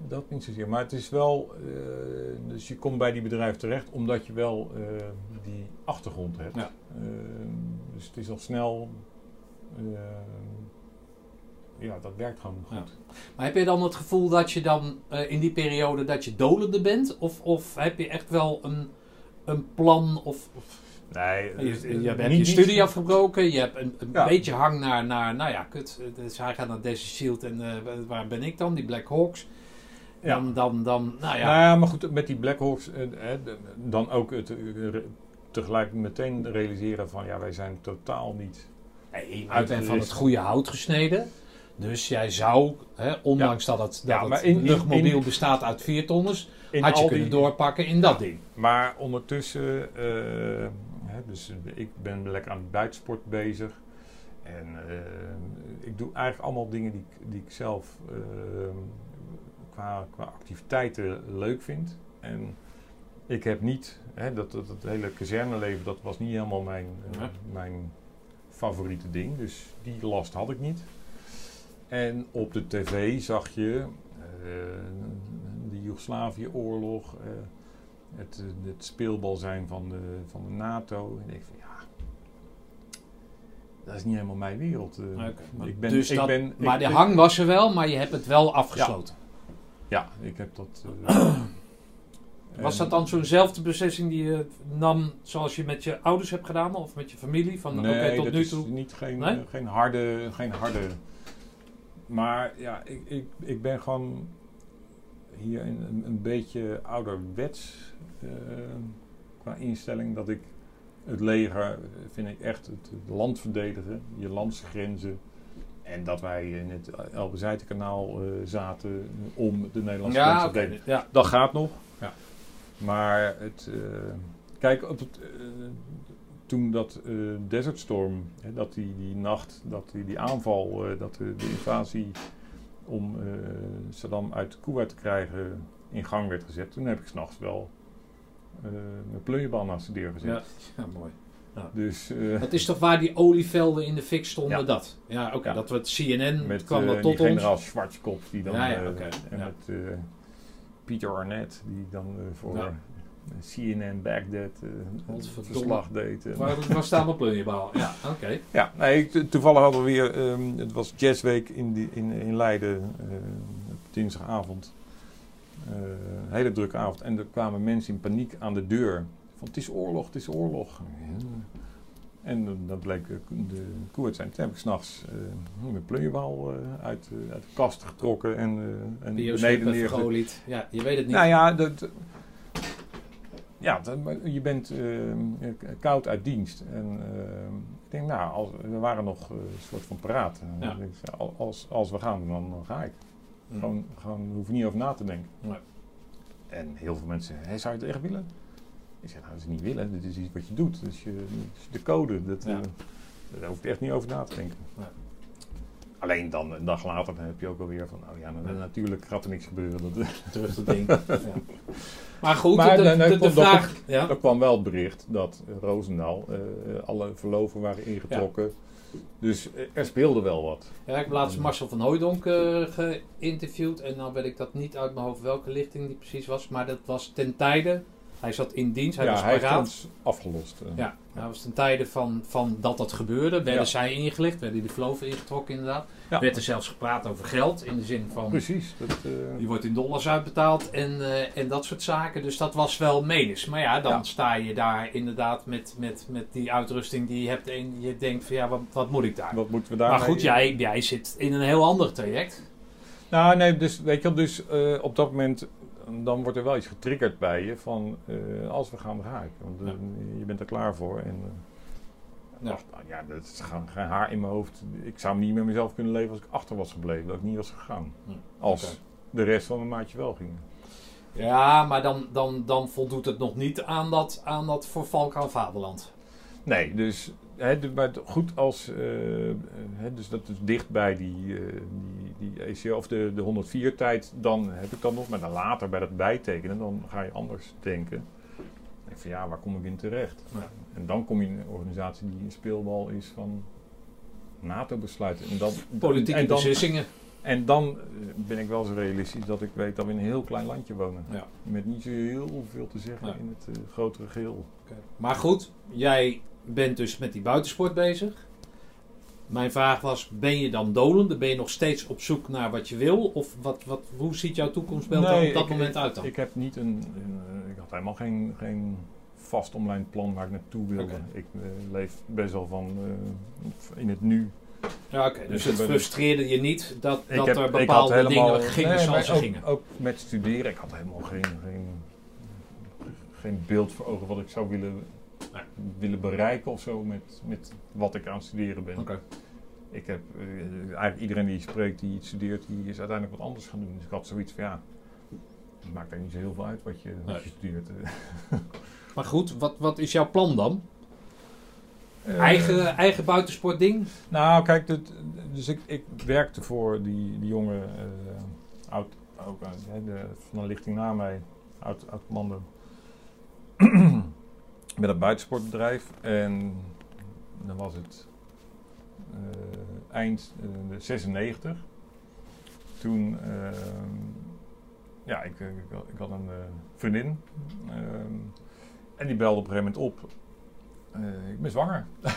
dat niet zozeer. Maar het is wel... eh, dus je komt bij die bedrijf terecht omdat je wel eh, die achtergrond hebt. Ja. Eh, dus het is al snel... eh, ja, dat werkt gewoon goed. Ja. Maar heb je dan het gevoel dat je dan eh, in die periode dat je dolende bent? Of, of heb je echt wel een, een plan? Of, of Nee, je, je, hebt niet- je niet- studie afgebroken, je hebt een, een Ja. beetje hang naar, naar, nou ja, kut. Dus hij gaat naar Desert Shield en eh, waar ben ik dan? Die Black Hawks. Ja. Dan, dan, dan, nou ja. Nou ja, maar goed, met die Black Hawks eh, eh, dan ook het, eh, tegelijk meteen realiseren van ja, wij zijn totaal niet Nee, de van het goede hout gesneden. Dus jij zou, hè, ondanks dat het, dat Ja, maar in- luchtmobiel in- bestaat uit vier tonners, had je al kunnen die- doorpakken in dat ding. Maar ondertussen, eh, hè, dus ik ben lekker aan het buitensport bezig. En eh, ik doe eigenlijk allemaal dingen die, ik- die ik zelf eh, qua, qua activiteiten leuk vind. En ik heb niet, hè, dat, dat, dat hele kazerneleven, dat was niet helemaal mijn, Ja. mijn favoriete ding. Dus die last had ik niet. En op de tv zag je eh, de Joegoslavië-oorlog, eh, het, eh, het speelbal zijn van de, van de NATO. En ik van ja, dat is niet helemaal mijn wereld. Oké, maar ik ben, dus ik dat- ben, maar ik de hang was er wel, maar je hebt het wel afgesloten. Ja, ik heb dat. Was dat dan zo'nzelfde beslissing die je nam zoals je met je ouders hebt gedaan of met je familie? Van nee, oké, tot dat nu is toe. niet geen, Nee? geen harde, geen harde. Maar ja, ik, ik, ik ben gewoon hier een, een, beetje ouderwets eh, qua instelling dat ik het leger eh, vind ik echt het, het land verdedigen, je landsgrenzen. En dat wij in het Elbe-Zijtenkanaal eh, zaten om de Nederlandse grens Ja, te verdedigen. Ja. Dat gaat nog. Ja. Maar het, eh, kijk, op het, eh, toen dat eh, Desert Storm, hè, dat die, die nacht, dat die, die aanval, eh, dat de, de invasie om eh, Saddam uit Kuwait te krijgen in gang werd gezet, toen heb ik s'nachts wel eh mijn pleuiebal naast de deur gezet. Ja. ja, mooi. Dus eh, Dat is toch waar die olievelden in de fik stonden, Ja. dat? Ja, oké. Ja. Dat we het CNN met kwam dat tot ons. generaal Schwarzkopf die dan Ja, ja, eh, oké, en ja. met eh, Peter Arnett die dan eh, voor Ja. CNN Baghdad eh, verslag deed. en- Waar, waar staan we plunjebal? Ja, oké. Ja, nee, toevallig hadden we weer, ehm, het was Jazzweek in, die, in, in Leiden eh, op dinsdagavond. Eh, een hele drukke avond. En er kwamen mensen in paniek aan de deur. Van het is oorlog, het is oorlog. Ja. En dat bleek de, te zijn. Toen heb ik s'nachts uh, mijn plunjebal eh, uit, eh, uit de kast getrokken en, eh en beneden en neergezet. vergolied. Ja, je weet het niet. Nou ja, dat, ja dat- je bent eh, koud uit dienst. En eh, ik denk, nou, als, we waren nog eh, een soort van paraat. Ja. als, als we gaan, dan, dan ga ik. Hm. Gewoon, gewoon hoef je niet over na te denken. Nee. En heel veel mensen hey, zou je het echt willen? Ik zeg, nou, dat is niet willen. Dit is iets wat je doet. Dus je, de code. Dat, Ja. eh, daar hoef je echt niet over na te denken. Alleen dan, een dag later, dan heb je ook alweer van, oh ja, nou, natuurlijk gaat er niks gebeuren. Dat, terug te denken. ja. Maar goed, Maar de, de, vraag... Ja? Er kwam wel het bericht dat Roosendaal, eh, alle verloven waren ingetrokken. Dus eh, er speelde wel wat. ja, ik heb laatst Marcel van Hooijdonk eh, geïnterviewd. En nou weet ik dat niet uit mijn hoofd welke lichting die precies was. Maar dat was ten tijde... Hij zat in dienst, hij ja, was hij paraat. ons afgelost. eh. Ja, dat was ten tijde van, van dat dat gebeurde. Werden Ja. zij ingelicht, werden die verloven ingetrokken inderdaad. Ja. Werd er zelfs gepraat over geld. In de zin van, Precies. Dat, eh, die wordt in dollars uitbetaald en, eh, en dat soort zaken. Dus dat was wel menens. Maar ja, dan sta je daar inderdaad met, met, met die uitrusting die je hebt. En je denkt van ja, wat, wat moet ik daar? wat moeten we daar maar goed, jij, jij zit in een heel ander traject. Nou, nee, dus weet je wel, dus op dat moment, dan wordt er wel iets getriggerd bij je van, eh, als we gaan, ik. Want eh, je bent er klaar voor. En, eh, Ja. ach, nou ja, dat is geen, geen haar in mijn hoofd. Ik zou niet met mezelf kunnen leven als ik achter was gebleven, dat ik niet was gegaan. Ja, Als de rest van mijn maatje wel ging. Ja, maar dan, dan, dan voldoet het nog niet aan dat, aan dat voor Valk Vaderland. Nee, dus de- maar goed als, eh, hè, dus dat is dicht bij die, eh, die, die ECO of de, de 104 tijd, dan heb ik dat nog, maar dan later bij dat bijtekenen, dan ga je anders denken. Ik van ja, waar kom ik in terecht? Ja. En dan kom je in een organisatie die een speelbal is van NATO-besluiten. En dan, Politieke en dan, beslissingen. En dan eh, ben ik wel zo realistisch dat ik weet dat we in een heel klein landje wonen. Ja. Met niet zo heel veel te zeggen Ja. in het grotere geheel. Maar goed, jij bent dus met die buitensport bezig. Mijn vraag was, ben je dan dolende? Ben je nog steeds op zoek naar wat je wil? Of wat, wat, hoe ziet jouw toekomstbeeld er op dat ik- moment uit dan? Ik heb niet een, een, eh, ik had helemaal geen, geen vast online plan waar ik naartoe wilde. Ik eh, leef best wel van eh, in het nu. ja, oké. dus dus het ben- frustreerde je niet dat, dat heb- er bepaalde helemaal- dingen gingen nee, zoals ze gingen? Ook met studeren, ik had helemaal geen, geen, geen beeld voor ogen wat ik zou willen, Nee. willen bereiken of zo met, met wat ik aan het studeren ben. Ik heb eh, eigenlijk iedereen die spreekt, die iets studeert, die is uiteindelijk wat anders gaan doen. Dus ik had zoiets van ja, het maakt eigenlijk niet zo heel veel uit wat je, wat Nee. je studeert. Maar goed, wat, wat is jouw plan dan? Eh, Eigen, eigen buitensportding? Nou, kijk, dit, dus ik, ik werkte voor die, die jongen, eh, oud, ook de, van de lichting na mij, oud, oud commando, met een buitensportbedrijf. En dan was het eh, eind eh, de 96. Toen, eh, ja, ik, ik, had- ik had een eh, vriendin. ehm, en die belde op een gegeven moment op. eh, ik ben zwanger.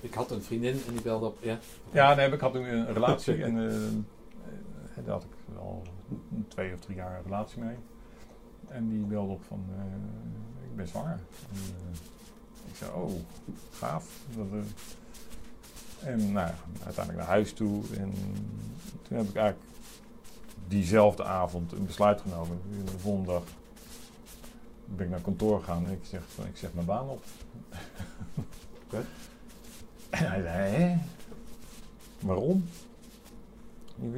Ik had een vriendin en die belde op. Ja. Ja, nee, ik had toen een relatie en eh, eh, daar had ik al twee of drie jaar een relatie mee. En die belde op van, eh, ik ben zwanger. En, eh, ik zei, oh, gaaf. Dat, eh, en nou, uiteindelijk naar huis toe. En toen heb ik eigenlijk diezelfde avond een besluit genomen. De volgende dag ben ik naar kantoor gegaan en ik zeg, van, ik zeg mijn baan op. En hij zei, hè? Waarom?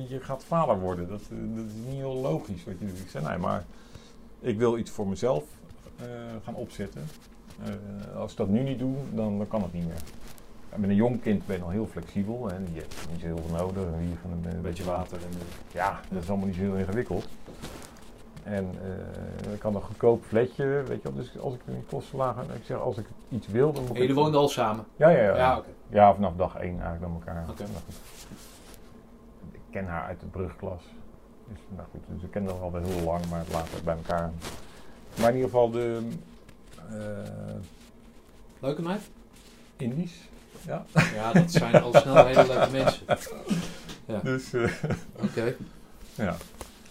Je, gaat vader worden. Dat, eh, dat is niet heel logisch wat je doet. Ik zei, nee, maar ik wil iets voor mezelf gaan opzetten. Eh, als ik dat nu niet doe, dan, dan kan het niet meer. Met een jong kind ben je nog heel flexibel. En je hebt niet zo heel veel nodig. Hier van een, Een beetje water. En, eh, ja, dat is allemaal niet zo heel ingewikkeld. En eh, ik had een goedkoop flatje, weet je wel. Dus als ik een kosten laag, ik zeg, als ik iets wil, dan moet en ik... jullie woonden al samen? Ja, ja, ja. Ja. Ja, vanaf dag één eigenlijk bij elkaar. Goed. Ik ken haar uit de brugklas. Dus, nou goed, dus ik ken haar al wel heel lang, maar later bij elkaar. Maar in ieder geval de eh Leuke meid? Indisch. Ja. Ja, dat zijn al snel hele leuke mensen. Ja. Dus, eh, ja.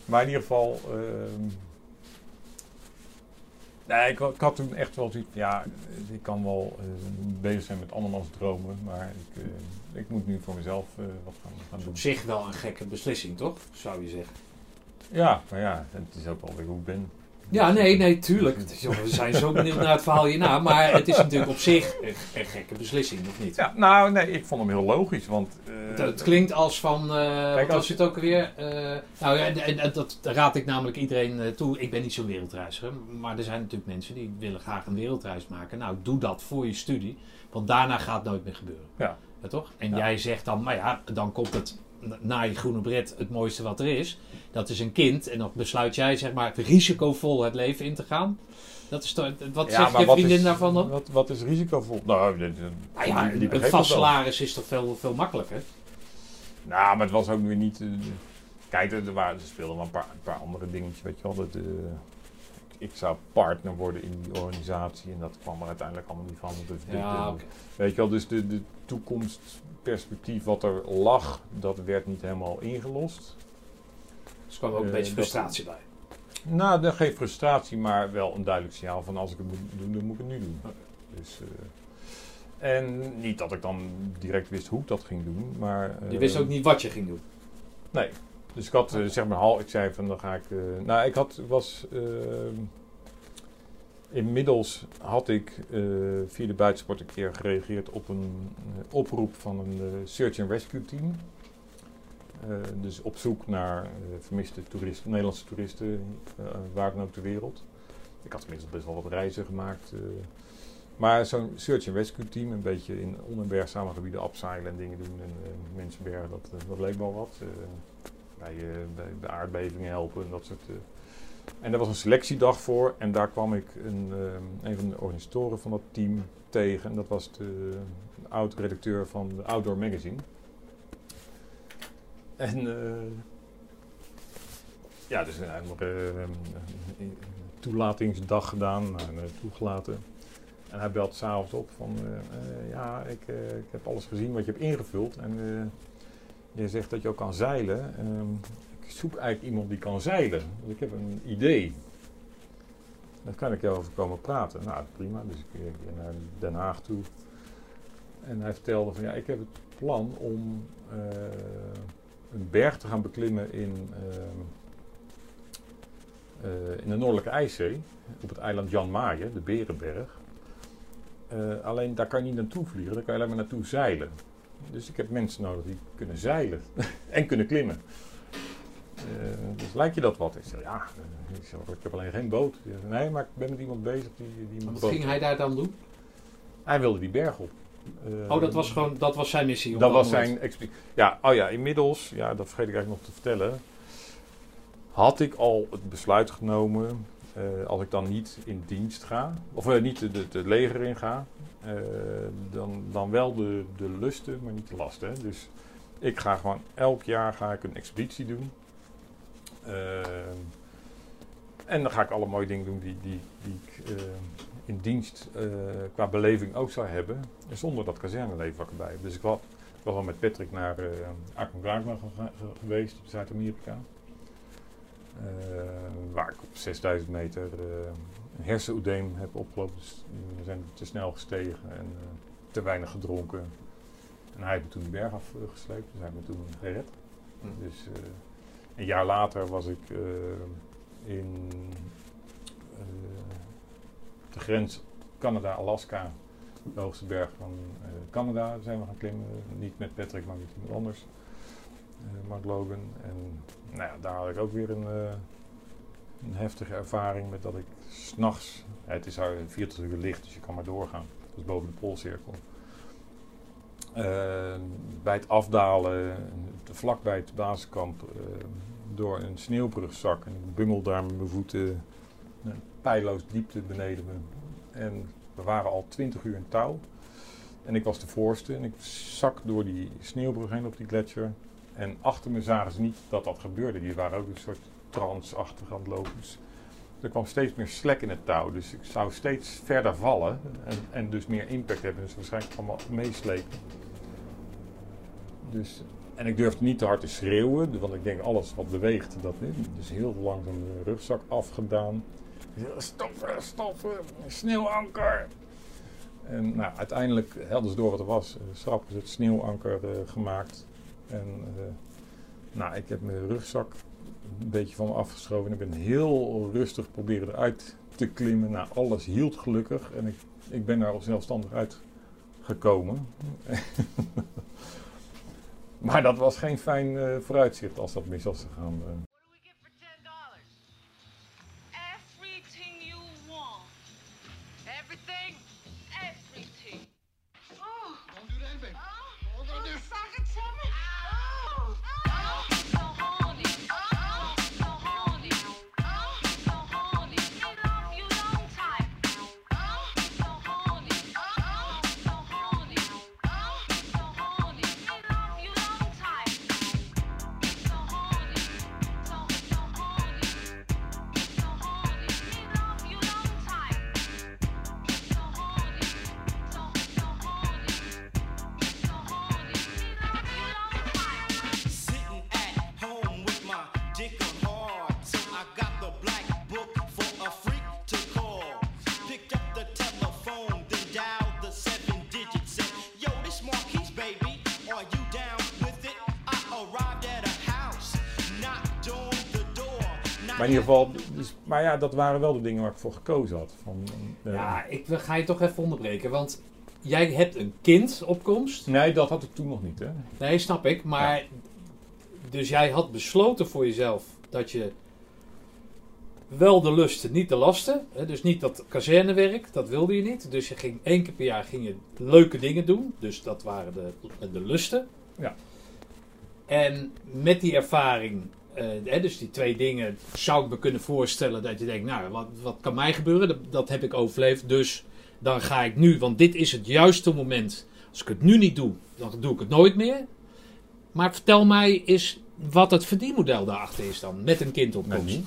Maar in ieder geval, ehm, Nee, ik, ik had toen echt wel zoiets ja, ik kan wel eh, bezig zijn met andermans dromen, maar ik, ik moet nu voor mezelf wat gaan, gaan doen. Op zich wel een gekke beslissing, toch? Zou je zeggen. Ja, maar ja, het is ook wel weer hoe ik ben. Ja, nee, nee, tuurlijk. Jongen, We zijn zo benieuwd naar het verhaal hierna. Maar het is natuurlijk op zich een, een gekke beslissing, of niet? Ja, nou, nee, ik vond hem heel logisch, want... eh, Het, het klinkt als van, eh wat als- het ook alweer? Eh, nou ja, en, en dat raad ik namelijk iedereen toe. Ik ben niet zo'n wereldreiziger, maar er zijn natuurlijk mensen die willen graag een wereldreis maken. Nou, doe dat voor je studie, want daarna gaat het nooit meer gebeuren. Ja. Ja, toch? En Ja. jij zegt dan, maar ja, dan komt het na- na je groene bret het mooiste wat er is. Dat is een kind en dan besluit jij zeg maar risicovol het leven in te gaan. Dat is toch, wat Ja, zegt je wat vriendin is- daarvan dan? Wat, wat is risicovol? Nou, dit- Nou ja, die- die een vast salaris is toch veel, veel makkelijker? Nou, maar het was ook weer niet... eh, kijk, er, waren, er speelden wel een paar, een paar andere dingetjes, weet je wel. Dat, eh, ik, zou partner worden in die organisatie en dat kwam er uiteindelijk allemaal niet van. Dus Ja, eh, oké. Weet je wel, dus de, de toekomstperspectief wat er lag, dat werd niet helemaal ingelost. Dus er kwam ook een Eh, beetje dat- frustratie bij. Nou, dat geen frustratie, maar wel een duidelijk signaal van als ik het moet doen, dan moet ik het nu doen. Dus, eh, en niet dat ik dan direct wist hoe ik dat ging doen, maar... Je eh, wist ook niet wat je ging doen. Nee. Dus ik had eh, zeg maar hal, ik zei van dan ga ik. eh, nou, ik had was. eh, inmiddels had ik via de buitensport een keer gereageerd op een oproep van een search and rescue team. Dus op zoek naar eh, vermiste toeristen, Nederlandse toeristen, waar dan ook ter wereld. Ik had inmiddels best wel wat reizen gemaakt. maar zo'n search and rescue team, een beetje in onherbergzame gebieden abseilen en dingen doen en mensen bergen, dat, dat leek wel wat. Eh bij, bij de aardbevingen helpen en dat soort. eh. En daar was een selectiedag voor en daar kwam ik een, eh, een van de organisatoren van dat team tegen. En dat was de, oud-redacteur van de Outdoor Magazine. En ja, dus een toelatingsdag gedaan, en, toegelaten. En hij belt s'avonds op van, ja, ik, ik heb alles gezien wat je hebt ingevuld. En je zegt dat je ook kan zeilen. Ehm, ik zoek eigenlijk iemand die kan zeilen. Ik heb een idee. Daar kan ik jou over komen praten. Nou, prima. Dus ik ging naar Den Haag toe. En hij vertelde van, ja, ik heb het plan om eh, een berg te gaan beklimmen in, ehm, eh, in de Noordelijke IJszee. Op het eiland Jan Maaien, de Berenberg. Eh, alleen daar kan je niet naartoe vliegen, daar kan je alleen maar naartoe zeilen. Dus ik heb mensen nodig die kunnen zeilen en kunnen klimmen. Eh, dus lijkt je dat wat? Ik zeg, ja, eh, ik, ik heb alleen geen boot. Zei, nee, maar ik ben met iemand bezig die, die Wat boot ging hij daar dan doen? Hij wilde die berg op. Eh, Oh, dat was gewoon dat was zijn missie. dat was zijn. Ja, oh ja, inmiddels, ja, dat vergeet ik eigenlijk nog te vertellen. Had ik al het besluit genomen, eh, als ik dan niet in dienst ga, of eh, niet het leger in ga, eh, dan, dan wel de, de lusten, maar niet de lasten. Dus ik ga gewoon elk jaar ga ik een expeditie doen. En dan ga ik alle mooie dingen doen die, die, die ik in dienst qua beleving ook zou hebben. Zonder dat kazerneleven wat erbij. Dus ik was, ik was al met Patrick naar uh, Aconcagua ge- ge- geweest, Zuid-Amerika. Eh, waar ik op 6000 meter eh, een hersenoedeem heb opgelopen. Dus we zijn te snel gestegen en eh, te weinig gedronken. En hij heeft me toen de berg afgesleept, dus hij heeft me toen gered. Hm. Dus eh, een jaar later was ik eh, in eh, de grens Canada-Alaska, de hoogste berg van eh, Canada, zijn we gaan klimmen. Niet met Patrick, maar met iemand anders. Eh, Mark Logan. En nou ja, daar had ik ook weer een, eh, een heftige ervaring met dat ik s'nachts, het is daar 40 uur licht, dus je kan maar doorgaan. Dat is boven de Poolcirkel. Eh, bij het afdalen, vlak bij het basiskamp, eh, door een sneeuwbrugzak. En ik bungel daar met mijn voeten een pijloos diepte beneden me. En we waren al 20 uur in touw. En ik was de voorste en ik zak door die sneeuwbrug heen op die gletsjer. En achter me zagen ze niet dat dat gebeurde. Die waren ook een soort transachtig aan het lopen. Dus er kwam steeds meer slek in het touw. Dus ik zou steeds verder vallen. En, en dus meer impact hebben. Dus waarschijnlijk allemaal meeslepen. Dus, en ik durfde niet te hard te schreeuwen. Want ik denk alles wat beweegt, dat niet. Dus heel langzaam de rugzak afgedaan. Stoppen, stoppen, sneeuwanker. En nou, uiteindelijk hadden ze door wat er was. Schrap is het sneeuwanker eh, gemaakt. En eh, nou, ik heb mijn rugzak een beetje van me afgeschoven. En ik ben heel rustig proberen eruit te klimmen. Nou, alles hield gelukkig. En ik, ik ben daar al zelfstandig uitgekomen. maar dat was geen fijn eh, vooruitzicht als dat mis was gegaan. Maar ja, dat waren wel de dingen waar ik voor gekozen had. Van, eh, Ja, ik ga je toch even onderbreken. Want jij hebt een kind op komst. Nee, dat had ik toen nog niet. Hè? Nee, snap ik. Maar dus jij had besloten voor jezelf dat je wel de lusten, niet de lasten. Hè? Dus niet dat kazernewerk, dat wilde je niet. Dus je ging één keer per jaar ging je leuke dingen doen. Dus dat waren de, de lusten. Ja. En met die ervaring, hè, dus die twee dingen, zou ik me kunnen voorstellen dat je denkt, nou, wat, wat kan mij gebeuren? Dat, dat heb ik overleefd. Dus dan ga ik nu, want dit is het juiste moment. Als ik het nu niet doe, dan doe ik het nooit meer. Maar vertel mij eens wat het verdienmodel daarachter is dan, met een kind op komst.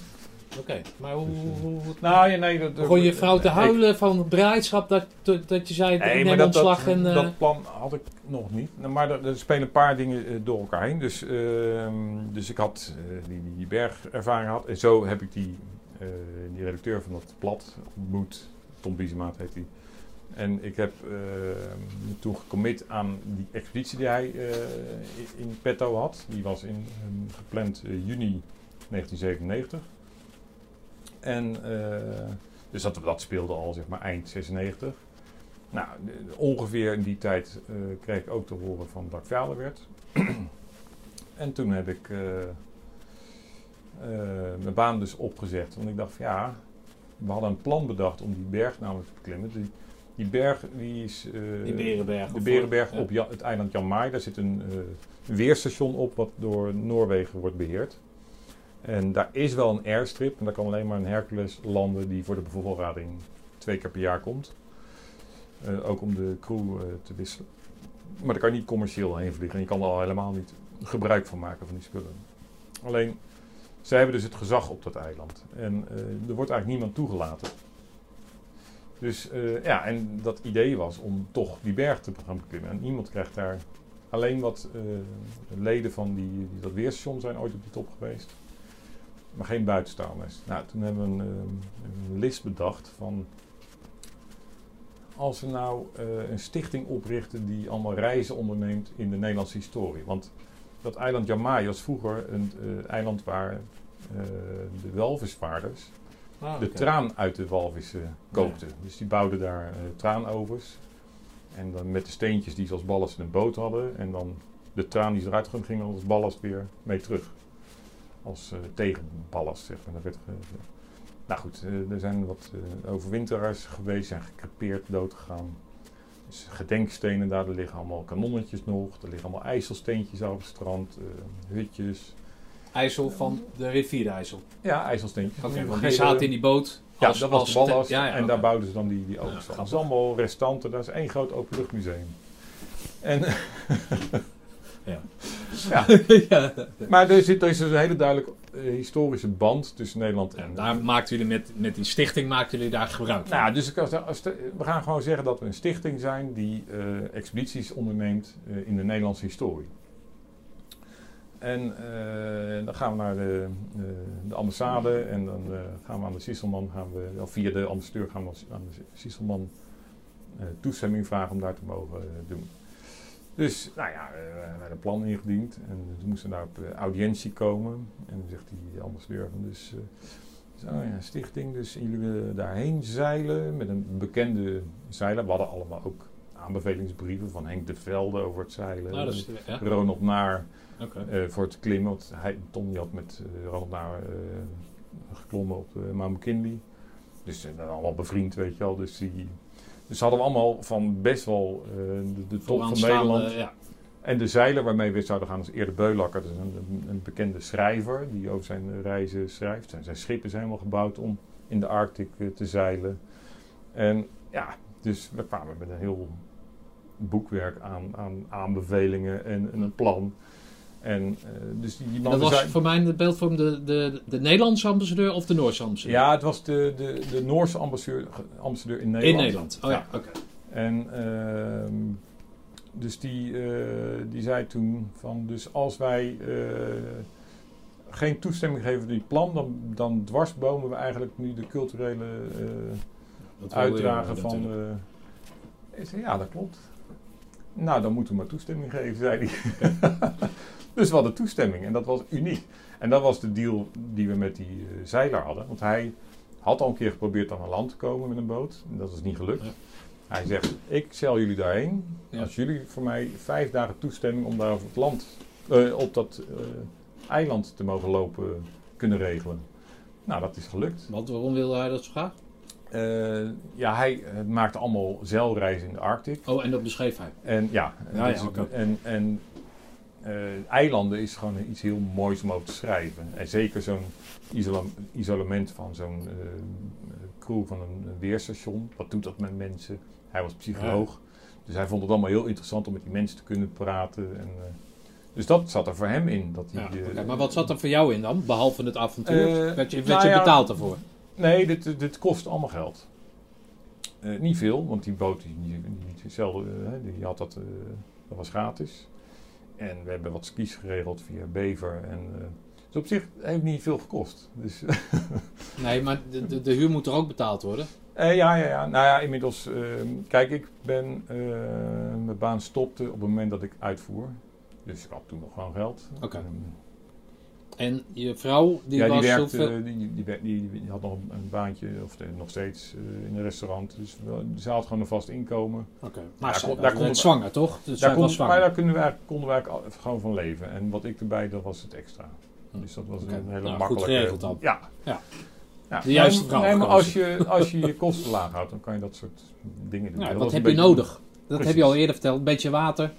Oké, maar hoe, hoe, hoe, hoe- Nou, ja, nee, dat, begon je vrouw te ik- huilen van blijdschap dat, dat, dat je zei, Nee, neem ontslag dat, en... eh, dat plan had ik nog niet. Nou, Maar er, er spelen een paar dingen eh, door elkaar heen. Dus, ehm, dus ik had eh, die, die bergervaring gehad. En zo heb ik die, eh, die redacteur van dat blad ontmoet. Tom Biesemaat heet hij. En ik heb ehm, me toen gecommit aan die expeditie die hij eh, in- petto had. Die was in eh, gepland eh, juni 1997. En eh, dus dat, dat speelde al zeg maar eind 96. Nou, ongeveer in die tijd eh, kreeg ik ook te horen van dat ik vader werd. en toen heb ik eh, mijn baan dus opgezegd. Want ik dacht van ja, we hadden een plan bedacht om die berg namelijk te beklimmen. Die, die berg die is... die Berenberg. de Berenberg op Ja- het eiland Jan Maai. Daar zit een weerstation op wat door Noorwegen wordt beheerd. En daar is wel een airstrip. En daar kan alleen maar een Hercules landen die voor de bevoorrading twee keer per jaar komt. Eh, ook om de crew eh, te wisselen. Maar daar kan je niet commercieel heen vliegen. En je kan er al helemaal niet gebruik van maken van die spullen. Alleen, zij hebben dus het gezag op dat eiland. En eh, er wordt eigenlijk niemand toegelaten. Dus ja, en dat idee was om toch die berg te gaan beklimmen. En iemand krijgt daar alleen wat leden van die, die dat weerstation zijn ooit op die top geweest. Maar geen buitenstaanders. Nou, toen hebben we een, eh, een list bedacht van... Als we nou eh, een stichting oprichten die allemaal reizen onderneemt in de Nederlandse historie. Want dat eiland Jamai was vroeger een eh, eiland waar de walvisvaarders Ah, de traan uit de walvissen kookten. Dus die bouwden daar traanovers. En dan met de steentjes die ze als ballast in een boot hadden. En dan de traan die ze eruit ging, ging als ballast weer mee terug. Als eh, tegenballast, zeg maar. Dat werd nou goed, eh, er zijn wat eh, overwinteraars geweest, zijn gecrepeerd, doodgegaan. Dus gedenkstenen daar, er liggen allemaal kanonnetjes nog. Er liggen allemaal ijzelsteentjes op het strand, hutjes. IJssel van de rivier de IJssel. Ja, Nu want die zaten in die boot. Ja, als- dat was de ballast. Ja, ja, en daar bouwden ze dan die, die Ja, auto's van. Dat is allemaal restanten. Dat is één groot openluchtmuseum. En, Ja. ja. ja. Maar er, zit, er is dus een hele duidelijke eh, historische band tussen Nederland en... En daar maakten jullie met, met die stichting maakten jullie daar gebruik van. nou, ja, dus als, als de- we gaan gewoon zeggen dat we een stichting zijn die eh, expedities onderneemt eh, in de Nederlandse historie. En dan gaan we naar de, de ambassade en dan gaan we aan de Sisselman, gaan we, of via de ambassadeur gaan we aan de Sisselman toestemming vragen om daar te mogen doen. Dus, nou ja, eh, we hebben een plan ingediend en toen moesten we daar op eh, audiëntie komen. En dan zegt die ambassadeur van dus, eh, dus, oh ja, stichting, dus jullie willen daarheen zeilen met een bekende zeiler. We hadden allemaal ook aanbevelingsbrieven van Henk de Velde over het zeilen. Nou, dat is, ja. Ronald Naar eh, voor het klimmen. Want hij, Tom die had met Ronald Naar eh, geklommen op uh, Mount McKinley. Dus uh, allemaal bevriend, weet je wel. Dus, die, dus hadden we allemaal van best wel eh, de, de top van Nederland. Ja. En de zeiler waarmee we zouden gaan is Eerder Beulakker. Dat is een, een bekende schrijver die over zijn reizen schrijft. Zijn, zijn schepen zijn helemaal gebouwd om in de Arctic eh, te zeilen. En ja, dus we kwamen met een heel boekwerk aan, aan aanbevelingen en, en een plan. En eh, dus die, En dat was zijn- voor mij in het beeldvorm de, de, de Nederlandse ambassadeur of de Noorse ambassadeur? Ja, het was de, de, de Noorse ambassadeur, ambassadeur in Nederland. In Nederland. Oh ja, Ja. oké. En ehm, dus die, eh, die zei toen van, dus als wij eh, geen toestemming geven voor die plan, dan, dan dwarsbomen we eigenlijk nu de culturele uitdragen van... ja, dat klopt. Nou, dan moeten we maar toestemming geven, zei hij. dus we hadden toestemming en dat was uniek. En dat was de deal die we met die eh, zeiler hadden. Want hij had al een keer geprobeerd aan een land te komen met een boot. En dat is niet gelukt. Ja. Hij zegt, ik zeil jullie daarheen. Ja. Als jullie voor mij vijf dagen toestemming om daar op het land, eh, op dat eh, eiland te mogen lopen, kunnen regelen. Nou, dat is gelukt. Want waarom wilde hij dat zo graag? Ja, hij maakte allemaal zeilreizen in de Arctic. Oh, en dat beschreef hij. En ja, en, Ja, dat ja, is- oké. en, en eilanden is gewoon iets heel moois om over te schrijven. En zeker zo'n isola- isolement van zo'n eh, crew van een, een weerstation. Wat doet dat met mensen? Hij was psycholoog. Dus hij vond het allemaal heel interessant om met die mensen te kunnen praten. En, eh, dus dat zat er voor hem in. Dat hij, Ja, eh, maar wat zat er voor jou in dan? Behalve het avontuur? Eh, werd je, werd nou je ja, betaald daarvoor? Nee, dit, dit kost allemaal geld. Eh, niet veel, want die boot die, die, eh, had dat, eh, dat was gratis. En we hebben wat skis geregeld via Bever. En, dus op zich heeft het niet veel gekost. Dus, Nee, maar de, de, de huur moet er ook betaald worden. eh, ja, ja, ja. Nou ja, inmiddels. eh, kijk, ik ben. eh, mijn baan stopte op het moment dat ik uitvoer. Dus ik had toen nog gewoon geld. Oké. Ehm, En je vrouw, die ja, die, was die, die, die, die had nog een, een baantje, of nog steeds, eh, in een restaurant. Dus wel- ze had gewoon een vast inkomen. Oké, Daar maar kon- daar kon- net zwanger, toch? Dus daar kon, was maar zwanger. daar konden we, konden we eigenlijk gewoon van leven. En wat ik erbij, dat was het extra. Hm. Dus dat was een hele Nou, goed makkelijke... geregeld dan. Ja. Ja. Ja. De juiste vrouw Nee, maar als je, als je je kosten laag houdt, dan kan je dat soort dingen doen. Nou, Dat wat heb je beetje- nodig? Dat Precies. heb je al eerder verteld. Een beetje water.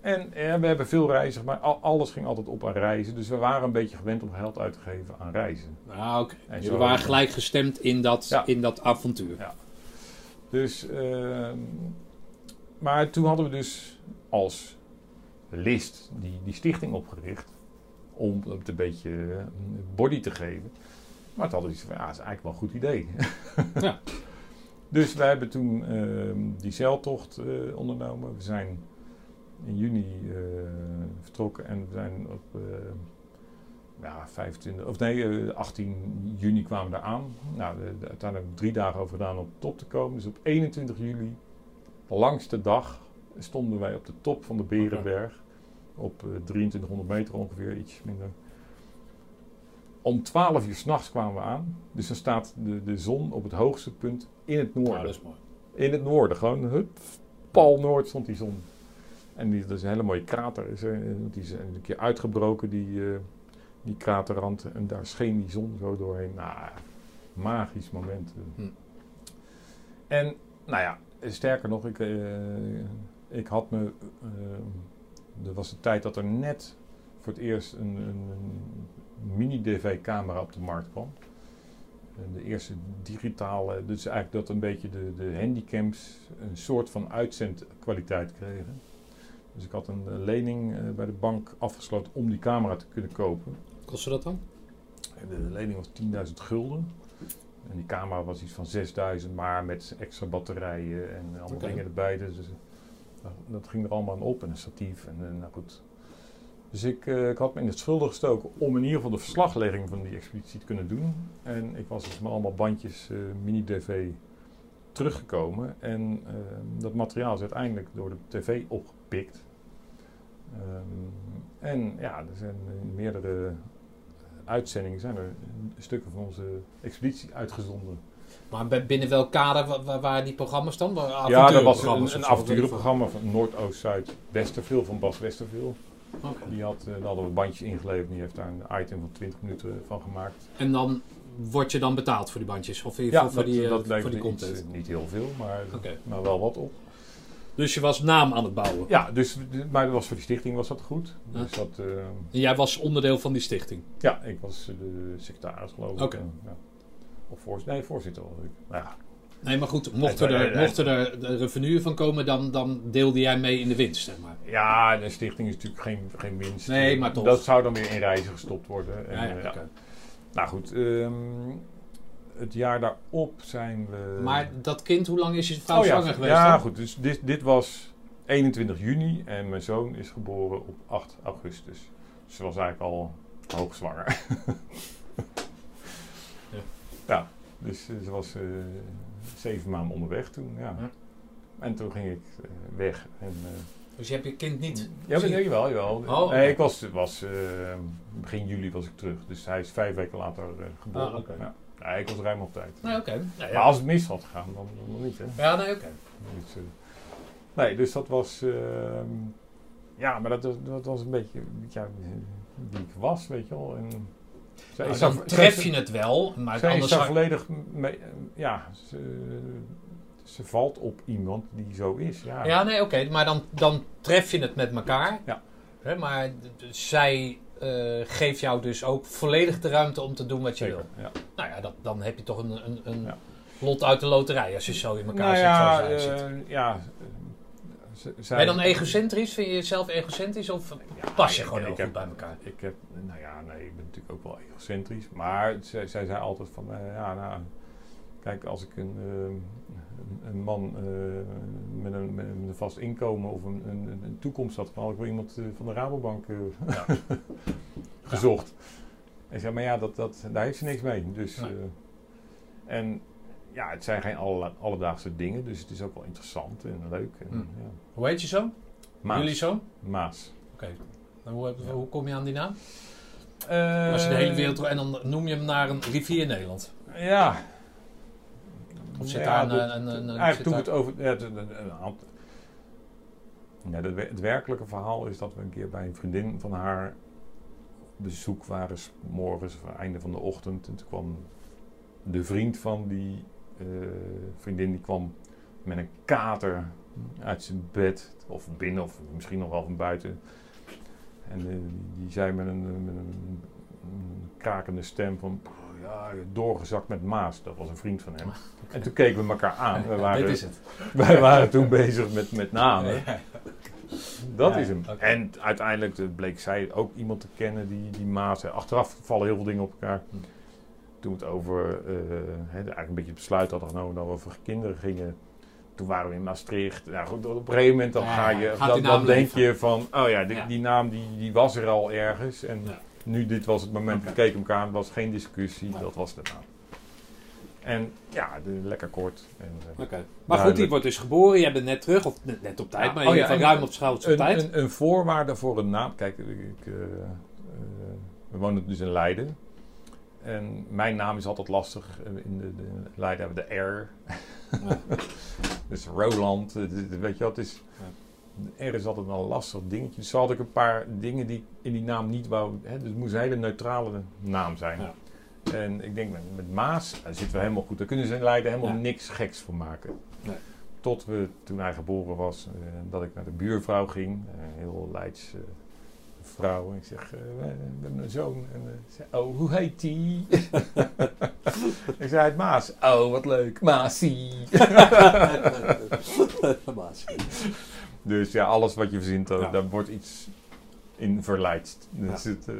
En we hebben veel reizen, maar al- alles ging altijd op aan reizen. Dus we waren een beetje gewend om geld uit te geven aan reizen. Ah, oké. En Jullie zo- waren gelijk gestemd in dat, Ja. in dat avontuur. Ja. Dus, ehm, maar toen hadden we dus als list die, die stichting opgericht. Om het een beetje eh, body te geven. Maar het hadden we iets van, ja, dat is eigenlijk wel een goed idee. Ja. Dus wij hebben toen ehm, die zeiltocht eh, ondernomen. We zijn in juni eh, vertrokken en we zijn op eh, ja, 25, of nee, eh, 18 juni kwamen we aan. Nou, de, de- uiteindelijk hebben we drie dagen over gedaan om op de top te komen. Dus op 21 juli, de langste dag, stonden wij op de top van de Berenberg. Op eh, 2300 meter ongeveer, iets minder. Om 12 uur s'nachts kwamen we aan. Dus dan staat de, de zon op het hoogste punt in het noorden. Nou, dat is mooi. In het noorden, gewoon hup, pal noord stond die zon. En die, dat is een hele mooie krater. Is er, eh, die is een keer uitgebroken, die, eh, die kraterrand. En daar scheen die zon zo doorheen. Nou, magisch moment. Hm. En, nou ja, sterker nog, ik, eh, ik had me... eh, er was de tijd dat er net voor het eerst een, een, een mini-DV-camera op de markt kwam. De eerste digitale, dus eigenlijk dat een beetje de, de handycams een soort van uitzendkwaliteit kregen. Dus ik had een eh, lening eh, bij de bank afgesloten om die camera te kunnen kopen. Kostte dat dan? En de lening was 10.000 gulden. En die camera was iets van 6.000, maar met extra batterijen en allemaal dingen erbij. Dus eh, dat, ging er allemaal aan op en een statief. En, nou goed. Dus ik, ik had me in het schulden gestoken om in ieder geval de verslaglegging van die expeditie te kunnen doen. En ik was dus met allemaal bandjes mini-DV teruggekomen. En eh, dat materiaal is uiteindelijk door de tv opgepikt. Ehm, en ja, er zijn in meerdere uitzendingen zijn er stukken van onze expeditie uitgezonden. Maar binnen welk kader wa- wa- waren die programma's dan? Ja, dat was een, een avonturenprogramma van Noordoost, Zuid, Westerveel van Bas Westerveel. Die had, eh, daar hadden we bandjes ingeleverd. Die heeft daar een item van 20 minuten van gemaakt. En dan word je dan betaald voor die bandjes? Of in ieder Ja, geval dat, voor die, eh, dat voor die content? niet heel veel, maar, maar wel wat op. Dus je was naam aan het bouwen? Ja, dus, maar dat was voor die stichting was dat goed. Dus dat, eh, En jij was onderdeel van die stichting? ja, ik was eh, de secretaris geloof ik. Oké. Ja. Of voor, nee, voorzitter was ik. Nou ja, Nee, maar goed, nee, er, nee. mochten er de revenue van komen, dan, dan deelde jij mee in de winst, zeg maar. ja, de stichting is natuurlijk geen, geen winst. Nee, maar toch. Dat zou dan weer in reizen gestopt worden. En, Ja, ja, eh. Nou goed, ehm, het jaar daarop zijn we... Maar dat kind, hoe lang is je vrouw Oh ja, zwanger geweest? Ja, dan? goed. Dus dit, dit was 21 juni en mijn zoon is geboren op 8 augustus. Dus ze was eigenlijk al hoogzwanger. Ja. ja, dus eh, ze was eh, zeven maanden onderweg toen. Ja. Ja. En toen ging ik eh, weg. En, Dus je hebt je kind niet? ja, maar, nee, jawel, jawel. Oh, nee, ik was, was begin juli was ik terug. Dus hij is vijf weken later geboren. Ah, ja. Ja, ik was ruim op tijd. Nee, oké. Ja, Maar als het mis had gegaan, dan, dan niet. Hè. ja, nee, oké. Dus, eh, nee, dus dat was. ehm, ja, maar dat, was een beetje ja, wie ik was, weet je wel. En, zij Nou, dan tref je het wel, maar Zij anders... volledig mee. Ja, ze, ze valt op iemand die zo is. Ja, Ja, nee, oké. maar dan, dan tref je het met elkaar. Ja. Hè, maar zij eh, geeft jou dus ook volledig de ruimte om te doen wat je zeker. wil. Ja. Nou ja, dat, dan heb je toch een, een, een Ja. lot uit de loterij als je zo in elkaar Nou zit. ja, zit. eh, ja. Ben je dan egocentrisch? Vind je jezelf egocentrisch of Ja, pas je ik- gewoon heel heb- goed bij elkaar? Ik heb, nou ja, nee, ik ben natuurlijk ook wel egocentrisch. Maar zij, zij zei altijd van, eh, ja, nou, kijk, als ik een, eh, een, man eh, met, een, met een vast inkomen of een, een, een toekomst had, dan had ik wel iemand eh, van de Rabobank eh, gezocht. En zei, maar ja, dat, dat, daar heeft ze niks mee. Dus, Nee. en ja, het zijn geen alle, alledaagse dingen, dus het is ook wel interessant en leuk. En, Hm. ja. Hoe heet je zo? Maas. Jullie zo? Maas. En Hoe, hoe kom je aan die naam? Als je de hele wereld... En dan noem je hem naar een rivier in Nederland. Ja. Of zit Ja, daar een... een, Eigenlijk toen daar- het over. Ja, het, een- een aantal- ja, de, het werkelijke verhaal is dat we een keer bij een vriendin van haar op bezoek waren, 's morgens of einde van de ochtend. En toen kwam de vriend van die eh, vriendin, die kwam met een kater uit zijn bed, of binnen, of misschien nog wel van buiten. En eh, die zei met een, met een, stem van, "Oh, ja, doorgezakt met Maas. Dat was een vriend van hem. En toen keken we elkaar aan. We waren, dit is het. wij waren toen bezig met, met namen. Dat Ja, is hem. En uiteindelijk eh, bleek zij ook iemand te kennen die, die Maas. Achteraf vallen heel veel dingen op elkaar. Hm. Toen we het over, eh, eigenlijk een beetje het besluit hadden genomen dat we over kinderen gingen. Toen waren we in Maastricht. Ja, goed, op een gegeven moment dan Ja, ga je, dan, dan denk je van, oh ja, die, die naam die, die was er al ergens. En Ja. Nu, dit was het moment, we keken elkaar het was geen discussie, dat was de naam. En ja, de, lekker kort. En, eh, Oké. Maar goed, die wordt dus geboren. Jij bent net terug, of net, net op tijd, Ja, maar oh in ja, en- ruim op schouders op Een, tijd. een, een voorwaarde voor een naam. Kijk, ik, eh, eh, we wonen dus in Leiden. En mijn naam is altijd lastig. In de, de Leiden hebben we de R. dus Roland. weet je wat? Het is, R is altijd een lastig dingetje. Dus zo had ik een paar dingen die in die naam niet wou. Hè, dus het moest een hele neutrale naam zijn. Ja. En ik denk met, met Maas, daar zitten we helemaal goed. Daar kunnen ze in Leiden helemaal Ja. niks geks voor maken. Nee. Tot we, toen hij geboren was, eh, dat ik naar de buurvrouw ging. Een heel Leids eh, vrouw. En ik zeg, eh, we, we hebben een zoon. En eh, ze zei, oh, hoe heet die? ik zei, het Maas. Oh, wat leuk. Maasie. dus ja, alles wat je verzint, daar, Ja. daar wordt iets in verleidst. Dus het, eh,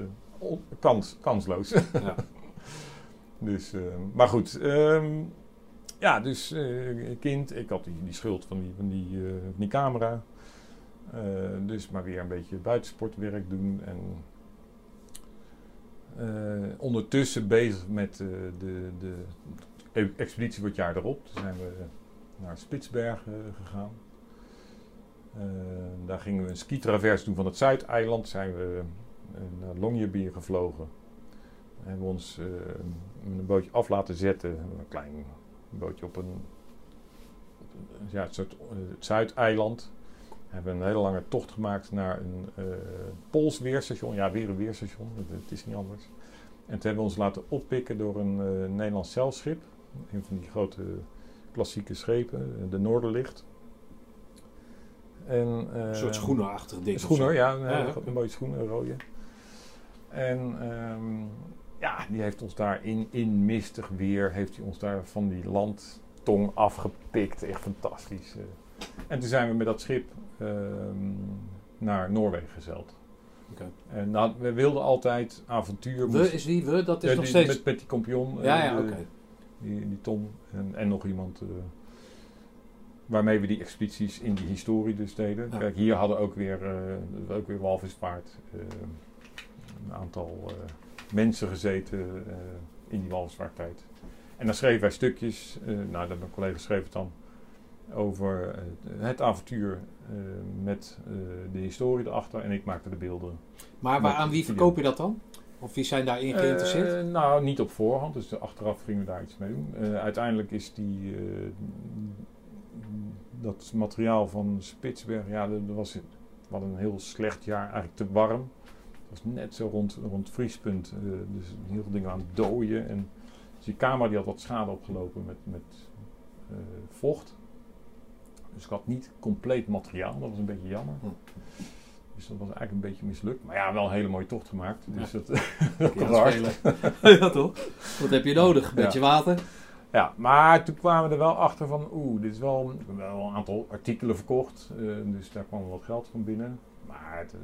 kans, kansloos. Ja. Dus, eh, maar goed. ehm, ja, dus eh, kind. Ik had die, die schuld van die, van die, eh, van die camera. Eh, dus maar weer een beetje buitensportwerk doen. En eh, ondertussen bezig met eh, de, de expeditie voor het jaar erop. Toen zijn we naar Spitsbergen gegaan. Eh, daar gingen we een ski-travers doen van het Zuideiland. Zijn we naar Longyearbyen gevlogen. Hebben we ons eh, een bootje af laten zetten. Een klein bootje op een, ja, het soort eh, het Zuideiland. Hebben een hele lange tocht gemaakt naar een eh Pools weerstation. Ja, weer een weerstation. Het, is niet anders. En toen hebben we ons laten oppikken door een eh, Nederlands zeilschip. Een van die grote klassieke schepen, eh, de Noorderlicht. En, Een soort schoenenachtig ding. schoener, ja, een, Ja, een mooie schoen, een rode. En ehm, ja, die heeft ons daar in, in mistig weer, heeft hij ons daar van die landtong afgepikt. Echt fantastisch. eh. En toen zijn we met dat schip ehm, naar Noorwegen gezeild. Oké. En nou, we wilden altijd avontuur. We is wie? We? Dat is Ja, nog die- steeds... Met, met die kompion. eh, ja, ja, oké. die, die Tom en, en nog iemand. eh, waarmee we die expedities in die historie dus deden. Ja. Kijk, hier hadden ook weer, eh, ook weer walvisvaart. eh, een aantal eh, mensen gezeten in die walvisvaarttijd. En dan schreven wij stukjes. nou, dat mijn collega schreef het dan. Over het avontuur met de historie erachter. En ik maakte de beelden. Maar waar, aan wie verkoop je dat dan? Of wie zijn daarin geïnteresseerd? Nou, niet op voorhand, dus achteraf gingen we daar iets mee doen. Uiteindelijk is die, dat materiaal van Spitsberg, ja, dat, dat was, we hadden een heel slecht jaar, eigenlijk te warm. Het was net zo rond, rond vriespunt, eh, dus heel veel dingen aan het dooien. En, dus die camera die had wat schade opgelopen met, met eh, vocht. Dus ik had niet compleet materiaal, dat was een beetje jammer. Hm. Dus dat was eigenlijk een beetje mislukt. Maar ja, wel een hele mooie tocht gemaakt. Dus dat, hard. spelen. ja, toch? Wat heb je nodig? Een beetje water? Ja, maar toen kwamen we er wel achter van, oeh, dit is wel, we hebben wel een aantal artikelen verkocht. eh, dus daar kwam wat geld van binnen. Maar het, het,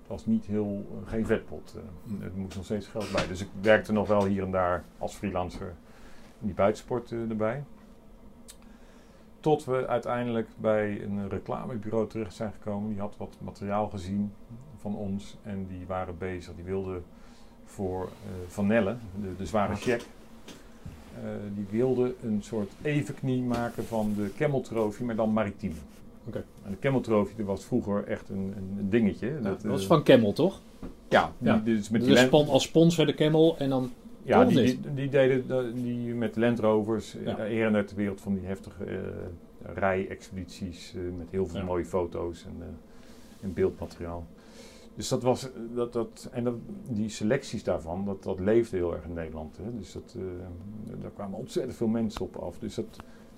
het was niet heel, eh, geen vetpot. eh. Hm. Er moest nog steeds geld bij. Dus ik werkte nog wel hier en daar als freelancer in die buitensport erbij. Tot we uiteindelijk bij een reclamebureau terecht zijn gekomen. Die had wat materiaal gezien van ons. En die waren bezig. Die wilden voor Van Nelle, de, de zware check. Eh, die wilde een soort evenknie maken van de Camel Trophy, maar dan maritiem. Oké. En de Camel Trophy dat was vroeger echt een, een, dingetje. Dat, eh, was van Camel, toch? Ja, die, Ja. dus met Dus die als sponsor de Camel en dan... ja, die, die, die deden de- die met Land Rovers, Ja. uit de wereld van die heftige eh rij-expedities eh, met heel veel Ja. mooie foto's en, eh, en beeldmateriaal. Dus dat was, dat, dat, en dat, die selecties daarvan, dat, dat leefde heel erg in Nederland. Hè? Dus dat, eh, daar kwamen ontzettend veel mensen op af. Dus dat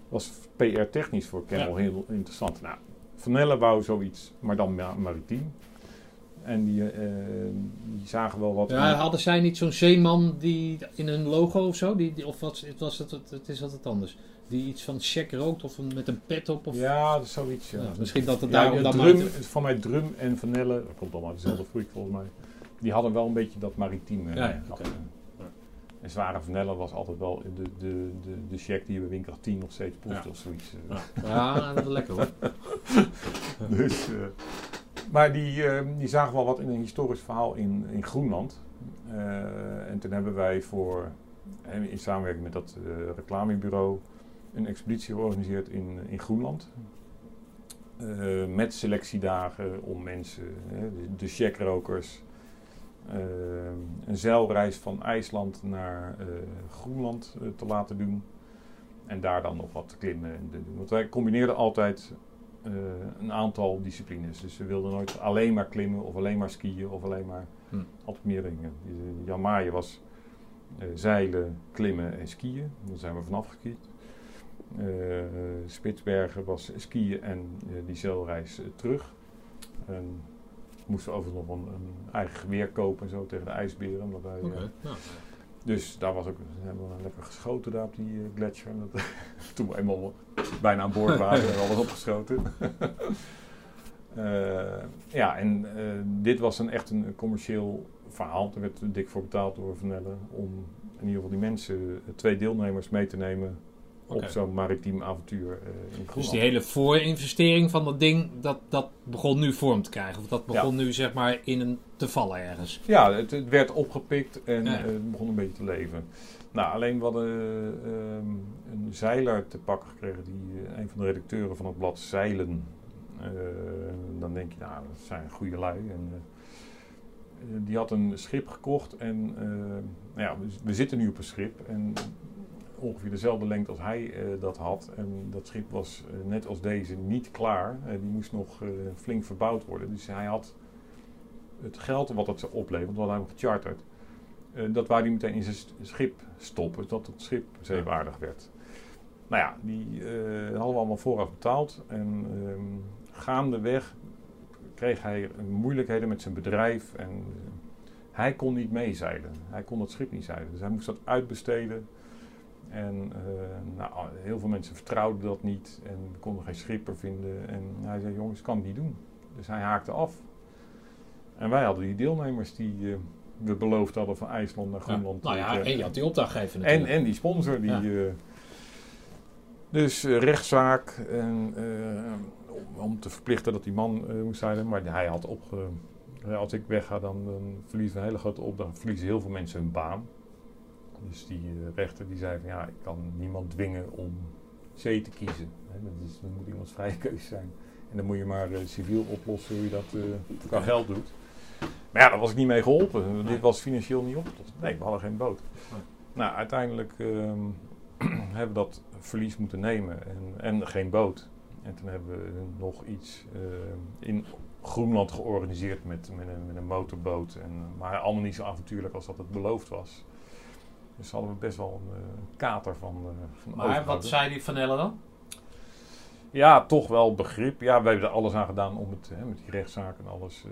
was PR-technisch voor Camel heel interessant. Nou, Van Nelle wou zoiets, maar dan ma- maritiem. En die, eh, die zagen wel wat... Ja, hadden zij niet zo'n zeeman die in een logo of zo? Die, die- of wat, het was het, het, het is altijd anders. Die iets van check rookt of een, met een pet op? Of, Ja, dat is zoiets. Ja. Ja, misschien dat het Ja, daarom dan drum, maar- van mij Drum en Vanille, dat komt allemaal uit dezelfde fruit volgens mij. Die hadden wel een beetje dat maritieme. Ja, ja, eh, oké. achter. En Zware Vanille was altijd wel de, de, de, de check die je bij winkel 10 nog steeds proeft Ja. of zoiets. eh. Ja, ja, dat is lekker hoor. Dus, eh, maar die, eh, die zagen wel wat in een historisch verhaal in, in Groenland. Eh, en toen hebben wij voor, in samenwerking met dat eh, reclamebureau, een expeditie georganiseerd in, in Groenland. Eh, met selectiedagen om mensen, hè, de, de checkrokers, eh, een zeilreis van IJsland naar eh, Groenland eh, te laten doen. En daar dan nog wat te klimmen en te doen. Want wij combineerden altijd eh, een aantal disciplines. Dus we wilden nooit alleen maar klimmen of alleen maar skiën of alleen maar Hm. altijd meer dingen. Die- Jan Maaien was eh, zeilen, klimmen en skiën. Daar zijn we vanaf gekiet. Eh, Spitsbergen was skiën en eh, die zeilreis eh, terug. En moesten we overigens nog een, een eigen geweer kopen en zo tegen de ijsberen. Omdat wij, nou, dus daar was ook, hebben we lekker geschoten daar op die eh, gletsjer. En dat, toen we eenmaal bijna aan boord waren, we alles opgeschoten. Ja, en dit was een, echt een commercieel verhaal. Er werd dik voor betaald door Vanelle om in ieder geval die mensen, twee deelnemers mee te nemen op zo'n maritiem avontuur eh, in Groenland. Dus die hele voorinvestering van dat ding, dat, dat begon nu vorm te krijgen. Of dat begon nu zeg maar in een te vallen ergens. Ja, het, het werd opgepikt en Ja. eh, het begon een beetje te leven. Nou, alleen we hadden eh, ehm, een zeiler te pakken gekregen, die, een van de redacteuren van het blad Zeilen. Dan denk je, nou, dat zijn goede lui. En, die had een schip gekocht en nou ja, we, we zitten nu op een schip en ongeveer dezelfde lengte als hij eh, dat had. En dat schip was eh, net als deze niet klaar. Eh, die moest nog flink verbouwd worden. Dus hij had het geld wat het zou opleveren, want hadden hem gecharterd, dat wou hij meteen in zijn schip stoppen, zodat het schip zeewaardig werd. Nou ja, die hadden we allemaal vooraf betaald. En ehm, gaandeweg kreeg hij moeilijkheden met zijn bedrijf. En hij kon niet meezeilen. Hij kon het schip niet zeilen. Dus hij moest dat uitbesteden. En eh, nou, heel veel mensen vertrouwden dat niet. En konden geen schipper vinden. En hij zei, jongens, kan het niet doen. Dus hij haakte af. En wij hadden die deelnemers die eh, we beloofd hadden van IJsland naar Ja. Groenland. Nou te ja, trekken. en je had die opdrachtgever En, natuurlijk. en die sponsor. Die, Ja. eh, dus eh, rechtszaak. En, eh, om, te verplichten dat die man eh, moest zijn. Maar hij had opge... eh, Als ik wegga, dan, dan verliezen we een hele grote opdracht. Verliezen heel veel mensen hun baan. Dus die eh, rechter die zei van ja, ik kan niemand dwingen om zee te kiezen. Hè, dat, is, dat moet iemands vrije keuze zijn. En dan moet je maar eh, civiel oplossen hoe je dat eh qua geld doet. Maar ja, daar was ik niet mee geholpen. Nee. Dit was financieel niet opgelost. Nee, we hadden geen boot. Nee. Nou, uiteindelijk ehm, hebben we dat verlies moeten nemen en, en geen boot. En toen hebben we nog iets in Groenland georganiseerd met, met, een, met een motorboot. En, maar allemaal niet zo avontuurlijk als dat het beloofd was. Dus hadden we best wel een eh, kater van, eh van Maar overhouden. wat zei die Van Elle dan? Ja, toch wel begrip. Ja, we hebben er alles aan gedaan om het, hè, met die rechtszaak en alles, eh,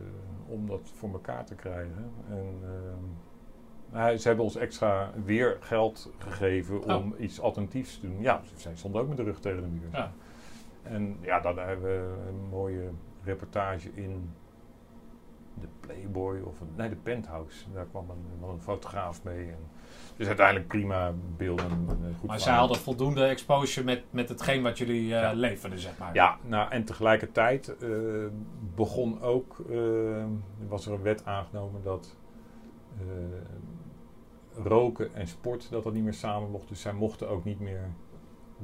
om dat voor elkaar te krijgen. En ze hebben ons extra weer geld gegeven Oh. om iets alternatiefs te doen. Ja, zij stonden ook met de rug tegen de muur. Ja. En ja, dan hebben we een mooie reportage in de Playboy of een- nee, de Penthouse. Daar kwam een, een fotograaf mee. En, dus uiteindelijk prima beelden. en, eh, goed Maar zij hadden voldoende exposure met, met hetgeen wat jullie Ja. leverden, zeg maar. Ja, nou, en tegelijkertijd eh, begon ook, eh, was er een wet aangenomen dat roken en sport dat dat niet meer samen mocht. Dus zij mochten ook niet meer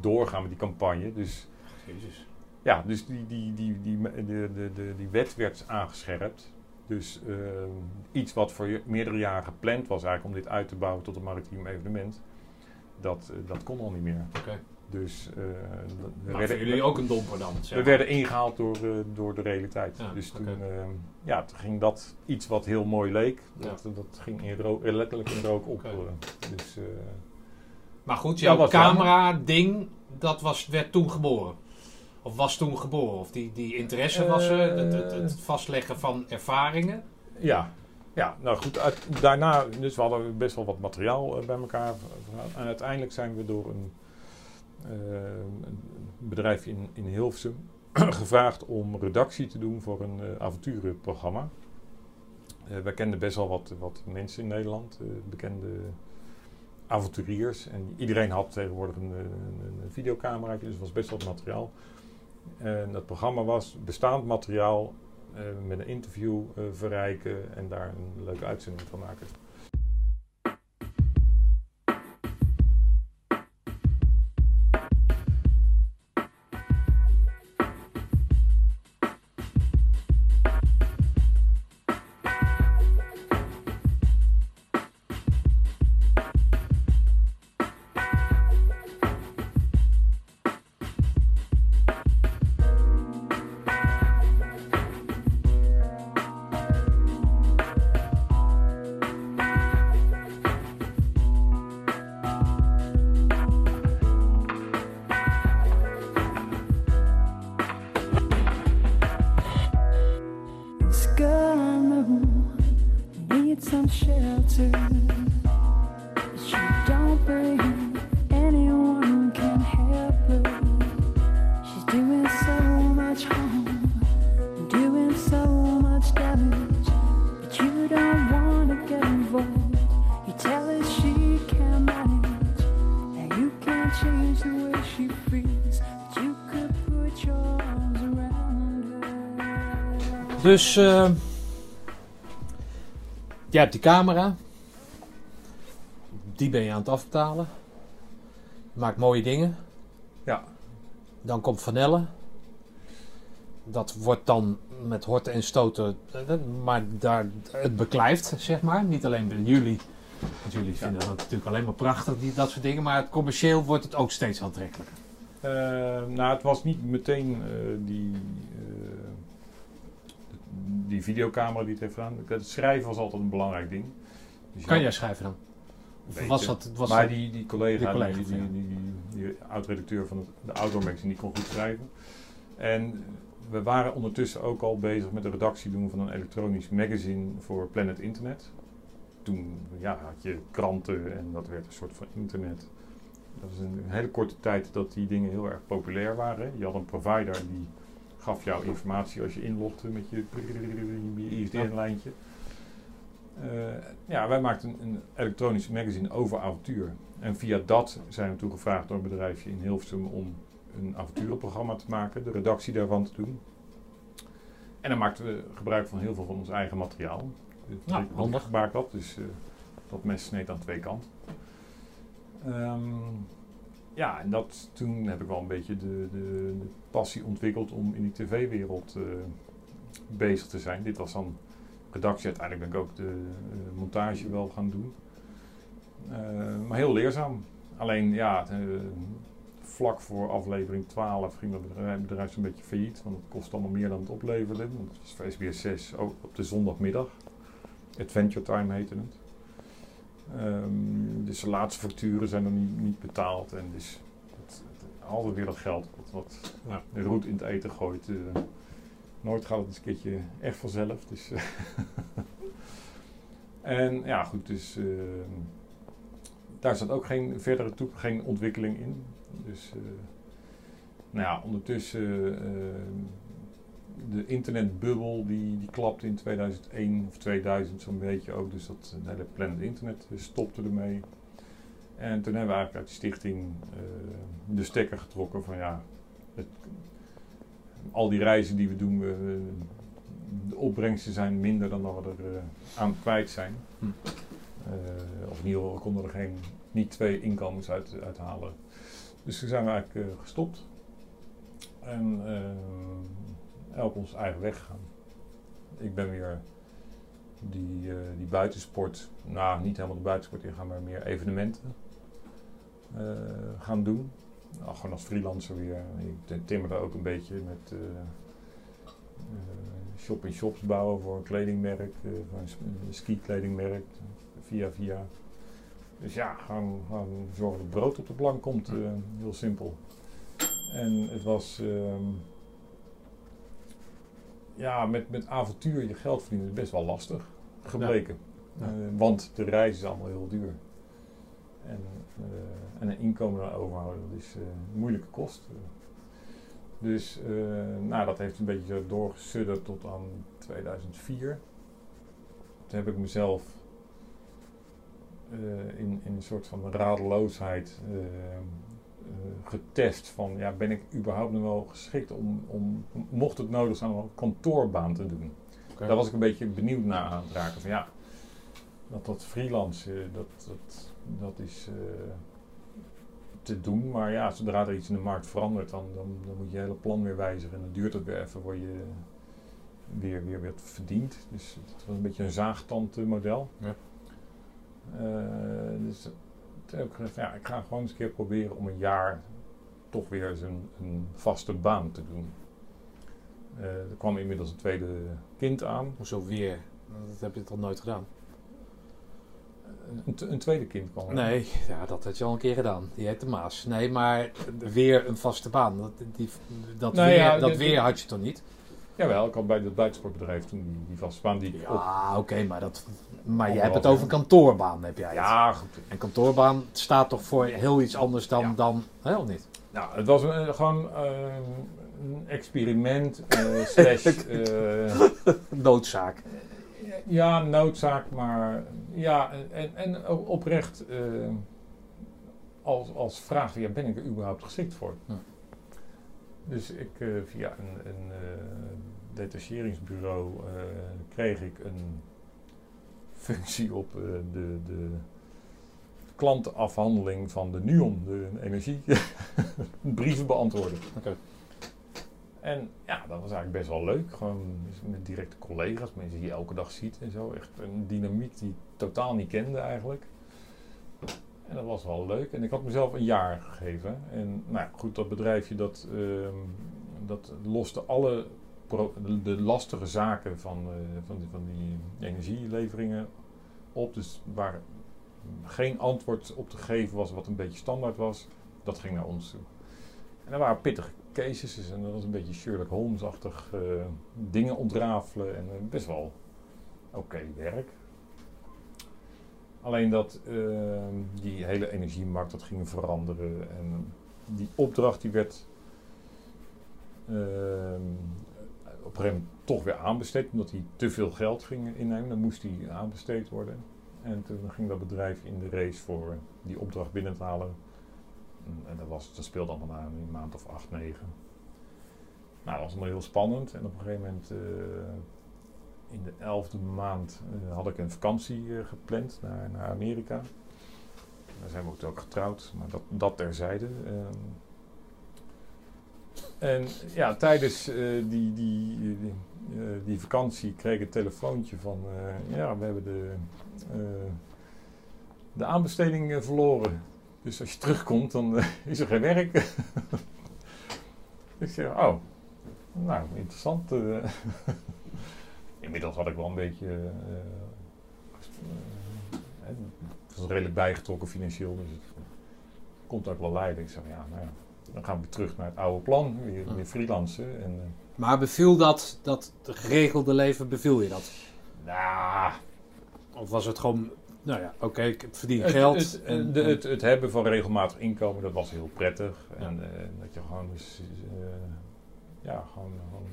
doorgaan met die campagne. Dus Jezus. ja, dus die, die, die, die, de, de, de, die wet werd aangescherpt. Dus eh, iets wat voor meerdere jaren gepland was eigenlijk om dit uit te bouwen tot een maritiem evenement. Dat, eh, dat kon al niet meer. Oké. Dus eh, we Maar werden- jullie ook een domper dan? zeg we werden ingehaald door, eh, door de realiteit. Ja, dus toen, oké. eh, ja, toen ging dat iets wat heel mooi leek, Ja. dat, dat ging in rook, letterlijk in rook op. Dus, Maar goed, Dat jouw camera-ding, dat was, werd toen geboren. Of was toen geboren. Of die, die interesse was er. Het, het, het vastleggen van ervaringen. ja. ja, nou goed. uit- daarna, dus we hadden best wel wat materiaal eh, bij elkaar. En uiteindelijk zijn we door een, eh, een bedrijf in, in Hilversum gevraagd om redactie te doen voor een eh, avonturenprogramma. Eh wij kenden best wel wat, wat mensen in Nederland, eh, bekende avonturiers. En iedereen had tegenwoordig een, een, een videocamera, dus er was best wel wat materiaal. En dat programma was bestaand materiaal eh, met een interview eh, verrijken en daar een leuke uitzending van maken. Dus eh, jij hebt die camera. Die ben je aan het afbetalen. Je maakt mooie dingen. Ja. Dan komt Vanelle. Dat wordt dan met horten en stoten, eh, maar daar, het beklijft, zeg maar. Niet alleen bij jullie. Want jullie vinden dat natuurlijk alleen maar prachtig, die, dat soort dingen. Maar het commercieel wordt het ook steeds aantrekkelijker. Eh, nou, het was niet meteen eh, die, eh, die videocamera die het heeft gedaan. Het schrijven was altijd een belangrijk ding. Dus Kan jij schrijven dan? Of was dat, was maar die, die collega, die collega, die, die, ja. die, die, die oud-redacteur van het, de Outdoor Magazine, die kon goed schrijven. En we waren ondertussen ook al bezig met de redactie doen van een elektronisch magazine voor Planet Internet. Toen ja, had je kranten en dat werd een soort van internet. Dat was een hele korte tijd dat die dingen heel erg populair waren. Je had een provider die gaf jou informatie als je inlogde met je, je ISDN-lijntje. Eh, ja, wij maakten een, een elektronisch magazine over avontuur. En via dat zijn we toegevraagd door een bedrijfje in Hilversum om een avonturenprogramma te maken, de redactie daarvan te doen. En dan maakten we gebruik van heel veel van ons eigen materiaal. Ja, handig. had, dus eh, dat mes sneed aan twee kanten. Ehm, ja, en dat, toen heb ik wel een beetje de, de, passie ontwikkeld om in die tv-wereld eh, bezig te zijn. Dit was dan redactie, uiteindelijk ben ik ook de eh, montage wel gaan doen. Eh, maar heel leerzaam. Alleen ja, vlak voor aflevering 12 ging dat bedrijf, bedrijf zo'n beetje failliet. Want het kost allemaal meer dan het opleverde. Want het was voor SBS 6 ook op de zondagmiddag. Adventure Time heette het. Ehm, dus de laatste facturen zijn nog niet, niet betaald. En dus het, het- altijd weer dat geld wat, wat Ja. de roet in het eten gooit. eh, nooit gaat het eens een keertje echt vanzelf. Dus, eh, en ja, goed, dus ehm, daar zat ook geen verdere toe, geen ontwikkeling in. Dus eh, nou ja, ondertussen ehm, de internetbubbel die, die klapte in 2001 of 2000 zo'n beetje ook. Dus dat de hele Planet Internet eh, stopte ermee. En toen hebben we eigenlijk uit de stichting eh, de stekker getrokken van ja, het, al die reizen die we doen, we, we- de opbrengsten zijn minder dan dat we er eh, aan kwijt zijn. Hm. Eh, of in ieder geval, we konden er geen, niet twee inkomens uit, uithalen. Dus toen zijn we eigenlijk eh, gestopt. En elk ons eigen weg gegaan. Ik ben weer die, eh, die buitensport, nou niet helemaal de buitensport ingaan, maar meer evenementen eh, gaan doen. Nou, gewoon als freelancer weer. Ik timmerde ook een beetje met eh, eh, shop-in-shops bouwen voor een kledingmerk, voor een, ski-kledingmerk, via via. Dus ja, gewoon, gewoon zorgen dat het brood op de plank komt, heel simpel. En het was, ehm, ja, met, met avontuur je geld verdienen is best wel lastig gebleken. Ja. Eh, want de reis is allemaal heel duur. En, eh, en een inkomen daar overhouden, dat is eh, een moeilijke kost. Dus nou, dat heeft een beetje doorgesudderd tot aan 2004. Toen heb ik mezelf in, in een soort van radeloosheid getest van ja, ben ik überhaupt nog wel geschikt om, om mocht het nodig zijn om een kantoorbaan te doen. Daar was ik een beetje benieuwd naar aan het raken van ja, dat dat freelance, eh, dat, dat, dat is eh, te doen. Maar ja, zodra er iets in de markt verandert, dan, dan, dan moet je je hele plan weer wijzigen. En dan duurt het weer even voor je weer, weer weer verdient. Dus het was een beetje een zaagtandmodel. Ja. Eh, dus toen heb ik gezegd, ja, ik ga gewoon eens een keer proberen om een jaar toch weer eens een, een vaste baan te doen. Eh, er kwam inmiddels een tweede kind aan. Hoezo weer? Dat heb je toch nooit gedaan? Een, een tweede kind kwam er. Nee, ja, dat had je al een keer gedaan. Die heet de Maas. Nee, maar weer een vaste baan. Dat, die, dat, Nou weer, ja, dat dit- weer had je toch niet? Jawel, ik had bij dat buitensportbedrijf toen die, vaste baan die ik. Ja, oké, maar, dat, maar je hebt het over kantoorbaan, heb jij het. Ja, goed. En kantoorbaan staat toch voor heel iets anders dan, Ja. dan hè, of niet? Nou, het was een, gewoon eh, een experiment eh, slash... eh, Noodzaak. ja, noodzaak, maar... Ja, en, en ook oprecht eh, als, als vraag, ja, ben ik er überhaupt geschikt voor? Ja. Dus ik eh, via een, een eh, detacheringsbureau eh, kreeg ik een functie op de, de klantenafhandeling van de NUON, de energie, brieven beantwoorden. En ja, dat was eigenlijk best wel leuk. Gewoon met directe collega's, mensen die je elke dag ziet en zo. Echt een dynamiek die ik totaal niet kende eigenlijk. En dat was wel leuk. En ik had mezelf een jaar gegeven. En nou goed, dat bedrijfje dat, ehm, dat loste alle de, lastige zaken van, eh, van, die, van die energieleveringen op. Dus waar geen antwoord op te geven was wat een beetje standaard was, dat ging naar ons toe. En er waren pittige cases dus- en dat was een beetje Sherlock Holmes-achtig eh, dingen ontrafelen en eh, best wel oké werk. Alleen dat eh, die hele energiemarkt dat ging veranderen en die opdracht die werd ehm, op een gegeven moment toch weer aanbesteed omdat hij te veel geld ging innemen. Dan moest die aanbesteed worden. En toen ging dat bedrijf in de race voor die opdracht binnen te halen. En dat, was, dat speelde allemaal na een maand of acht, negen. Nou, dat was allemaal heel spannend. En op een gegeven moment, eh, in de elfde maand, eh, had ik een vakantie eh, gepland naar, Amerika. Daar zijn we ook getrouwd, maar dat, dat terzijde. Ehm. en ja, tijdens eh, die, die, die, die vakantie kreeg ik een telefoontje van... ja, we hebben de, de aanbesteding verloren. Dus als je terugkomt, dan is er geen werk. ik zeg, oh, nou, interessant. Inmiddels had ik wel een beetje... hè, het was redelijk bijgetrokken financieel, dus het komt ook wel leiden. Ik zeg, ja, nou ja, dan gaan we weer terug naar het oude plan, weer, weer freelancen. En, Maar beviel dat, dat geregelde leven, beviel je dat? nou, Of was het gewoon, nou ja, oké, ik verdien Het, geld. het, en, de- het, het hebben van regelmatig inkomen, dat was heel prettig. En dat je gewoon, dus, ja, gewoon, gewoon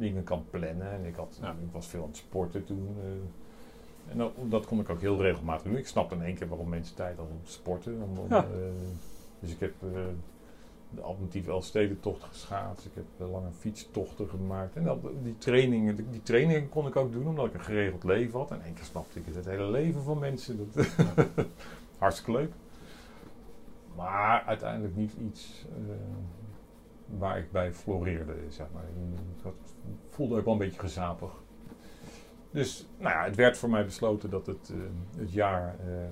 dingen kan plannen. En ik, had, ik was veel aan het sporten toen. eh. en dat, dat kon ik ook heel regelmatig doen. Ik snapte in één keer waarom mensen tijd hadden om te sporten. Om, om, Ja. eh, dus ik heb eh, de alternatieve Elfstedentocht geschaatst. Ik heb lange fietstochten gemaakt. En dat, die, trainingen, die, die trainingen kon ik ook doen omdat ik een geregeld leven had. En in één keer snapte ik het, hele leven van mensen. Dat, hartstikke leuk. Maar uiteindelijk niet iets waar ik bij floreerde, zeg maar. Dat voelde ook wel een beetje gezapig. Dus nou ja, het werd voor mij besloten dat het, eh, het jaar eh,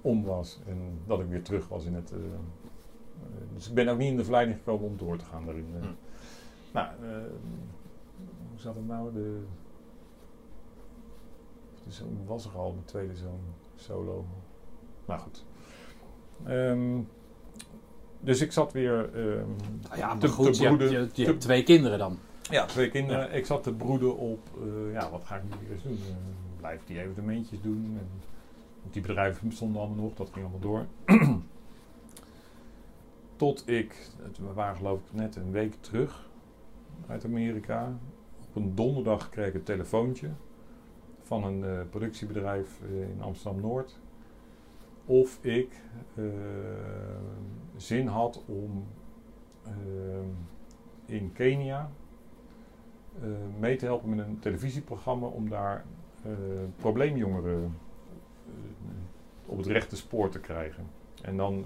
om was en dat ik weer terug was in het. eh, dus ik ben ook niet in de verleiding gekomen om door te gaan daarin. eh. Hm. Nou, hoe zat het nou? De, zoon was er al, mijn tweede zoon, solo. Nou goed. Ehm, dus ik zat weer. ehm, nou ja, maar te- goed, te je, hebt, broeden- je, je te- hebt twee kinderen dan. ja, twee kinderen. Ik zat te broeden op, eh, ja, wat ga ik nu eerst doen? Eh, blijf die evenementjes doen. En, want die bedrijven bestonden allemaal nog, dat ging allemaal door. Tot ik, het, we waren geloof ik net een week terug uit Amerika. Op een donderdag kreeg ik een telefoontje van een eh, productiebedrijf in Amsterdam-Noord. Of ik eh, zin had om eh, in Kenia eh, mee te helpen met een televisieprogramma om daar probleemjongeren op het rechte spoor te krijgen. En dan,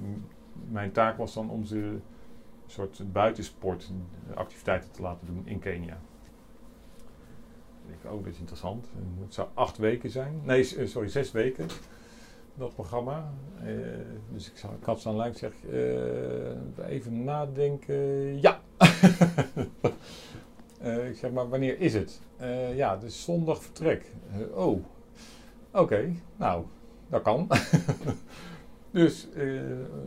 mijn taak was dan om ze een soort buitensportactiviteiten te laten doen in Kenia. Ik oh, dat is interessant. Het zou acht weken zijn. Nee, sorry, zes weken. Dat programma. Eh, dus ik, zou, ik had zo'n lijst zeg eh, even nadenken. Ja! Eh, ik zeg maar, wanneer is het? Ja, dus zondag vertrek. Oh, oké, nou, dat kan. dus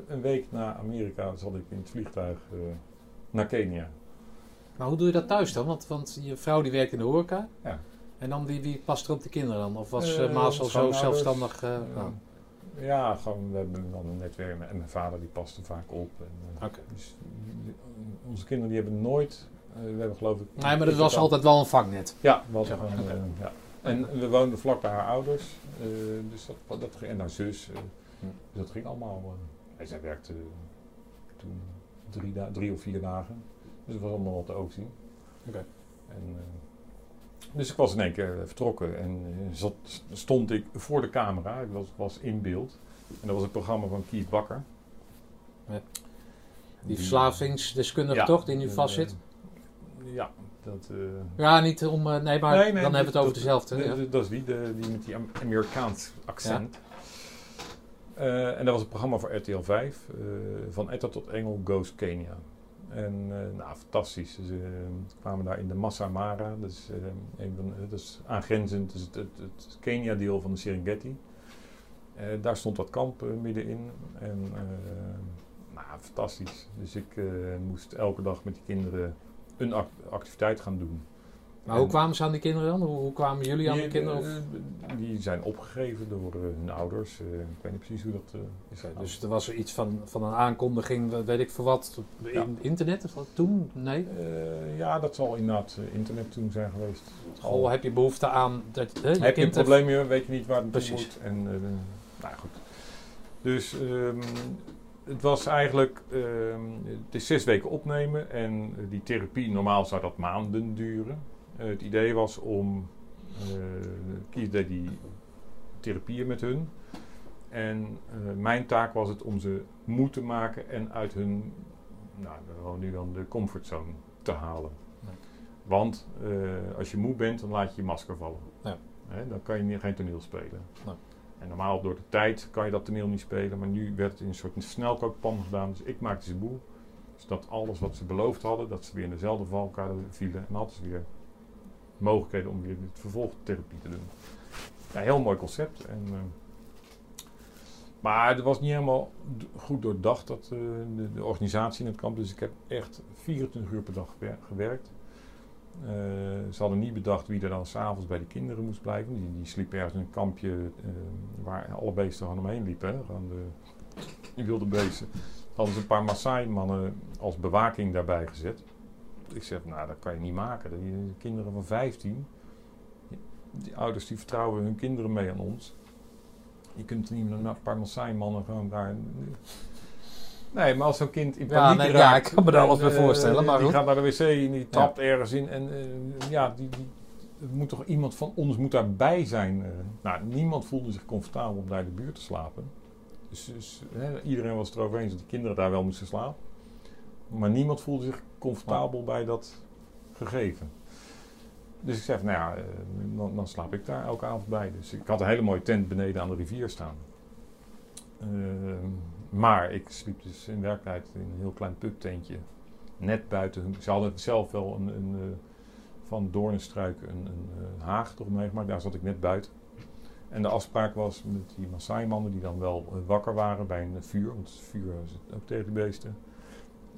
een week na Amerika zat ik in het vliegtuig naar Kenia. Maar hoe doe je dat thuis dan? Want, want je vrouw die werkt in de horeca. Ja. En dan wie, wie past er op de kinderen dan? Of was uh, Maas al zo zelfstandig? Eh, nou, Ja, gewoon, we hebben dan een netwerk en mijn vader die past er vaak op. En, dus, onze kinderen die hebben nooit, eh, we hebben geloof ik... Nee, maar dat was altijd wel een vangnet. Ja, was Ja, gewoon, eh, ja. En we woonden vlak bij haar ouders. eh, dus dat, dat ging, en haar zus. Hm. dus dat ging allemaal. en zij werkte toen drie, drie of vier dagen. Dus het was allemaal wat te overzien. Oké. En, Dus ik was in één keer eh, vertrokken en eh, zat, stond ik voor de camera. Ik was, was in beeld. En dat was het programma van Kies Bakker. Die verslavingsdeskundige Ja. toch, die nu Eh, vastzit? ja, dat... eh, Ja, niet om... eh, nee, maar Nee, nee, dan hebben we het over dat- dezelfde. dat- ja. dat- Dat is die, de, die met die Am- Amerikaans accent. Eh, en dat was een programma voor RTL 5. eh, van Etta tot Engel Goes Kenia. En eh, nou, fantastisch. Ze eh, kwamen daar in de Massa Mara. Dat is, eh, een dat is aangrenzend. Dus het, het, Kenia-deel van de Serengeti. Daar stond dat kamp middenin. En nou, fantastisch. Dus ik moest elke dag met die kinderen een act- activiteit gaan doen. Maar hoe En- kwamen ze aan die kinderen dan? Hoe, hoe kwamen jullie aan die die, kinderen? Of- eh, die zijn opgegeven door eh, hun ouders. Eh, ik weet niet precies hoe dat is. Dus er was er iets van, van een aankondiging, weet ik voor wat, in internet of wat toen? Nee? Ja, dat zal inderdaad internet toen zijn geweest. Goh, heb je behoefte aan dat hè, je Heb je een probleem, weet je niet waar het Precies. moet. En, nou goed. Dus ehm, het was eigenlijk, ehm, het is zes weken opnemen en die therapie, normaal zou dat maanden duren. Eh, het idee was om, eh Kies deed die therapieën met hun. En eh, mijn taak was het om ze moe te maken en uit hun, nou, nu dan de comfortzone te halen. Want als je moe bent, dan laat je je masker vallen. Ja. Hè, dan kan je geen toneel spelen. En normaal door de tijd kan je dat toneel niet spelen, maar nu werd het in een soort snelkookpan gedaan. Dus ik maakte ze moe. Zodat alles wat ze beloofd hadden, dat ze weer in dezelfde valkuil vielen. En hadden ze weer mogelijkheden om weer vervolgtherapie te doen. Ja, heel mooi concept. En, eh, maar het was niet helemaal goed doordacht, dat, eh, de, organisatie in het kamp. Dus ik heb echt 24 uur per dag gewer- gewerkt. Eh, ze hadden niet bedacht wie er dan s'avonds bij de kinderen moest blijven. Die, die sliepen ergens in een kampje waar alle beesten gewoon omheen liepen. De, wilde beesten. Hadden ze een paar Maasai-mannen als bewaking daarbij gezet. Ik zeg, nou, dat kan je niet maken. Die die kinderen van 15, die, die ouders die vertrouwen hun kinderen mee aan ons. Je kunt niet met een paar Maasai-mannen gewoon daar... Nee, maar als zo'n kind in Ja, paniek nee, ja, raakt... ik kan me daar alles bij eh, voorstellen, maar Die goed. gaat naar de wc en die trapt ergens in. En eh, ja, die, die, er moet toch iemand van ons moet daarbij zijn. eh. nou, niemand voelde zich comfortabel om daar in de buurt te slapen. Dus, dus hè, iedereen was het erover eens dat de kinderen daar wel moesten slapen. Maar niemand voelde zich comfortabel bij dat gegeven. Dus ik zei van, nou ja, eh, dan, dan slaap ik daar elke avond bij. Dus ik had een hele mooie tent beneden aan de rivier staan. Ehm, maar ik sliep dus in werkelijkheid in een heel klein pubtentje. Net buiten. Ze hadden zelf wel een, een, eh, van doornenstruik een, een eh, haag eromheen gemaakt. Daar zat ik net buiten. En de afspraak was met die Maasai-mannen die dan wel eh, wakker waren bij een vuur. Want het vuur zit ook tegen de beesten.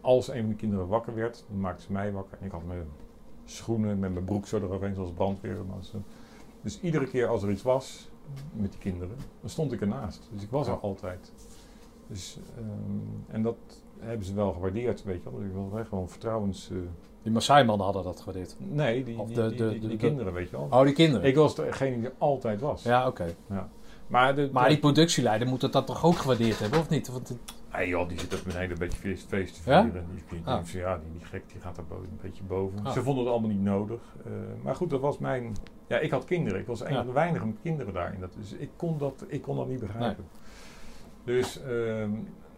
Als een van de kinderen wakker werd, dan maakten ze mij wakker. En ik had mijn schoenen met mijn broek zo eroverheen zoals brandweer. Maar. Dus iedere keer als er iets was met die kinderen, dan stond ik ernaast. Dus ik was er altijd. Dus, ehm, en dat hebben ze wel gewaardeerd, weet je wel. Ik wil echt gewoon vertrouwens... eh, Die Maasai-mannen hadden dat gewaardeerd. nee, die, de- de- die- de- die de- kinderen, weet je wel. Oh, die kinderen. Ik was degene die er altijd was. Ja, oké. Maar, de, Maar de- die productieleider moet het dat toch ook gewaardeerd hebben, of niet? Want Nee joh, die zit met een hele beetje feest, feest te Ja? vieren. Die, die, Ah. ja, die, die gek die gaat daar een beetje boven. Ah. Ze vonden het allemaal niet nodig. Eh, maar goed, dat was mijn... Ja, ik had kinderen. Ik was een Ja. van de weinigen met kinderen daar. in dat, dus ik kon, dat, ik kon dat niet begrijpen. Dus ehm,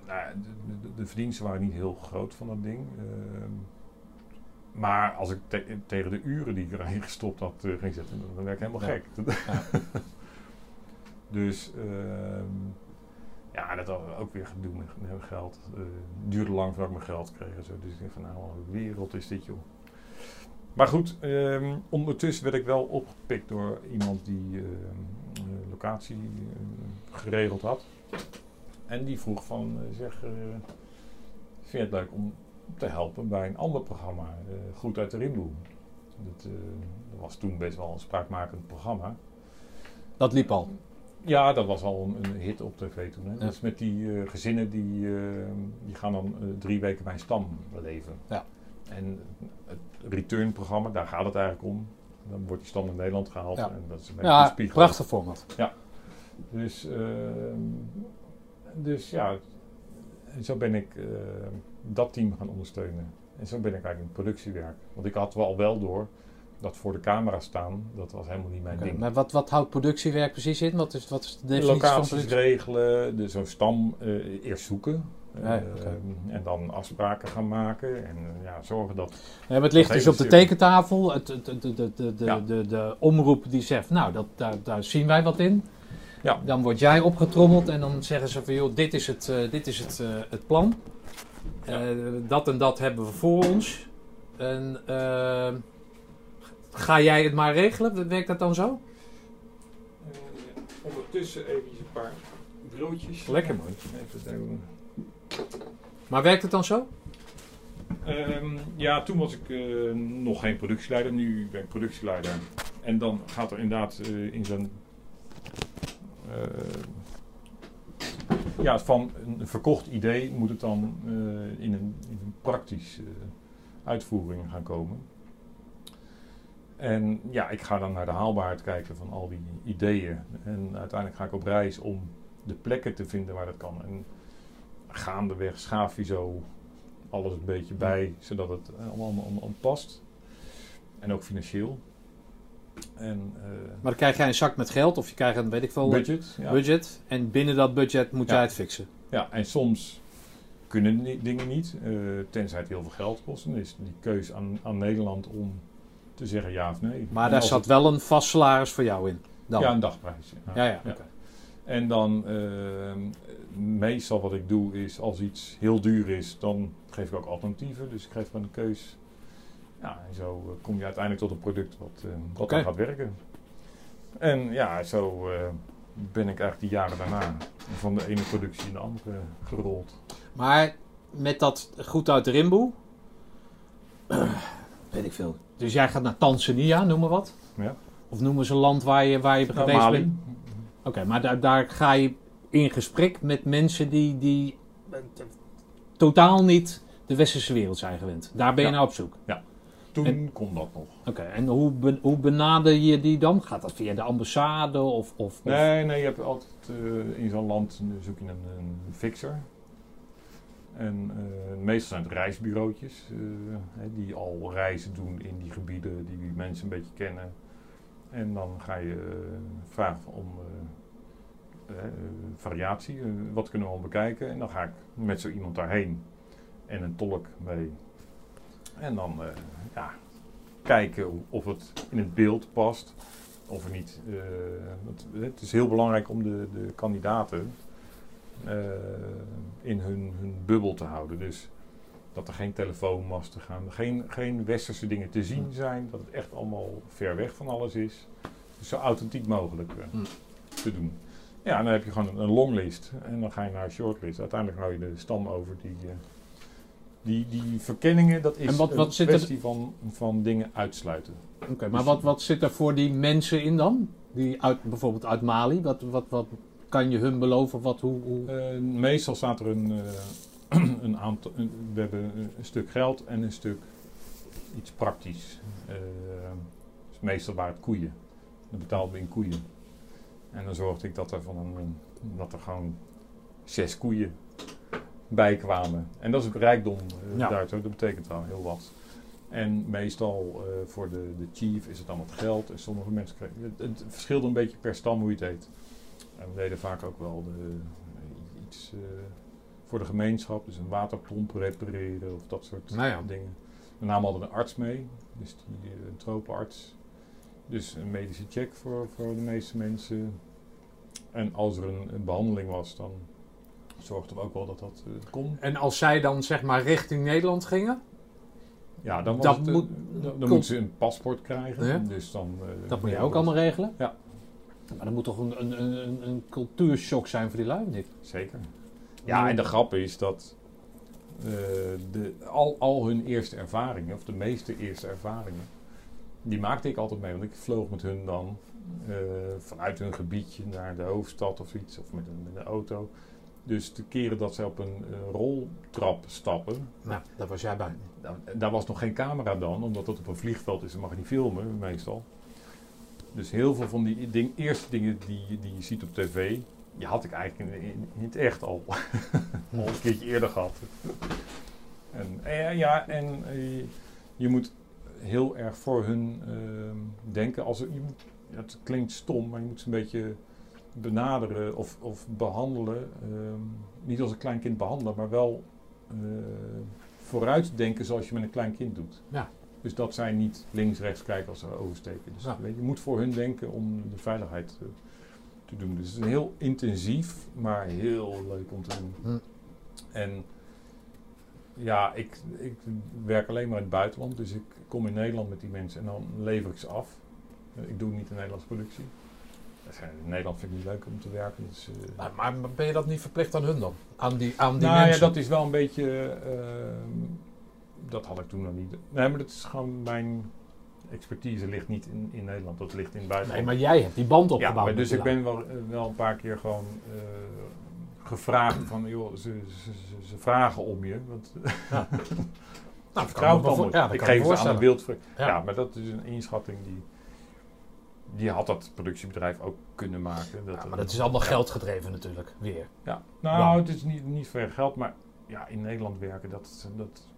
nou, de, de, de verdiensten waren niet heel groot van dat ding. Ehm, maar als ik te- tegen de uren die ik erin gestopt had eh, ging zetten, dan werd ik helemaal gek. Dus ehm, ja, dat we ook weer gedoe met, met geld. Eh, Het duurde lang voordat ik mijn geld kreeg zo. Dus ik dacht van nou, wat wereld is dit joh. Maar goed, ehm, ondertussen werd ik wel opgepikt door iemand die ehm, eh, locatie eh, geregeld had. En die vroeg van, eh, zeg, vind je het leuk om te helpen bij een ander programma, Goed uit de Rimboe. Dat, dat was toen best wel een spraakmakend programma. dat liep al. Ja, dat was al een, een hit op tv toen. Hè? Ja. Dat is met die eh, gezinnen die, eh, die gaan dan eh, drie weken bij een stam leven. Ja. En het return-programma, daar gaat het eigenlijk om. Dan wordt die stam in Nederland gehaald. Ja. En dat is een beetje een Ja, spiegel. prachtig format. Dus, ehm, dus ja, en zo ben ik eh, dat team gaan ondersteunen. En zo ben ik eigenlijk in het productiewerk. Want ik had wel wel door dat voor de camera staan, dat was helemaal niet mijn ding. Maar wat, wat houdt productiewerk precies in? Wat is, wat is de definitie van Locaties productie? regelen, de, zo'n stam eh, eerst zoeken. Ja, eh. En dan afspraken gaan maken en eh, ja, zorgen dat... Ja, het ligt dus op de tekentafel. Het, de, de, de, de, Ja. de, de omroep die zegt, nou, dat, daar, daar zien wij wat in. Ja. Dan word jij opgetrommeld en dan zeggen ze van, joh, dit is het, dit is het, het plan. Dat en dat hebben we voor ons. En ga jij het maar regelen? Werkt dat dan zo? ondertussen even een paar broodjes. Lekker, man. Even. Maar werkt het dan zo? Ehm, ja, toen was ik eh, nog geen productieleider. Nu ben ik productieleider. En dan gaat er inderdaad eh, in zo'n... eh, ja, van een verkocht idee moet het dan eh, in, een, in een praktische uitvoering gaan komen. En ja, ik ga dan naar de haalbaarheid kijken van al die ideeën. En uiteindelijk ga ik op reis om de plekken te vinden waar dat kan. En gaandeweg schaaf je zo alles een beetje bij, zodat het allemaal, allemaal, allemaal past. En ook financieel. En eh, Maar dan krijg jij een zak met geld of je krijgt een, weet ik veel, budget. Ja. budget. En binnen dat budget moet Ja. jij het fixen. ja, en soms kunnen dingen niet, eh, tenzij het heel veel geld kost. Dan is die keuze aan, aan Nederland om te zeggen ja of nee. Maar En daar zat het- wel een vast salaris voor jou in. Dan. Ja, een dagprijs. ja, ja. En dan, eh, meestal wat ik doe is, als iets heel duur is, dan geef ik ook alternatieven. Dus ik geef gewoon een keus. Ja, en zo eh, kom je uiteindelijk tot een product wat, eh, wat dan gaat werken. En ja, zo eh, ben ik eigenlijk die jaren daarna van de ene productie in de andere gerold. Maar met dat goed uit de rimboe. weet ik veel. Dus jij gaat naar Tanzania, noem maar wat. Ja. Of noem eens een land waar je, waar je Nou, geweest Mali. bent. Oké, maar daar, daar ga je in gesprek met mensen die, die totaal niet de westerse wereld zijn gewend. Daar ben je Ja. naar op zoek. Toen En- kon dat nog. Oké, en hoe, ben- hoe benader je die dan? Gaat dat via de ambassade of... of, of- Nee, nee, je hebt altijd eh, in zo'n land zoek je een, een fixer. En eh, meestal zijn het reisbureautjes eh, die al reizen doen in die gebieden die mensen een beetje kennen. En dan ga je eh, vragen om variatie, wat kunnen we al bekijken. En dan ga ik met zo iemand daarheen en een tolk mee. En dan ja, kijken of het in het beeld past. Of niet. want het is heel belangrijk om de, de kandidaten in hun, hun bubbel te houden. Dus dat er geen telefoonmasten gaan, geen, geen westerse dingen te zien zijn. Dat het echt allemaal ver weg van alles is. Dus zo authentiek mogelijk eh, te doen. Ja, en dan heb je gewoon een, longlist. En dan ga je naar een shortlist. Uiteindelijk hou je de stam over die. eh, die, die verkenningen, dat is En wat- wat een zit er- kwestie van, van dingen uitsluiten. Oké, maar wat, wat zit er voor die mensen in dan? Die uit, bijvoorbeeld uit Mali. Wat, wat, wat kan je hun beloven? Wat, hoe, hoe... Eh, meestal staat er een, eh, een aantal. een- we hebben een, stuk geld en een stuk iets praktisch. Eh, dus meestal waren het koeien. Dan betaalden we in koeien. En dan zorgde ik dat er van een, dat er gewoon zes koeien bij kwamen. En dat is ook rijkdom Ja. zo. Dat betekent wel heel wat. En meestal voor de, de chief is het dan wat geld. En sommige mensen kregen. Het, het verschilde een beetje per stam hoe je het heet. En we deden vaak ook wel de, iets eh, voor de gemeenschap. Dus een waterpomp repareren of dat soort Nou ja. dingen. We namen altijd een arts mee. Dus die, eh, een tropenarts. Dus een medische check voor, voor de meeste mensen. En als er een, een behandeling was, dan zorgden we ook wel dat dat eh, kon. En als zij dan zeg maar richting Nederland gingen, Ja, dan, was Dat het, moet- dan, moeten ze een paspoort krijgen. Ja. Dus dan, dat moet je ook allemaal regelen? Ja. Maar dat moet toch een, een, een, een cultuurshock zijn voor die lui, niet? Zeker. Ja, en de grap is dat eh, de, al, al hun eerste ervaringen, of de meeste eerste ervaringen, die maakte ik altijd mee. Want ik vloog met hun dan eh, vanuit hun gebiedje naar de hoofdstad of iets, of met een, met een auto. Dus de keren dat ze op een eh, roltrap stappen, Nou, daar was jij bij. nou, daar was nog geen camera dan, omdat het op een vliegveld is, dan mag je niet filmen meestal. Dus heel veel van die ding, eerste dingen die, die je ziet op tv, die had ik eigenlijk in het echt al, al een keertje eerder gehad. En eh, ja, en eh, je moet heel erg voor hun ehm, denken. Als, je moet, het klinkt stom, maar je moet ze een beetje benaderen of, of behandelen. ehm, niet als een klein kind behandelen, maar wel eh, vooruitdenken zoals je met een klein kind doet. Ja. Dus dat zij niet links, rechts kijken als ze oversteken. Dus Ja. weet je, je moet voor hun denken om de veiligheid eh, te doen. Dus het is heel intensief, maar heel leuk om te doen. Hm. En ja, ik, ik werk alleen maar in het buitenland. Dus ik kom in Nederland met die mensen en dan lever ik ze af. Eh, Ik doe niet een Nederlandse productie. In Nederland vind ik niet leuk om te werken. Dus, eh, Maar, maar ben je dat niet verplicht aan hun dan? Aan die, aan die nou ja, mensen? dat is wel een beetje. Dat had ik toen nog niet. Nee, maar dat is gewoon mijn expertise ligt niet in, in Nederland. Dat ligt in het Nee, buitenland. maar jij hebt die band ja, opgebouwd. maar dus ik ben wel, eh, wel een paar keer gewoon eh, gevraagd van, joh, ze, ze, ze, ze vragen om je. Want. Nou, vertrouw dan ja, dat ik geef ze aan een beeld. Ja. Ja. maar dat is een inschatting die, die had dat productiebedrijf ook kunnen maken. Ja, maar dat is allemaal Ja. geld gedreven natuurlijk, weer. Ja, nou, Dan. het is niet, niet veel geld, maar ja, in Nederland werken, dat... dat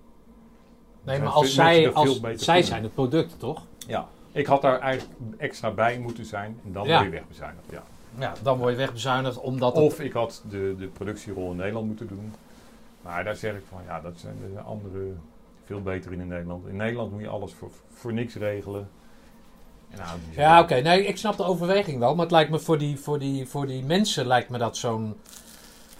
Nee, maar als zij, als, zij kunnen. zijn het product, toch? Ja, ik had daar eigenlijk extra bij moeten zijn en dan Ja. weer wegbezuinigd. Ja. Ja, dan word je wegbezuinigd omdat het... Of ik had de, de productierol in Nederland moeten doen. Maar daar zeg ik van, ja, dat zijn de andere veel beter in in Nederland. In Nederland moet je alles voor, voor niks regelen. En nou, Ja, oké. Nee, ik snap de overweging wel. Maar het lijkt me voor die, voor die, voor die mensen lijkt me dat zo'n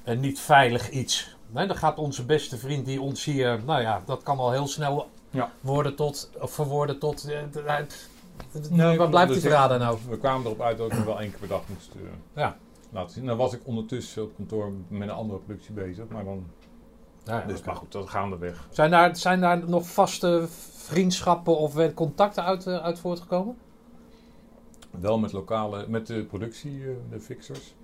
eh, niet veilig iets. Nee, dan gaat onze beste vriend die ons hier... Nou ja, dat kan al heel snel Ja. worden tot... Of verwoorden tot... eh, de- Nee, waar blijft dus die verrader nou? We kwamen erop uit dat ik hem wel één keer per dag moest eh, Ja. laten zien. Dan was ik ondertussen op kantoor met een andere productie bezig. Maar dan, Ja, dus, maar goed, dat gaandeweg. Zijn daar, zijn daar nog vaste vriendschappen of eh, contacten uit, eh, uit voortgekomen? Wel met lokale, met de productie, eh, de fixers.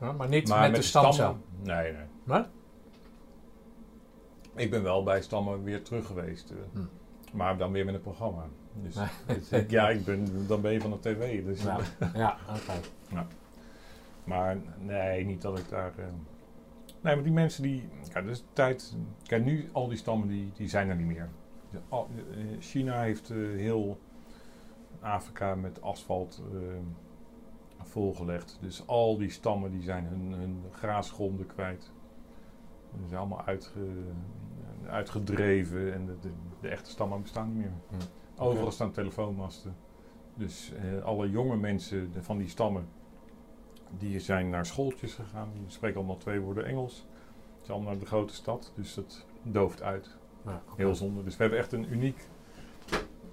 Ja, maar niet maar met, de stamcel. Nee, nee. Maar? Ik ben wel bij stammen weer terug geweest. eh. Hm. Maar dan weer met een programma. Dus, dus ik- ja, ik ben, dan ben je van de tv. Dus, Ja. Maar nee, niet dat ik daar... eh, Nee, maar die mensen die... Kijk, dus tijd... Kijk, nu al die stammen die, die zijn er niet meer. De- eh, China heeft heel Afrika met asfalt volgelegd. Dus al die stammen die zijn hun, hun graasgronden kwijt. Ze zijn allemaal uitge, uitgedreven en de, de, de echte stammen bestaan niet meer. Hm. Overal staan telefoonmasten. Dus eh, alle jonge mensen de- van die stammen, die zijn naar schooltjes gegaan. Die spreken allemaal twee woorden Engels. Ze zijn allemaal naar de grote stad, dus dat dooft uit. Ja. Heel zonde. Dus we hebben echt een uniek,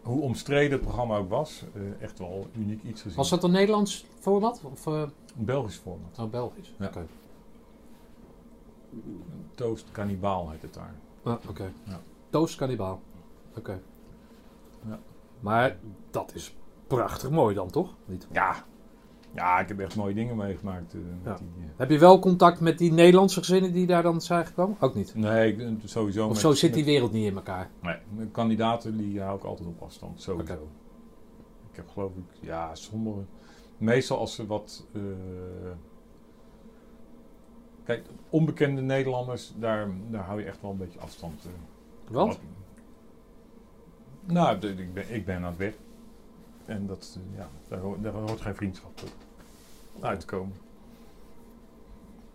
hoe omstreden het programma ook was, eh, echt wel uniek iets gezien. Was dat een Nederlands format? Of uh, Een Belgisch format. oh, Belgisch? Ja. Oké. Toast Cannibaal heet het daar. Ah, oké. Ja. Toast kannibaal. Oké. Ja. Maar dat is prachtig mooi dan, toch? Niet. Ja. Ja, ik heb echt mooie dingen meegemaakt. Ja. die, eh, Heb je wel contact met die Nederlandse gezinnen die daar dan zijn gekomen? Ook niet. Nee, ik, eh, sowieso. Of met- zo zit die wereld niet in elkaar. Nee, kandidaten die hou ik altijd op afstand, sowieso. Ik heb geloof ik, ja, sommige... Meestal als ze wat... kijk, onbekende Nederlanders, daar, daar hou je echt wel een beetje afstand. eh. Want? Wat- Nou, ik ben, ik ben aan het weg. En dat, eh, ja, daar, hoort- daar hoort geen vriendschap eh, uit te komen.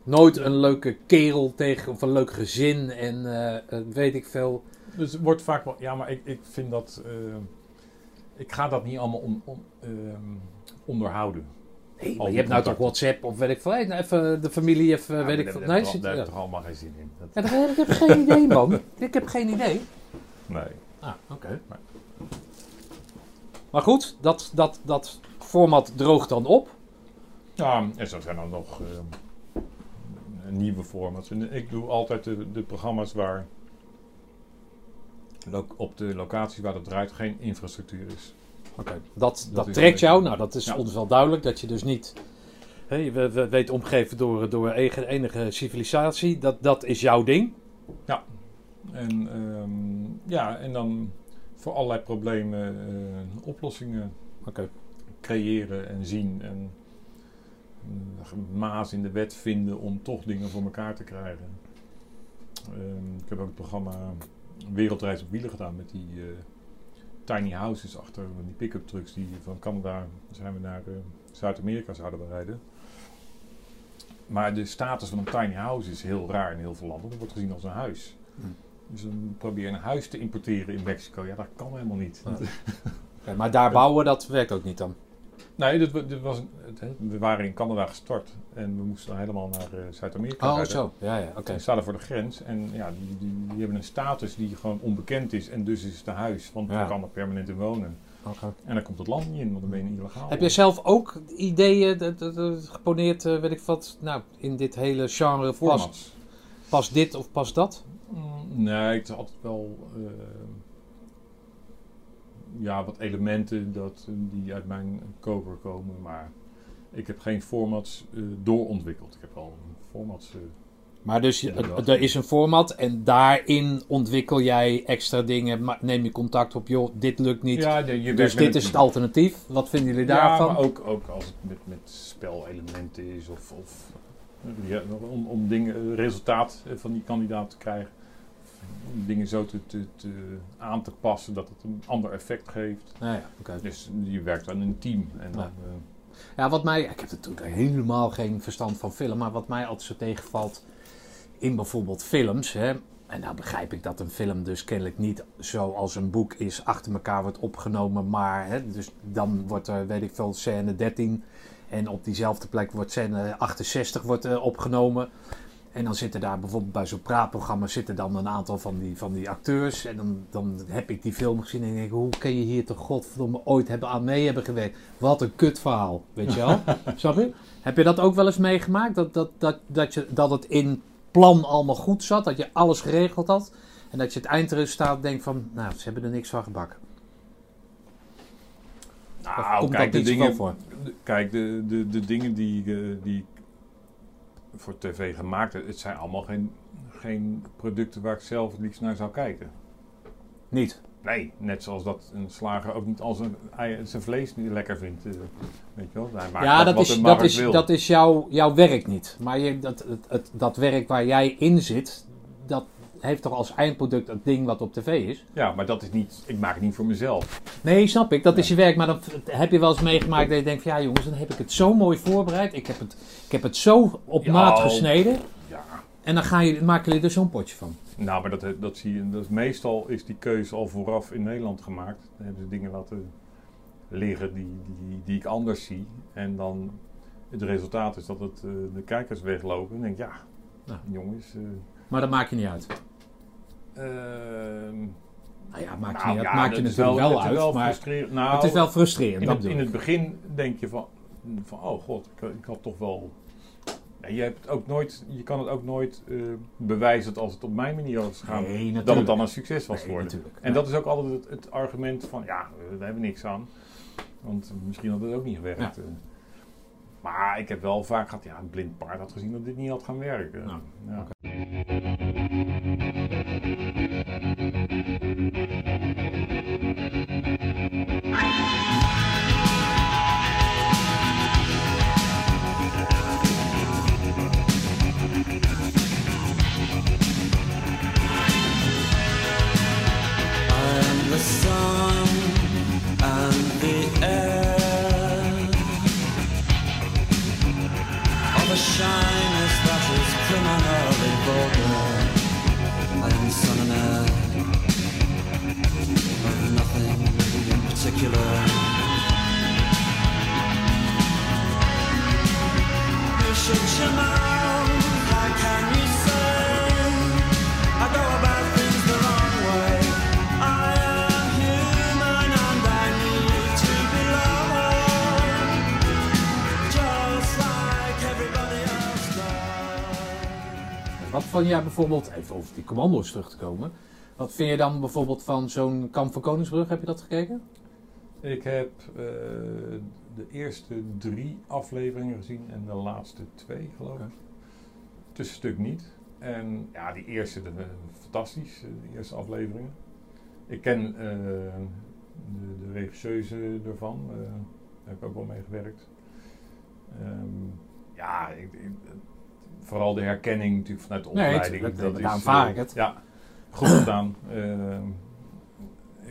Nooit een leuke kerel tegen of een leuk gezin en eh, weet ik veel. Dus het wordt vaak wel... Ja, maar ik, ik vind dat... ik ga dat niet allemaal om, om, ehm, onderhouden. Nee, maar je hebt nou toch. WhatsApp of weet ik veel. Hey, nou even de familie even, Ja, weet ik veel. Nee, daar, zit, daar ja. heb ik toch allemaal geen zin in. Dat, Ja, daar- ik heb geen idee, man. Ik heb geen idee. nee. Ah, oké. Maar goed, dat, dat, dat format droogt dan op. Ja, en zo zijn er nog eh, nieuwe formats. En ik doe altijd de, de programma's waar op de locaties waar het draait geen infrastructuur is. Oké. Dat, dat, trekt jou. Nou, dat is Ja. ons wel duidelijk. Dat je dus niet... Je we, we weet omgeven door, door enige, enige civilisatie. Dat, dat is jouw ding. En, ehm, ja, en dan voor allerlei problemen eh, oplossingen creëren en zien. En een maas in de wet vinden om toch dingen voor elkaar te krijgen. Ehm, ik heb ook het programma Wereldreis op wielen gedaan met die, eh, tiny houses achter die pick-up trucks die van Canada zijn we naar eh, Zuid-Amerika zouden rijden. Maar de status van een tiny house is heel raar in heel veel landen. Dat wordt gezien als een huis. Hm. Dus dan probeer een huis te importeren in Mexico. Ja, dat kan helemaal niet. Ja. Maar daar bouwen, dat werkt ook niet dan. Nee, dit, wa- dit was, het- we waren in Canada gestart en we moesten dan helemaal naar eh, Zuid-Amerika Oh, rijden. zo. Ja, ja, oké. Die staan voor de grens en ja, die, die, die hebben een status die gewoon onbekend is en dus is het een huis, want Ja. je kan er permanent in wonen. Oké. En dan komt het land niet in, want dan ben je illegaal. Heb jij zelf ook ideeën dat- dat- dat geponeerd, eh, weet ik wat, nou, in dit hele genre past, formats? past dit of past dat? Mm, Nee, het is altijd wel eh, ja, wat elementen dat, eh, die uit mijn koper komen, maar ik heb geen formats eh, doorontwikkeld. Ik heb wel formats. eh, Maar dus je- er is een format en daarin ontwikkel jij extra dingen, neem je contact op, joh, dit lukt niet. ja, de- dus dit is het alternatief. Wat vinden jullie Ja, daarvan? maar ook, ook als het met, met spelelementen is of, of ja, om, om dingen, resultaat van die kandidaat te krijgen. Om dingen zo te, te, te aan te passen dat het een ander effect geeft. Nou ja. Dus je werkt aan een team. En dan, Ja. eh, Ja, wat mij, ik heb natuurlijk helemaal geen verstand van film, maar wat mij altijd zo tegenvalt in bijvoorbeeld films, hè, en nou begrijp ik dat een film dus kennelijk niet zoals een boek is, achter elkaar wordt opgenomen, maar hè, dus dan wordt er, weet ik veel, scène 13 en op diezelfde plek wordt scène 68 wordt, eh, opgenomen. En dan zitten daar bijvoorbeeld bij zo'n praatprogramma zitten dan een aantal van die, van die acteurs. En dan, dan heb ik die film gezien en denk ik, hoe kun je hier toch godverdomme ooit hebben aan mee hebben gewerkt? Wat een kut verhaal, weet je wel? Snap je? Heb je dat ook wel eens meegemaakt? Dat, dat, dat, dat, je, dat het in plan allemaal goed zat, dat je alles geregeld had. En dat je het eindresultaat denkt van, nou, ze hebben er niks van gebakken. Nou, komt kijk, dat de dingen, de- kijk, de, de, de dingen die, eh, die voor tv gemaakt het zijn allemaal geen, geen producten waar ik zelf het liefst naar zou kijken. Niet. Nee, net zoals dat een slager ook niet als een zijn vlees niet lekker vindt. eh, weet je wel? Hij maakt ja, wat- dat wat is, dat is, wil. dat is jouw, jouw werk niet. Maar je, dat, het, het, dat werk waar jij in zit, dat heeft toch als eindproduct het ding wat op tv is? Ja, maar dat is niet, ik maak het niet voor mezelf. Nee, snap ik. Dat is je werk. Maar dan heb je wel eens meegemaakt dat je denkt van... Ja jongens, dan heb ik het zo mooi voorbereid. Ik heb het, ik heb het zo op Ja, maat oh. gesneden. Ja. En dan ga je, maken jullie er zo'n potje van. Nou, maar dat, dat zie je, dat is, meestal is die keuze al vooraf in Nederland gemaakt. Dan hebben ze dingen laten liggen die, die, die ik anders zie. En dan het resultaat is dat het, eh, de kijkers weglopen. En denk ik, ja, Ja. jongens. eh, Maar dat maak je niet uit. ehm, Nou ja, maakt nou je niet ja, maakt je natuurlijk wel, uit. wel maar. Nou, het is wel frustrerend. in, dat het, in het begin denk je van, van oh god, ik, ik had toch wel... Je, hebt het ook nooit, je kan het ook nooit eh, bewijzen dat als het op mijn manier was gegaan, Nee, dat het dan een succes was geworden. En dat is ook altijd het, het argument van, ja, eh, daar hebben we niks aan. Want misschien had het ook niet gewerkt. Ja. Maar ik heb wel vaak gehad, ja, een blind paard had gezien dat dit niet had gaan werken. Nou, ja. Wat vond jij bijvoorbeeld, even over die commando's terug te komen. Wat vind je dan bijvoorbeeld van zo'n Kamp van Koningsbrug? Heb je dat gekeken? Ik heb eh, de eerste drie afleveringen gezien en de laatste twee, geloof ik. Tussenstuk niet. En ja, die eerste, de, fantastisch, eh, die eerste afleveringen. Ik ken eh, de, de regisseuse ervan, eh, daar heb ik ook wel mee gewerkt. Ehm, ja, ik, ik- vooral de herkenning natuurlijk vanuit de Nee, opleiding. daarom is, ik het. Ja, goed gedaan. Ehm,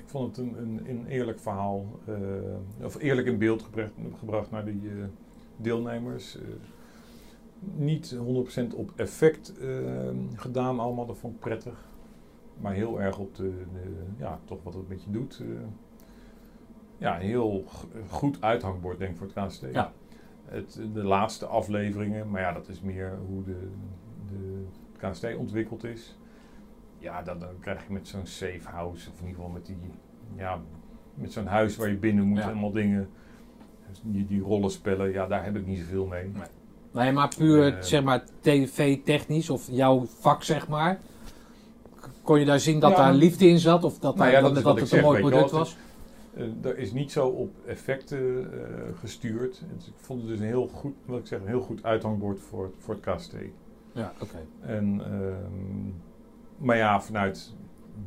ik vond het een, een, een eerlijk verhaal. eh, of eerlijk in beeld gebracht, gebracht naar die eh, deelnemers. Eh, niet 100% op effect eh, gedaan allemaal, dat vond ik prettig. Maar heel erg op de, de ja, toch wat het met je doet. ja, heel goed uithangbord denk ik voor het KST. Ja. Het, de laatste afleveringen, maar ja, dat is meer hoe de, de het KST ontwikkeld is. Ja, dan, dan krijg je met zo'n safe house, of in ieder geval met die, ja, met zo'n huis waar je binnen moet, Ja. allemaal dingen. Dus die, die rollenspellen, ja, daar heb ik niet zoveel mee. Nee. Nee, maar puur Eh. zeg maar tv-technisch of jouw vak zeg maar. Kon je daar zien dat Ja, daar liefde in zat? Of dat, Nou ja, dat dat, dat het een mooi product was? Eh, er is niet zo op effecten eh, gestuurd. Het- ik vond het dus een heel goed, wat ik zeg, een heel goed uithangbord voor, voor het KST. Ja, oké. En, ehm, maar ja, vanuit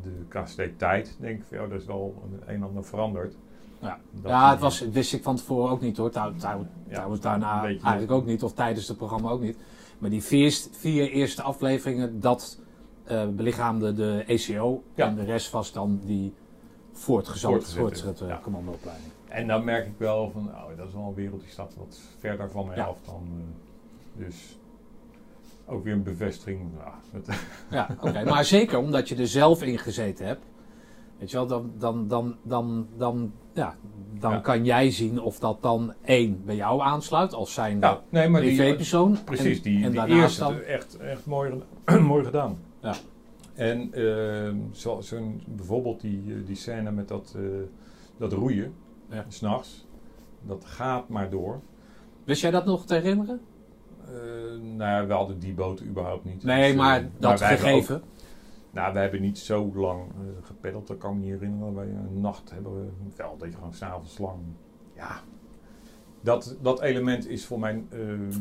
de KST-tijd denk ik, van, ja, dat is wel een, en ander veranderd. Ja. Dat Ja, het was, wist ik van tevoren ook niet hoor. Trouw- trouw- Ja, Trouwens daarna eigenlijk ook niet. Of tijdens het programma ook niet. Maar die vier, vier eerste afleveringen, dat eh belichaamde de ECO. Ja. En de rest was dan die voortgezette, Voortgezette, ja. commandoopleiding. En dan merk ik wel van, oh, dat is wel een wereld die staat wat verder van mij af dan. eh, dus ook weer een bevestiging. Ja, het- Ja, oké. maar zeker omdat je er zelf in gezeten hebt. Weet je wel, dan, dan, dan, dan, dan, ja, dan Ja. kan jij zien of dat dan één bij jou aansluit als zijnde ja, nee, maar die, privépersoon. Precies, En- die, en die daarnaast eerste dan- echt, echt mooi, mooi gedaan. Ja. En ehm, zo, zo'n, bijvoorbeeld die, eh, die scène met dat, eh, dat roeien, Ja. s s'nachts, dat gaat maar door. Wist jij dat nog te herinneren? Eh, nou ja, we hadden die boot überhaupt niet. Nee, Dus, eh, maar dat hebben gegeven. ook- nou, we hebben niet zo lang eh gepeddeld, dat kan ik me niet herinneren. Wij een nacht hebben we wel dat je gewoon s'avonds lang. Ja, dat, dat element is voor mij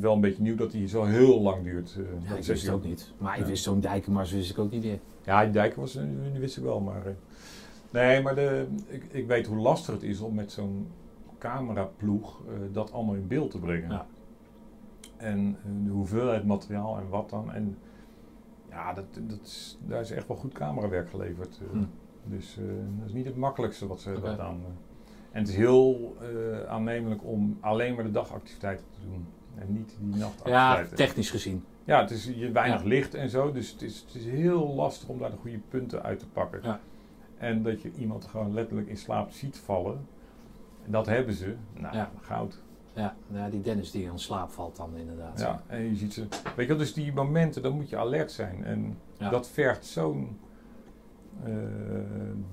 wel een beetje nieuw, dat hij zo heel lang duurt. Ja, dat ik wist het ook niet. Maar ik Ja. wist zo'n dijkenmars wist ik ook niet meer. Ja, die dijken was, die wist ik wel, maar... nee, maar de, ik, ik weet hoe lastig het is om met zo'n cameraploeg dat allemaal in beeld te brengen. Ja. En de hoeveelheid materiaal en wat dan. En ja, dat, dat is, daar is echt wel goed camerawerk geleverd. eh. Hm. Dus eh, dat is niet het makkelijkste wat ze hebben Oké. gedaan. eh. En het is heel aannemelijk om alleen maar de dagactiviteiten te doen. En niet die Ja, nachtactiviteiten. technisch gezien. Ja, het is je weinig Ja. licht en zo, dus het is, het is heel lastig om daar de goede punten uit te pakken. Ja. En dat je iemand gewoon letterlijk in slaap ziet vallen, en dat hebben ze, nou, Ja. goud. Ja, ja, die Dennis die in slaap valt dan inderdaad. Ja, en je ziet ze, weet je wel, dus die momenten, dan moet je alert zijn. En Ja. dat vergt zo'n eh,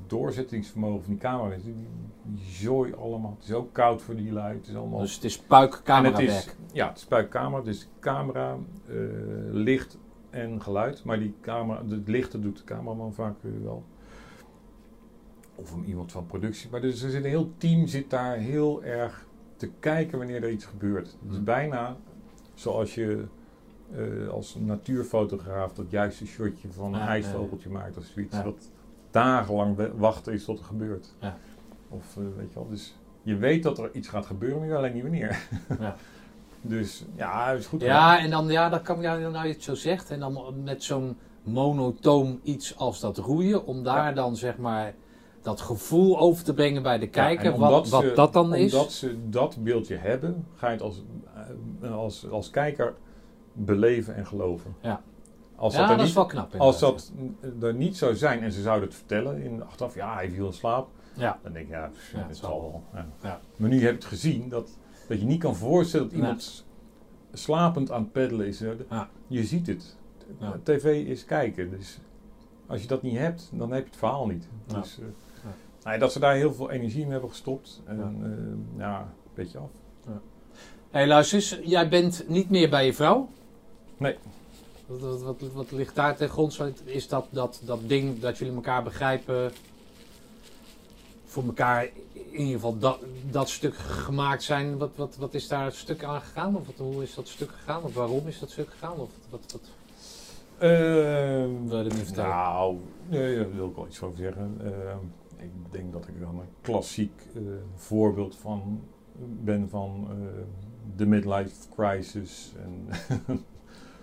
doorzettingsvermogen van die camera. Die, die zooi allemaal, het is ook koud voor die lui, het is allemaal... Dus het is puik En het camerawerk. is, ja, het is spuikcamera, dus camera, eh, licht en geluid. Maar die camera, het lichten doet de cameraman vaak eh, wel. Of een, iemand van productie. Maar dus er zit een heel team zit daar heel erg te kijken wanneer er iets gebeurt. Het is Hmm. bijna zoals je eh, als natuurfotograaf dat juiste shotje van een ijsvogeltje maakt of zoiets. Ja. Dat dagenlang we- wachten is tot het gebeurt. Ja. Of eh, weet je wel, dus je weet dat er iets gaat gebeuren, maar je weet alleen niet wanneer. Ja. Dus ja, is goed Ja, en dan, ja, dat kan ja, nou je het zo zegt. En dan met zo'n monotoom iets als dat roeien. Om daar dan zeg maar dat gevoel over te brengen bij de kijker. wat omdat wat ze- dat dan is. Omdat ze dat beeldje hebben, ga je het als, eh, als, als kijker beleven en geloven. Ja. Als ja, dat, dat, er is niet, wel knap. als dat er niet zou zijn en ze zouden het vertellen in achteraf, ja, hij viel in slaap. Ja. Dan denk ik, ja, pff, Ja, het zal wel. Ja. Maar nu heb je het gezien dat, dat je niet kan voorstellen dat iemand slapend aan het peddelen is. Je ziet het. TV is kijken. Dus als je dat niet hebt, dan heb je het verhaal niet. Dus, eh. Nou ja, dat ze daar heel veel energie in hebben gestopt. En Ja. ja, ja een beetje af. hey, luister eens. Jij bent niet meer bij je vrouw. Nee. Wat, wat, wat, wat ligt daar ten grond? Is dat, dat dat ding dat jullie elkaar begrijpen... voor elkaar in ieder geval dat, dat stuk gemaakt zijn. Wat, wat, wat is daar het stuk aan gegaan? Of wat, hoe is dat stuk gegaan? Of waarom is dat stuk gegaan? Of wat, wat, Ehm, wil je er niet vertellen? Nou, nee, daar wil ik wel iets over zeggen. Ehm, ik denk dat ik dan een klassiek eh, voorbeeld van ben van eh, de midlife crisis. En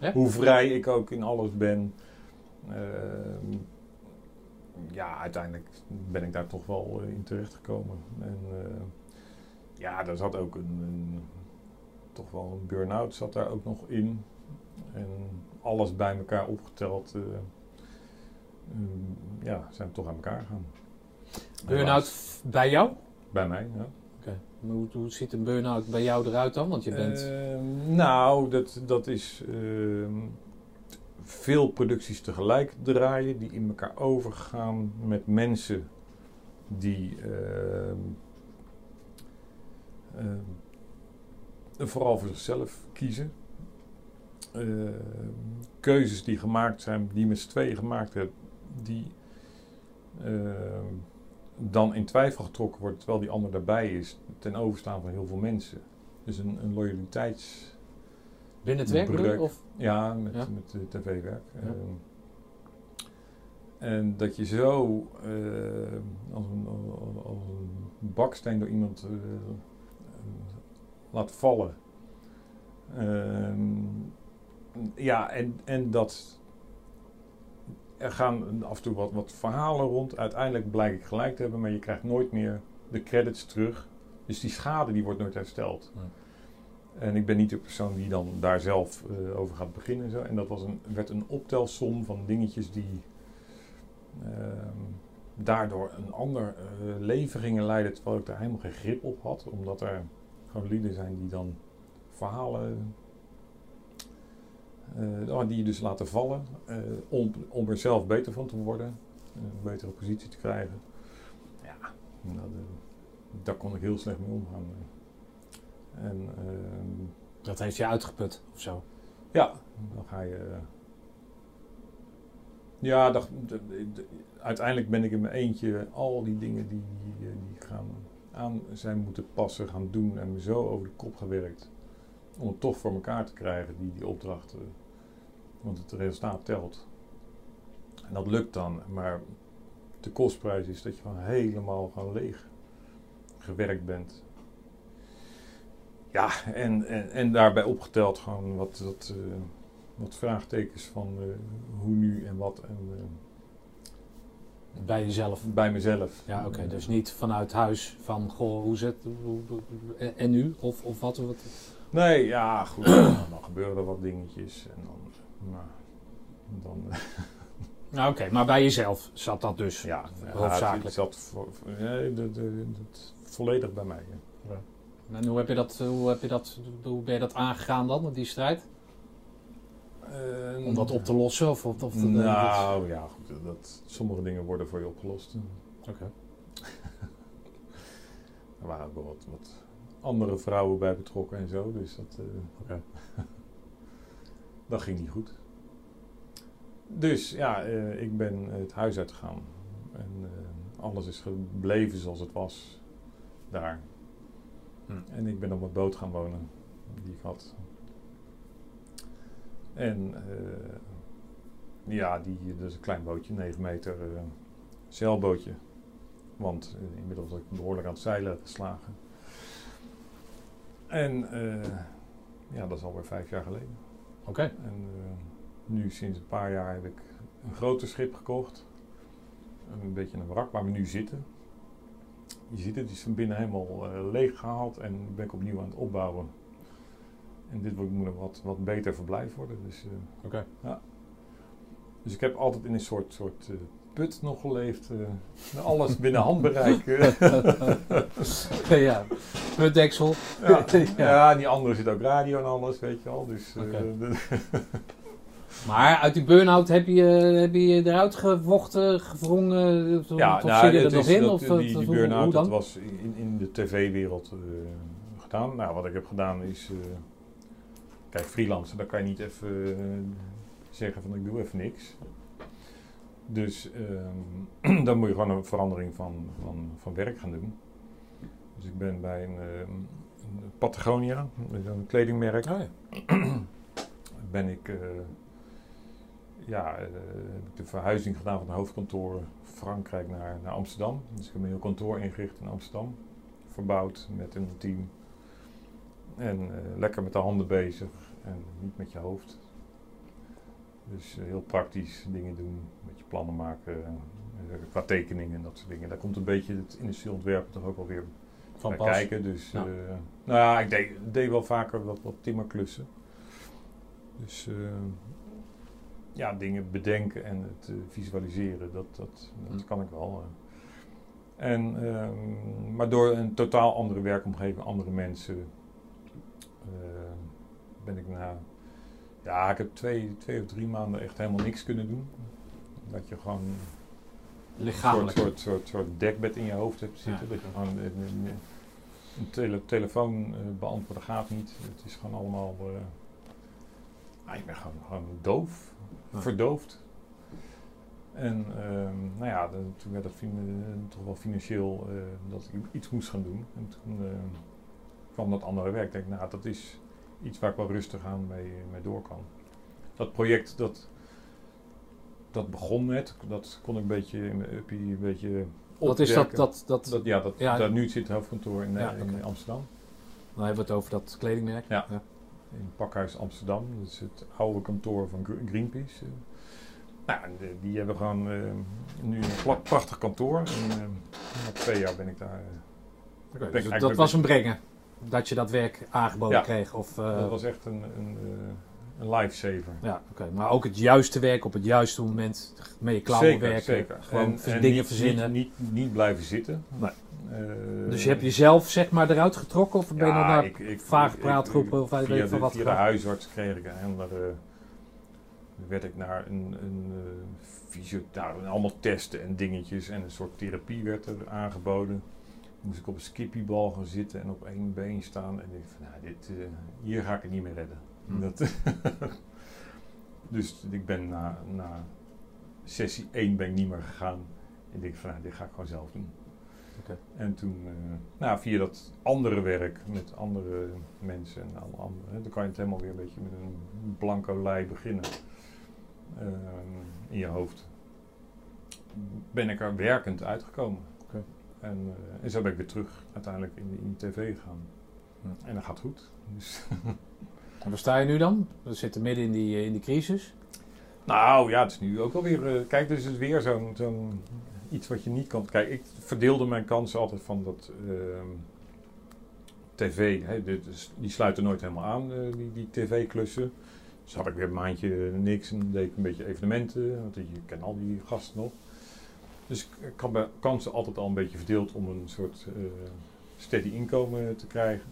Ja? hoe vrij ik ook in alles ben. Ehm, ja, uiteindelijk ben ik daar toch wel eh, in terechtgekomen. En eh, ja, daar zat ook een, een toch wel een burn-out zat daar ook nog in. En alles bij elkaar opgeteld, eh, mm, ja, zijn we toch aan elkaar gegaan. Burn-out bij jou? Bij mij, ja. Hoe, hoe ziet een burn-out bij jou eruit dan? Want je bent... Ehm, nou, dat, dat is ehm, veel producties tegelijk draaien die in elkaar overgaan met mensen die ehm, vooral voor zichzelf kiezen. Keuzes die gemaakt zijn, die met z'n tweeën gemaakt hebben, die dan in twijfel getrokken worden terwijl die ander daarbij is, ten overstaan van heel veel mensen. Dus een, een loyaliteits... binnen het werk. Of? Ja, met, Ja. met eh, tv-werk. Ja. Ehm, en dat je zo eh, als, een, als- een baksteen door iemand eh, laat vallen. Ehm, ja, en, en dat er gaan af en toe wat, wat verhalen rond. Uiteindelijk blijk ik gelijk te hebben, maar je krijgt nooit meer de credits terug. Dus die schade die wordt nooit hersteld. Nee. En ik ben niet de persoon die dan daar zelf eh, over gaat beginnen. En, zo. en dat was een, werd een optelsom van dingetjes die ehm, daardoor een ander eh, leven gingen leiden. Terwijl ik daar helemaal geen grip op had. Omdat er gewoon lieden zijn die dan verhalen. Eh, oh, die je dus laten vallen. eh, om, om er zelf beter van te worden. Een betere positie te krijgen. Ja, nou, de- daar kon ik heel slecht mee omgaan. En ehm, Dat heeft je uitgeput of zo. ja, dan ga je. eh, Ja, dat, uiteindelijk ben ik in mijn eentje al die dingen die, die, eh, die gaan aan zijn moeten passen, gaan doen en me zo over de kop gewerkt. Om het toch voor elkaar te krijgen, die, die opdrachten. Want het resultaat telt. En dat lukt dan, maar de kostprijs is dat je gewoon helemaal gewoon leeg gewerkt bent. Ja, en, en, en daarbij opgeteld gewoon wat, wat, eh, wat vraagtekens van eh, hoe nu en wat en eh, Bij jezelf. bij mezelf. Ja, oké. Dus niet vanuit huis van, goh, hoe zit En nu? Of, of wat? wat Nee, ja, goed. dan gebeuren er wat dingetjes en dan. Nou, dan nou, oké. Maar bij jezelf zat dat dus. ja, Hoofdzakelijk. Het zat voor, voor- nee, dat, dat, dat- volledig bij mij. ja. En hoe heb je dat, hoe heb je dat, hoe ben je dat aangegaan dan, die strijd? Om dat op te lossen? Of, of, of Nou ja, goed. Dat, sommige dingen worden voor je opgelost. Oké. Er waren ook wel wat, wat andere vrouwen bij betrokken en zo. Dus dat, Oké. dat ging niet goed. Dus ja, eh, ik ben het huis uitgegaan. En eh, alles is gebleven zoals het was daar. Hm. En ik ben op een boot gaan wonen die ik had. En eh, ja, die, dat is een klein bootje, 9 meter zeilbootje. Want inmiddels was ik behoorlijk aan het zeilen geslagen. En ja, dat is alweer vijf jaar geleden. Oké. En eh, nu sinds een paar jaar heb ik een groter schip gekocht. Een beetje een wrak waar we nu zitten. Je ziet het, het is van binnen helemaal eh, leeg gehaald en ben ik opnieuw aan het opbouwen. En dit moet een wat, wat beter verblijf worden. Dus, eh, Oké. ja. dus ik heb altijd in een soort, soort put nog geleefd. eh, alles binnen handbereik. eh. ja. Putdeksel. ja. Ja. ja, die andere zit ook radio en alles, weet je wel. Dus, eh, Maar uit die burn-out heb je, heb je eruit gevochten, gevrongen? Of, Ja, of nou, zit je er nog in? dat, Of, die, die burn-out dat was in, in de tv-wereld gedaan. Nou, wat ik heb gedaan is... kijk, freelancer, dan kan je niet even zeggen van ik doe even niks. Dus ehm, dan moet je gewoon een verandering van, van, van werk gaan doen. Dus ik ben bij een, ehm, Patagonia, een kledingmerk, Oh, ja. ben ik, eh, ja, eh, heb ik de verhuizing gedaan van het hoofdkantoor Frankrijk naar, naar Amsterdam. Dus ik heb een heel kantoor ingericht in Amsterdam, verbouwd met een team. En eh, lekker met de handen bezig en niet met je hoofd. Dus heel praktisch dingen doen, plannen maken. eh, qua tekeningen en dat soort dingen. Daar komt een beetje het industrieel ontwerpen toch ook wel weer Van pas. kijken. Dus, Ja. eh, nou ja, ik deed, deed wel vaker wat, wat timmerklussen. Dus eh, ja, dingen bedenken en het visualiseren, dat, dat, dat Hm. kan ik wel. En, ehm, maar door een totaal andere werkomgeving, andere mensen, ben ik na... Ja, ik heb twee, twee of drie maanden echt helemaal niks kunnen doen. Dat je gewoon een soort, soort, soort, soort dekbed in je hoofd hebt zitten. Ja. Dat je gewoon een, een, een tele- telefoon eh, beantwoorden gaat niet. Het is gewoon allemaal... eh ah, ik ben gewoon, gewoon doof, Ja. verdoofd. En ehm, nou ja, toen werd het eh, toch wel financieel eh, dat ik iets moest gaan doen. En toen eh, kwam dat andere werk. Ik denk, nou, dat is iets waar ik wel rustig aan mee, mee door kan. Dat project, dat, dat begon net. Dat kon ik een beetje in uppie een beetje Wat is dat? dat, dat Dat, ja, dat, Ja. daar nu zit het hoofdkantoor in, eh, Ja, in. Amsterdam. Dan hebben we het over dat kledingmerk. Ja. In Pakhuis Amsterdam. Dat is het oude kantoor van Gre- Greenpeace. Nou, eh, die hebben gewoon eh, nu een prachtig kantoor. En, na twee jaar ben ik daar. ik dus dat was een brengen. Dat je dat werk aangeboden Ja. kreeg. Of, dat was echt een, een, een lifesaver. Ja, oké. Maar ook het juiste werk op het juiste moment. Met je klauwen zeker, werken. zeker. Gewoon En- vers- en dingen niet- verzinnen. Niet, niet, niet blijven zitten. Nee. Eh, dus je hebt jezelf zeg maar eruit getrokken? Of ben je Ja, naar ik, ik- praatgroepen of weet ik veel wat Via de huisarts kreeg ik een andere... werd ik naar een, een eh, fysio... Nou, allemaal testen en dingetjes en een soort therapie werd er aangeboden. Moest ik op een skippiebal gaan zitten en op één been staan. En ik van, nou, dit, eh, hier ga ik het niet meer redden. Hm. Dat, dus ik ben na, na sessie 1 ben ik niet meer gegaan. En ik denk van, nou, dit ga ik gewoon zelf doen. En toen, eh, nou, via dat andere werk met andere mensen en alle andere, hè, dan kan je het helemaal weer een beetje met een blanco lei beginnen ehm, in je hoofd. Ben ik er werkend uitgekomen. En, eh, en zo ben ik weer terug uiteindelijk in, in de tv gegaan. En dat gaat goed. Dus, En waar sta je nu dan? We zitten midden in die, eh, in die crisis. nou ja, het is nu ook alweer. eh kijk, dus het is weer zo'n zo'n iets wat je niet kan. Kijk, ik verdeelde mijn kansen altijd van dat ehm, tv. Hè, dit is- die sluiten nooit helemaal aan, eh, die, die tv-klussen. Dus had ik weer een maandje niks en deed ik een beetje evenementen. Want je kent al die gasten nog. Dus ik had mijn kansen altijd al een beetje verdeeld om een soort steady inkomen te krijgen.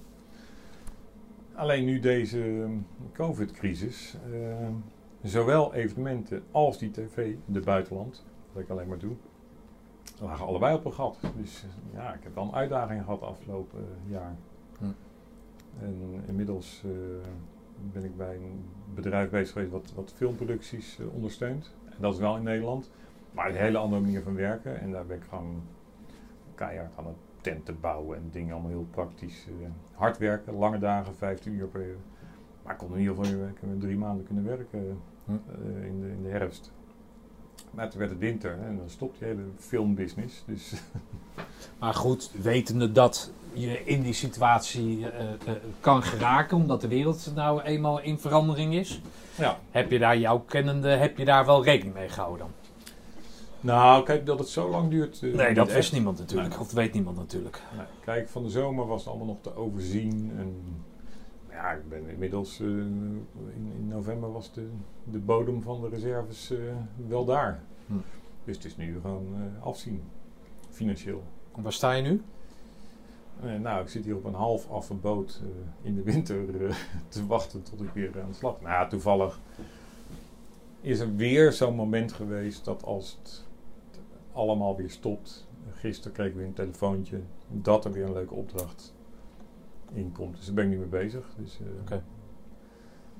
Alleen nu deze ehm, COVID-crisis, ehm, zowel evenementen als die tv, de buitenland, wat ik alleen maar doe, lagen allebei op een gat. Dus ja, ik heb wel een uitdaging gehad afgelopen eh, jaar. Hm. En inmiddels eh, ben ik bij een bedrijf bezig geweest wat, wat filmproducties eh, ondersteunt. En dat is wel in Nederland. Maar een hele andere manier van werken. En daar ben ik gewoon keihard aan het tenten bouwen en dingen allemaal heel praktisch. eh, hard werken, lange dagen, 15 uur per uur. Maar ik kon in ieder geval drie maanden kunnen werken Hm. eh, in, de, in de herfst. Maar toen werd het winter hè, en dan stopt die hele filmbusiness. Dus Maar goed, wetende dat je in die situatie eh, eh, kan geraken, omdat de wereld nou eenmaal in verandering is, ja. heb je daar jouw kennende, heb je daar wel rekening mee gehouden? Nou, kijk, dat het zo lang duurt. eh, Nee, dat echt. wist niemand natuurlijk. Nee. Of weet niemand natuurlijk. Nee, kijk, van de zomer was het allemaal nog te overzien. En ja, ik ben inmiddels eh, in, in november was de, de bodem van de reserves eh, wel daar. Hm. Dus het is nu gewoon afzien, financieel. En waar sta je nu? Nou, ik zit hier op een half affe boot in de winter te wachten tot ik weer aan de slag. Nou toevallig is er weer zo'n moment geweest dat als het allemaal weer stopt. Gisteren kreeg ik weer een telefoontje dat er weer een leuke opdracht in komt. Dus daar ben ik nu mee bezig. Dus, eh.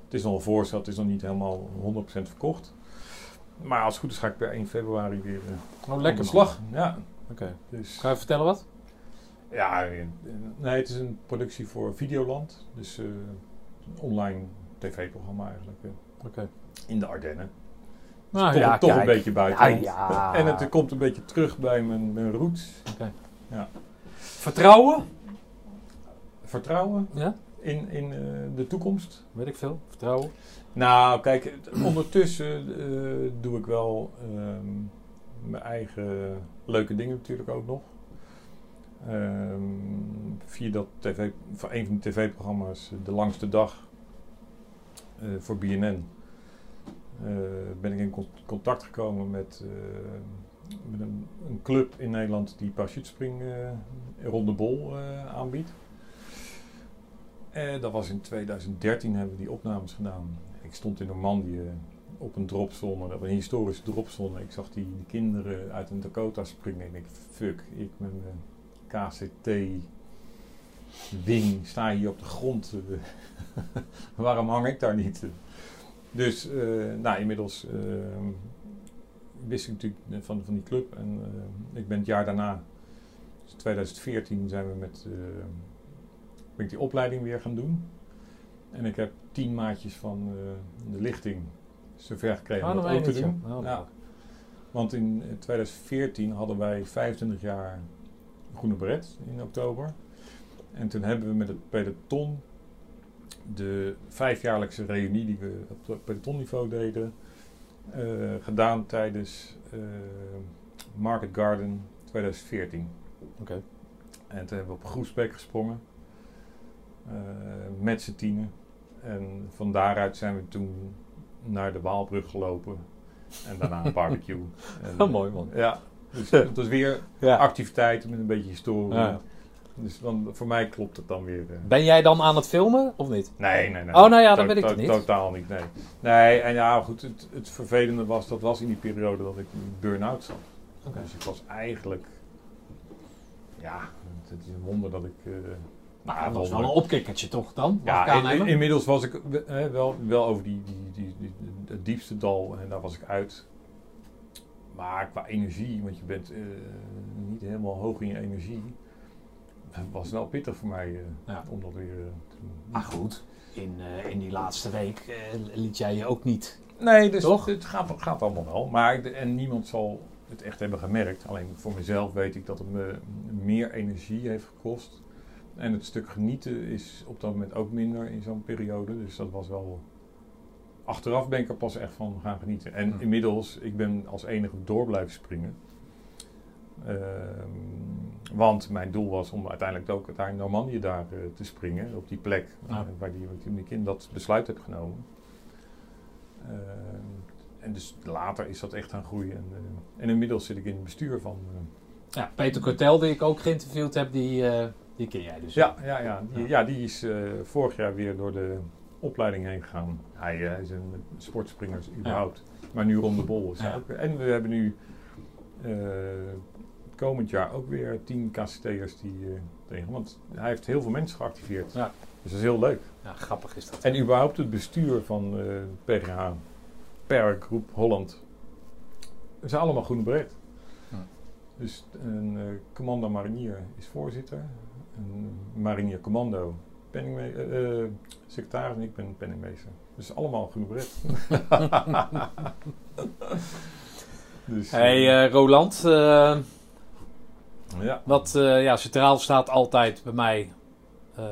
Het is nog een voorstel, het is nog niet helemaal 100% verkocht. Maar als het goed is ga ik per 1 februari weer eh, Oh, lekker slag. Ja, Oké. dus... Ga je vertellen wat? Ja, eh, nee, het is een productie voor Videoland. Dus een online tv-programma eigenlijk. Oké. in de Ardennen. Nou toch ja, toch een beetje buiten. Ja, ja. En het komt een beetje terug bij mijn, mijn roots. Vertrouwen? Vertrouwen Ja, in, in eh, de toekomst. weet ik veel. Vertrouwen. Nou, kijk, ondertussen eh, doe ik wel ehm, mijn eigen leuke dingen natuurlijk ook nog. Ehm, via dat tv, van een van de tv-programma's, De Langste Dag, eh, voor BNN, ben ik in con- contact gekomen met, eh, met een, een club in Nederland die parachutespring eh rond de bol eh, aanbiedt. En dat was in 2013 hebben we die opnames gedaan. Ik stond in Normandië op een dropzone, was een historische dropzone. Ik zag die, kinderen uit een Dakota springen en ik fuck, ik met mijn KCT wing sta hier op de grond. eh, Waarom hang ik daar niet? Dus, eh, nou, inmiddels eh, wist ik natuurlijk van, van die club. En eh, ik ben het jaar daarna, dus 2014, zijn we met eh, ben ik die opleiding weer gaan doen. En ik heb tien maatjes van eh, de lichting zover gekregen om dat ook te doen. Ja. Want in eh, 2014 hadden wij 25 jaar Groene Beret in oktober. En toen hebben we met het peloton de vijfjaarlijkse reunie die we op het pelotonniveau deden, eh, gedaan tijdens eh, Market Garden 2014. Oké. En toen hebben we op Groesbeek gesprongen eh, met z'n tienen. En van daaruit zijn we toen naar de Waalbrug gelopen en daarna een barbecue. En, Oh, mooi, man. Ja, dus het was weer Ja. activiteiten met een beetje historie. Ja. Dus dan, voor mij klopt het dan weer. eh. Ben jij dan aan het filmen of niet? Nee, nee, nee. Oh, nou ja, dan weet ik het niet. Totaal niet, nee. Nee, en ja, goed, het, het vervelende was, dat was in die periode dat ik burn-out zat. Dus ik was eigenlijk, ja, het, is een wonder dat ik... eh, Nou, dat was wel een opkikkertje toch dan? Ja, in- in- inmiddels was ik eh, wel, wel over die, die, die, die, het diepste dal en daar was ik uit. Maar qua energie, want je bent niet helemaal hoog in je energie, was wel pittig voor mij eh, Ja. om dat weer eh, te doen. Maar goed, in, eh, in die laatste week liet jij je ook niet. Nee, dus Toch? het gaat, gaat allemaal wel. Maar, en niemand zal het echt hebben gemerkt. Alleen voor mezelf weet ik dat het me meer energie heeft gekost. En het stuk genieten is op dat moment ook minder in zo'n periode. Dus dat was wel... Achteraf ben ik er pas echt van gaan genieten. En Hmm. inmiddels, ik ben als enige door blijven springen. Ehm, want mijn doel was om uiteindelijk ook daar in Normandië daar eh, te springen. Op die plek Ja. eh, waar die, ik kind dat besluit heb genomen. Ehm, en dus later is dat echt gaan groeien. En, eh, en inmiddels zit ik in het bestuur van... Ja, Peter Cortel, die ik ook geïnterviewd heb, die, die ken jij dus. ja, ja, ja, die, Ja. die is vorig jaar weer door de opleiding heen gegaan. Hij, hij is een sportspringer überhaupt. Maar nu rond de bol. Is hij Ja. ook, en we hebben nu komend jaar ook weer tien KCT'ers die eh, tegen. Want hij heeft heel veel mensen geactiveerd. Ja. Dus dat is heel leuk. Ja, grappig is dat. En überhaupt het bestuur van eh PGH, Per Groep Holland, zijn allemaal groene beret. Ja. Dus een eh, commando marinier is voorzitter, een marinier commando penningme- eh, secretaris en ik ben penningmeester. Dus allemaal groene beret. dus, Hey Roland, ja. wat eh, ja, centraal staat altijd bij mij, eh,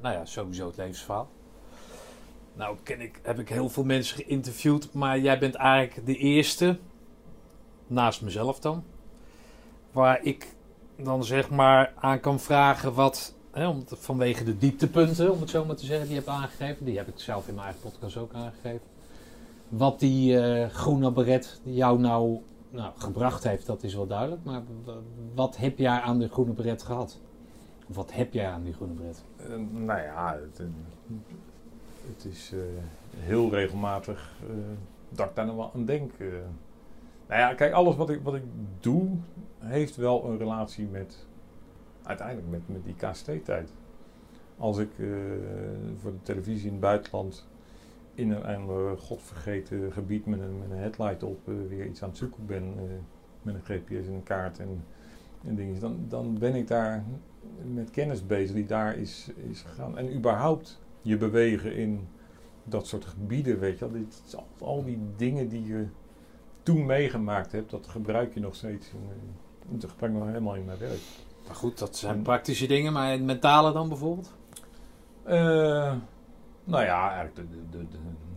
nou ja, sowieso het levensverhaal. Nou ken ik, heb ik heel veel mensen geïnterviewd, maar jij bent eigenlijk de eerste, naast mezelf dan, waar ik dan zeg maar aan kan vragen wat, hè, om, vanwege de dieptepunten, om het zo maar te zeggen, die je hebt aangegeven. Die heb ik zelf in mijn eigen podcast ook aangegeven. Wat die eh, groene beret jou nou, nou gebracht heeft, dat is wel duidelijk. Maar wat heb jij aan de groene beret gehad? Of wat heb jij aan die groene beret? Eh, nou ja, het, eh, het is eh, heel regelmatig eh, dat ik daar nog wel aan denk. eh. nou ja, kijk, alles wat ik, wat ik doe, heeft wel een relatie met, uiteindelijk met, met die KST-tijd. Als ik voor de televisie in het buitenland in een, een eh, godvergeten gebied met een, met een headlight op eh, weer iets aan het zoeken ben, eh, met een GPS en een kaart en, en dingen, dan, dan ben ik daar met kennis bezig die daar is, is gegaan. En überhaupt je bewegen in dat soort gebieden, weet je wel. Dit, al, al die dingen die je toen meegemaakt hebt, dat gebruik je nog steeds. In, dat gebruik ik nog helemaal in mijn werk. Maar goed, dat zijn En- praktische dingen, maar het mentale dan bijvoorbeeld? Nou ja, eigenlijk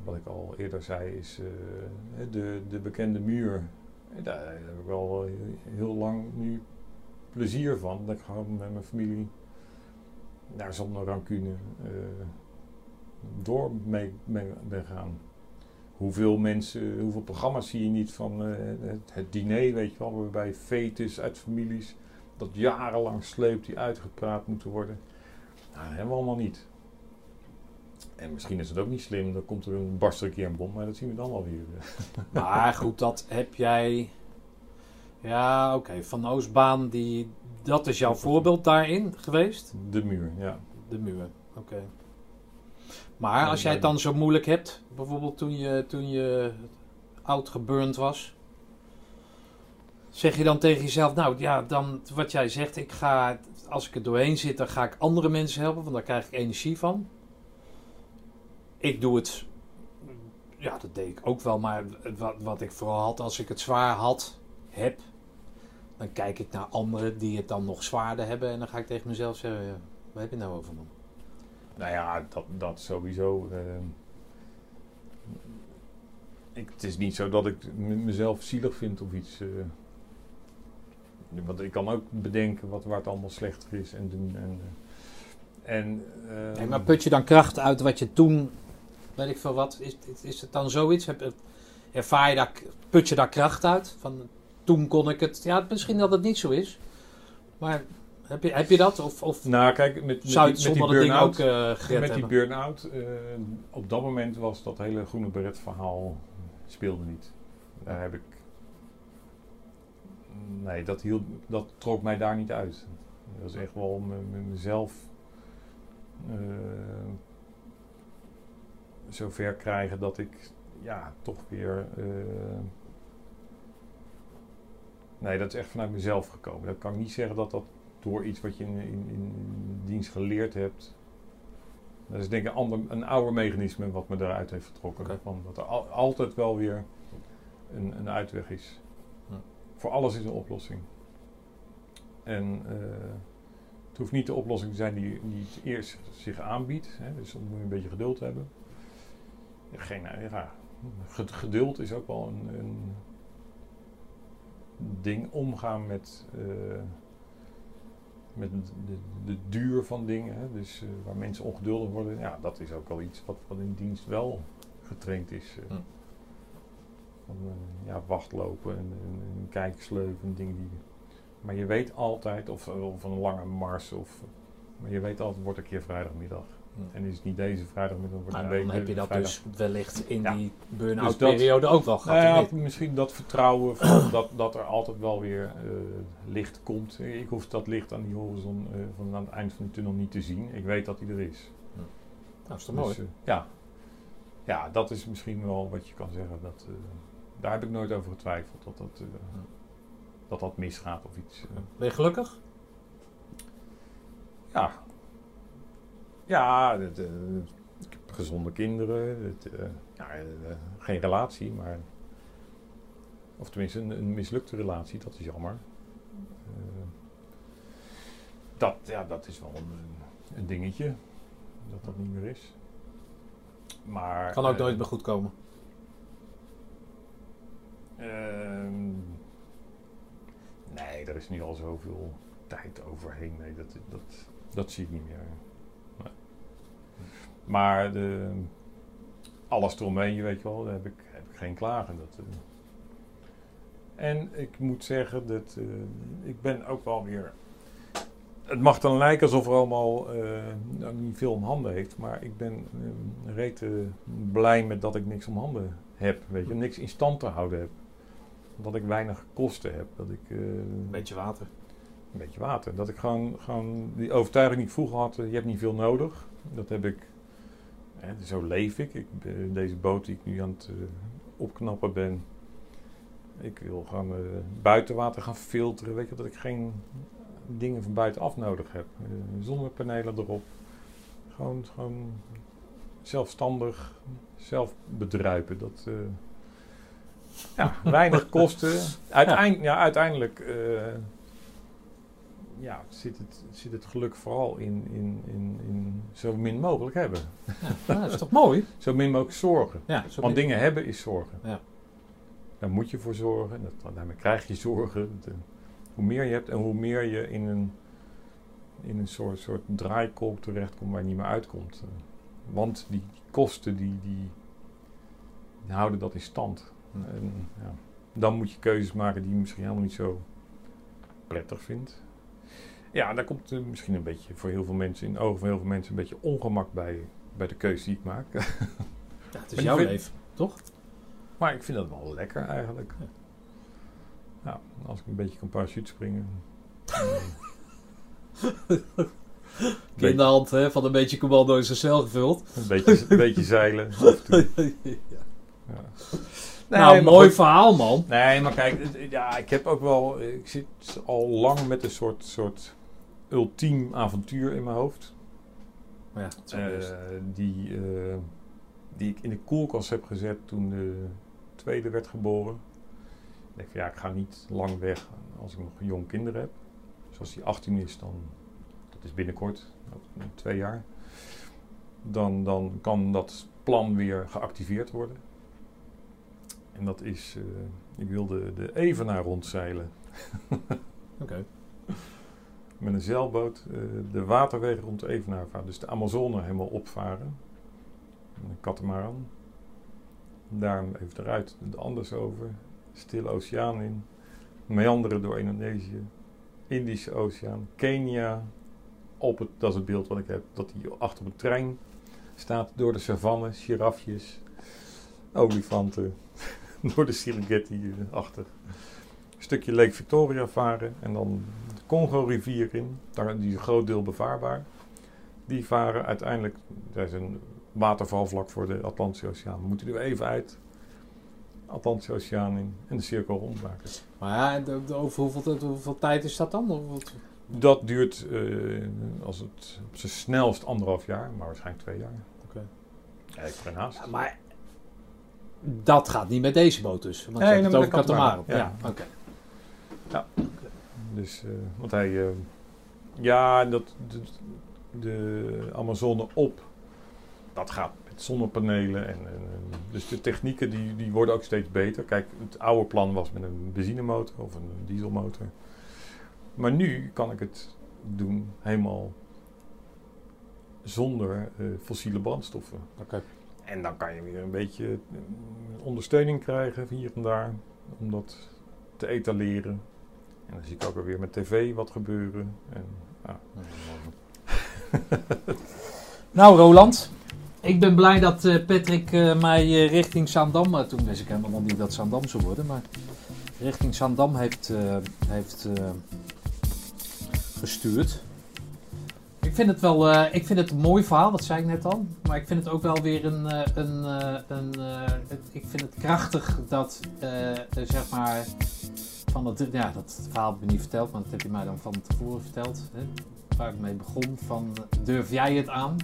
wat ik al eerder zei is eh, de, de bekende muur Daar heb ik wel heel lang nu plezier van. Dat ik gewoon met mijn familie daar zonder rancune eh, door mee, ben gaan. Hoeveel mensen, hoeveel programma's zie je niet van eh, het, het diner, weet je wel, waarbij fetus uit families dat jarenlang sleept die uitgepraat moeten worden. Nou, dat hebben we allemaal niet. En misschien is het ook niet slim, dan komt er een barst er een keer een bom, maar dat zien we dan wel weer. Maar goed, dat heb jij. Ja, oké. Van Oostbaan, die, dat is jouw voorbeeld daarin geweest? De muur, ja. De muur, oké. Maar als jij het dan zo moeilijk hebt, bijvoorbeeld toen je, toen je oud geburnd was, zeg je dan tegen jezelf, nou ja, dan wat jij zegt, ik ga, als ik er doorheen zit, dan ga ik andere mensen helpen, want daar krijg ik energie van. Ik doe het, ja, dat deed ik ook wel, maar wat, wat ik vooral had, als ik het zwaar had, heb, dan kijk ik naar anderen die het dan nog zwaarder hebben en dan ga ik tegen mezelf zeggen, ja, waar heb je nou over man? Nou ja, dat, dat sowieso. eh, ik, het is niet zo dat ik mezelf zielig vind of iets. eh. want ik kan ook bedenken wat, waar het allemaal slechter is en doen. En, eh, en, eh, Nee, maar put je dan kracht uit wat je toen, weet ik veel wat, is, is- het dan zoiets? Heb, ervaar je daar, put je daar kracht uit? Van toen kon ik het, ja, misschien dat het niet zo is, maar heb je, heb je dat? Of, of nou, kijk, met, met, zou je die- met ding burn-out. ook eh gered met die burn-out, eh, op dat moment was dat hele groene beret verhaal speelde niet. Daar heb ik. Nee, dat, hield, dat trok mij daar niet uit. Dat was echt wel me- me- mezelf eh zover krijgen dat ik ja, toch weer. eh, nee, dat is echt vanuit mezelf gekomen. Dat kan ik niet zeggen dat dat door iets wat je in, in, in dienst geleerd hebt. Dat is denk ik een, ander, een ouder mechanisme wat me eruit heeft getrokken. Van dat er al- altijd wel weer een, een uitweg is. Ja. Voor alles is een oplossing. En eh, het hoeft niet de oplossing te zijn die, die het eerst zich aanbiedt. Hè, dus dan moet je een beetje geduld hebben. Geen, ja, ged- geduld is ook wel een, een ding omgaan met, eh, met de, de duur van dingen. Hè? Dus eh, waar mensen ongeduldig worden. Ja, dat is ook wel iets wat, wat in dienst wel getraind is. eh. Hm. Van, eh, ja, wachtlopen en, en, en kijksleuven en dingen die... Maar je weet altijd, of, of een lange mars, of, maar je weet altijd, het wordt een keer vrijdagmiddag. En is het niet deze vrijdagmiddag, wordt Nou, dan heb je dat vrijdag. dus wellicht in Ja. die Dus burn-out dat- periode ook wel gehad. Nou ja, misschien dat vertrouwen van dat, dat er altijd wel weer eh, licht komt. Ik hoef dat licht aan die horizon eh, van aan het eind van de tunnel niet te zien. Ik weet dat hij er is. Nou, is toch Dus, mooi? eh, ja. ja, dat is misschien wel wat je kan zeggen. Dat, daar heb ik nooit over getwijfeld dat dat, dat, dat misgaat of iets. Ben je gelukkig? Ja. Ja, het, eh, ik heb gezonde kinderen. Het, eh, ja, eh, geen relatie, maar... Of tenminste, een, een mislukte relatie, dat is jammer. Dat, ja, dat is wel een, een dingetje. Dat dat niet meer is. Maar... Kan ook nooit meer goed komen. Ehm, nee, er is nu al zoveel tijd overheen. Nee, dat, dat, dat zie ik niet meer. Maar de, alles eromheen, je weet je wel, daar heb ik, heb ik geen klagen. Dat, eh. En ik moet zeggen dat eh, ik ben ook wel weer. Het mag dan lijken alsof er allemaal eh, nou, niet veel om handen heeft, maar ik ben rete blij met dat ik niks om handen heb. Weet je, niks in stand te houden heb. Dat ik weinig kosten heb. Dat ik. Een beetje water. een beetje water. Dat ik gewoon, gewoon die overtuiging die ik vroeger had, je hebt niet veel nodig. Dat heb ik, hè, zo leef ik. ik ben- deze boot die ik nu aan het eh, opknappen ben. Ik wil gewoon eh, buitenwater gaan filteren. Weet je, dat ik geen dingen van buitenaf nodig heb. Eh, zonnepanelen erop. Gewoon, gewoon zelfstandig, zelf bedruipen. Dat, eh, ja, weinig kosten. Uiteind, ja, uiteindelijk eh, ja, zit, het, zit het geluk vooral in, in, in, in zo min mogelijk hebben. Ja, dat is toch mooi? Zo min mogelijk zorgen. Ja, Want dingen hebben is zorgen. Daar moet je voor zorgen. En dat, daarmee krijg je zorgen. De- hoe meer je hebt en hoe meer je in een, in een soort, soort draaikolk terechtkomt waar je niet meer uitkomt. Eh, Want die kosten die, die, die houden dat in stand. En, ja, dan moet je keuzes maken die je misschien helemaal niet zo prettig vindt. Ja, daar komt eh, misschien een beetje voor heel veel mensen, in de ogen van heel veel mensen, een beetje ongemak bij, bij de keuze die ik maak. Ja, het is jouw vind- leven, toch? maar ik vind dat wel lekker eigenlijk. Ja. Ja, als ik een beetje kan parachute springen. In de hand hè, van een beetje commando is een cel gevuld. Een beetje, een beetje zeilen. toe. Ja. nou, mooi goed. verhaal, man. Nee, maar kijk, ja, ik heb ook wel. Ik zit al lang met een soort, soort ultiem avontuur in mijn hoofd. Maar ja, het Eh, best. die, eh, die ik in de koelkast heb gezet toen de tweede werd geboren. Ik denk van ja, ik ga niet lang weg als ik nog jong kinderen heb. Dus als die 18 is, dan, dat is binnenkort, over twee jaar. Dan, dan kan dat plan weer geactiveerd worden. En dat is, eh, ik wil de, de Evenaar rondzeilen. Oké. Met een zeilboot eh, de waterwegen rond Evenaar varen. Dus de Amazone helemaal opvaren. Een katamaran. Daarom even eruit de Anders over. Stille Oceaan in. Meanderen door Indonesië. Indische Oceaan. Kenia. Op het, dat is het beeld wat ik heb. Dat hij achter een trein staat. Door de savanne. Girafjes. Olifanten. door de Serengeti achter. Een stukje Lake Victoria varen. En dan Congo-rivier in. Daar, die is een groot deel bevaarbaar. Die varen uiteindelijk. Er is een watervalvlak voor de Atlantische Oceaan. We moeten er even uit. Atlantische Oceaan in. En de cirkel rondmaken. Maar ja, de- over hoeveel, tijd- hoeveel tijd is dat dan? Dat duurt eh, als het op zijn snelst anderhalf jaar, maar waarschijnlijk twee jaar. Oké. Ja, ik ben haast. Ja, maar dat gaat niet met deze boot dus. Want Nee, je hebt het over katamaran. ja. oké. Dus, eh, want hij, eh, ja, dat, de, de Amazone op, dat gaat met zonnepanelen. En, en, dus de technieken die, die worden ook steeds beter. Kijk, het oude plan was met een benzinemotor of een dieselmotor. Maar nu kan ik het doen helemaal zonder eh, fossiele brandstoffen. Oké. En dan kan je weer een beetje ondersteuning krijgen hier en daar om dat te etaleren. En dan zie ik ook alweer met tv wat gebeuren. En, ja. Nou, Roland. Ik ben blij dat eh, Patrick eh, mij eh, richting Zaandam, toen wist ik helemaal niet dat Zaandam zou worden, maar richting Zaandam heeft, heeft gestuurd. Ik vind het wel, ik vind het een mooi verhaal, dat zei ik net al. Maar ik vind het ook wel weer een, een, een ik vind het krachtig dat, zeg maar, van het, ja, dat verhaal heb ik niet verteld, maar dat heb je mij dan van tevoren verteld. Hè? Waar ik mee begon, van durf jij het aan?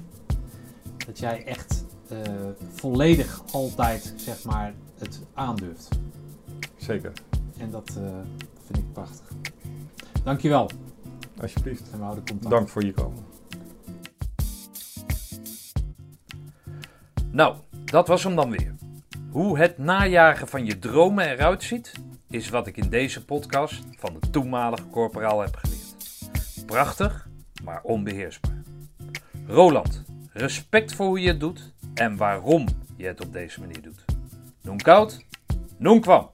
Dat jij echt eh, volledig altijd, zeg maar, het aandurft. Zeker, En dat eh, vind ik prachtig. Dankjewel. alsjeblieft. En we houden contact. Dank voor je komen. Nou, dat was hem dan weer. Hoe het najagen van je dromen eruit ziet, is wat ik in deze podcast van de toenmalige corporaal heb geleerd. Prachtig, maar onbeheersbaar. Roland, respect voor hoe je het doet en waarom je het op deze manier doet. Noem koud, noem kwam.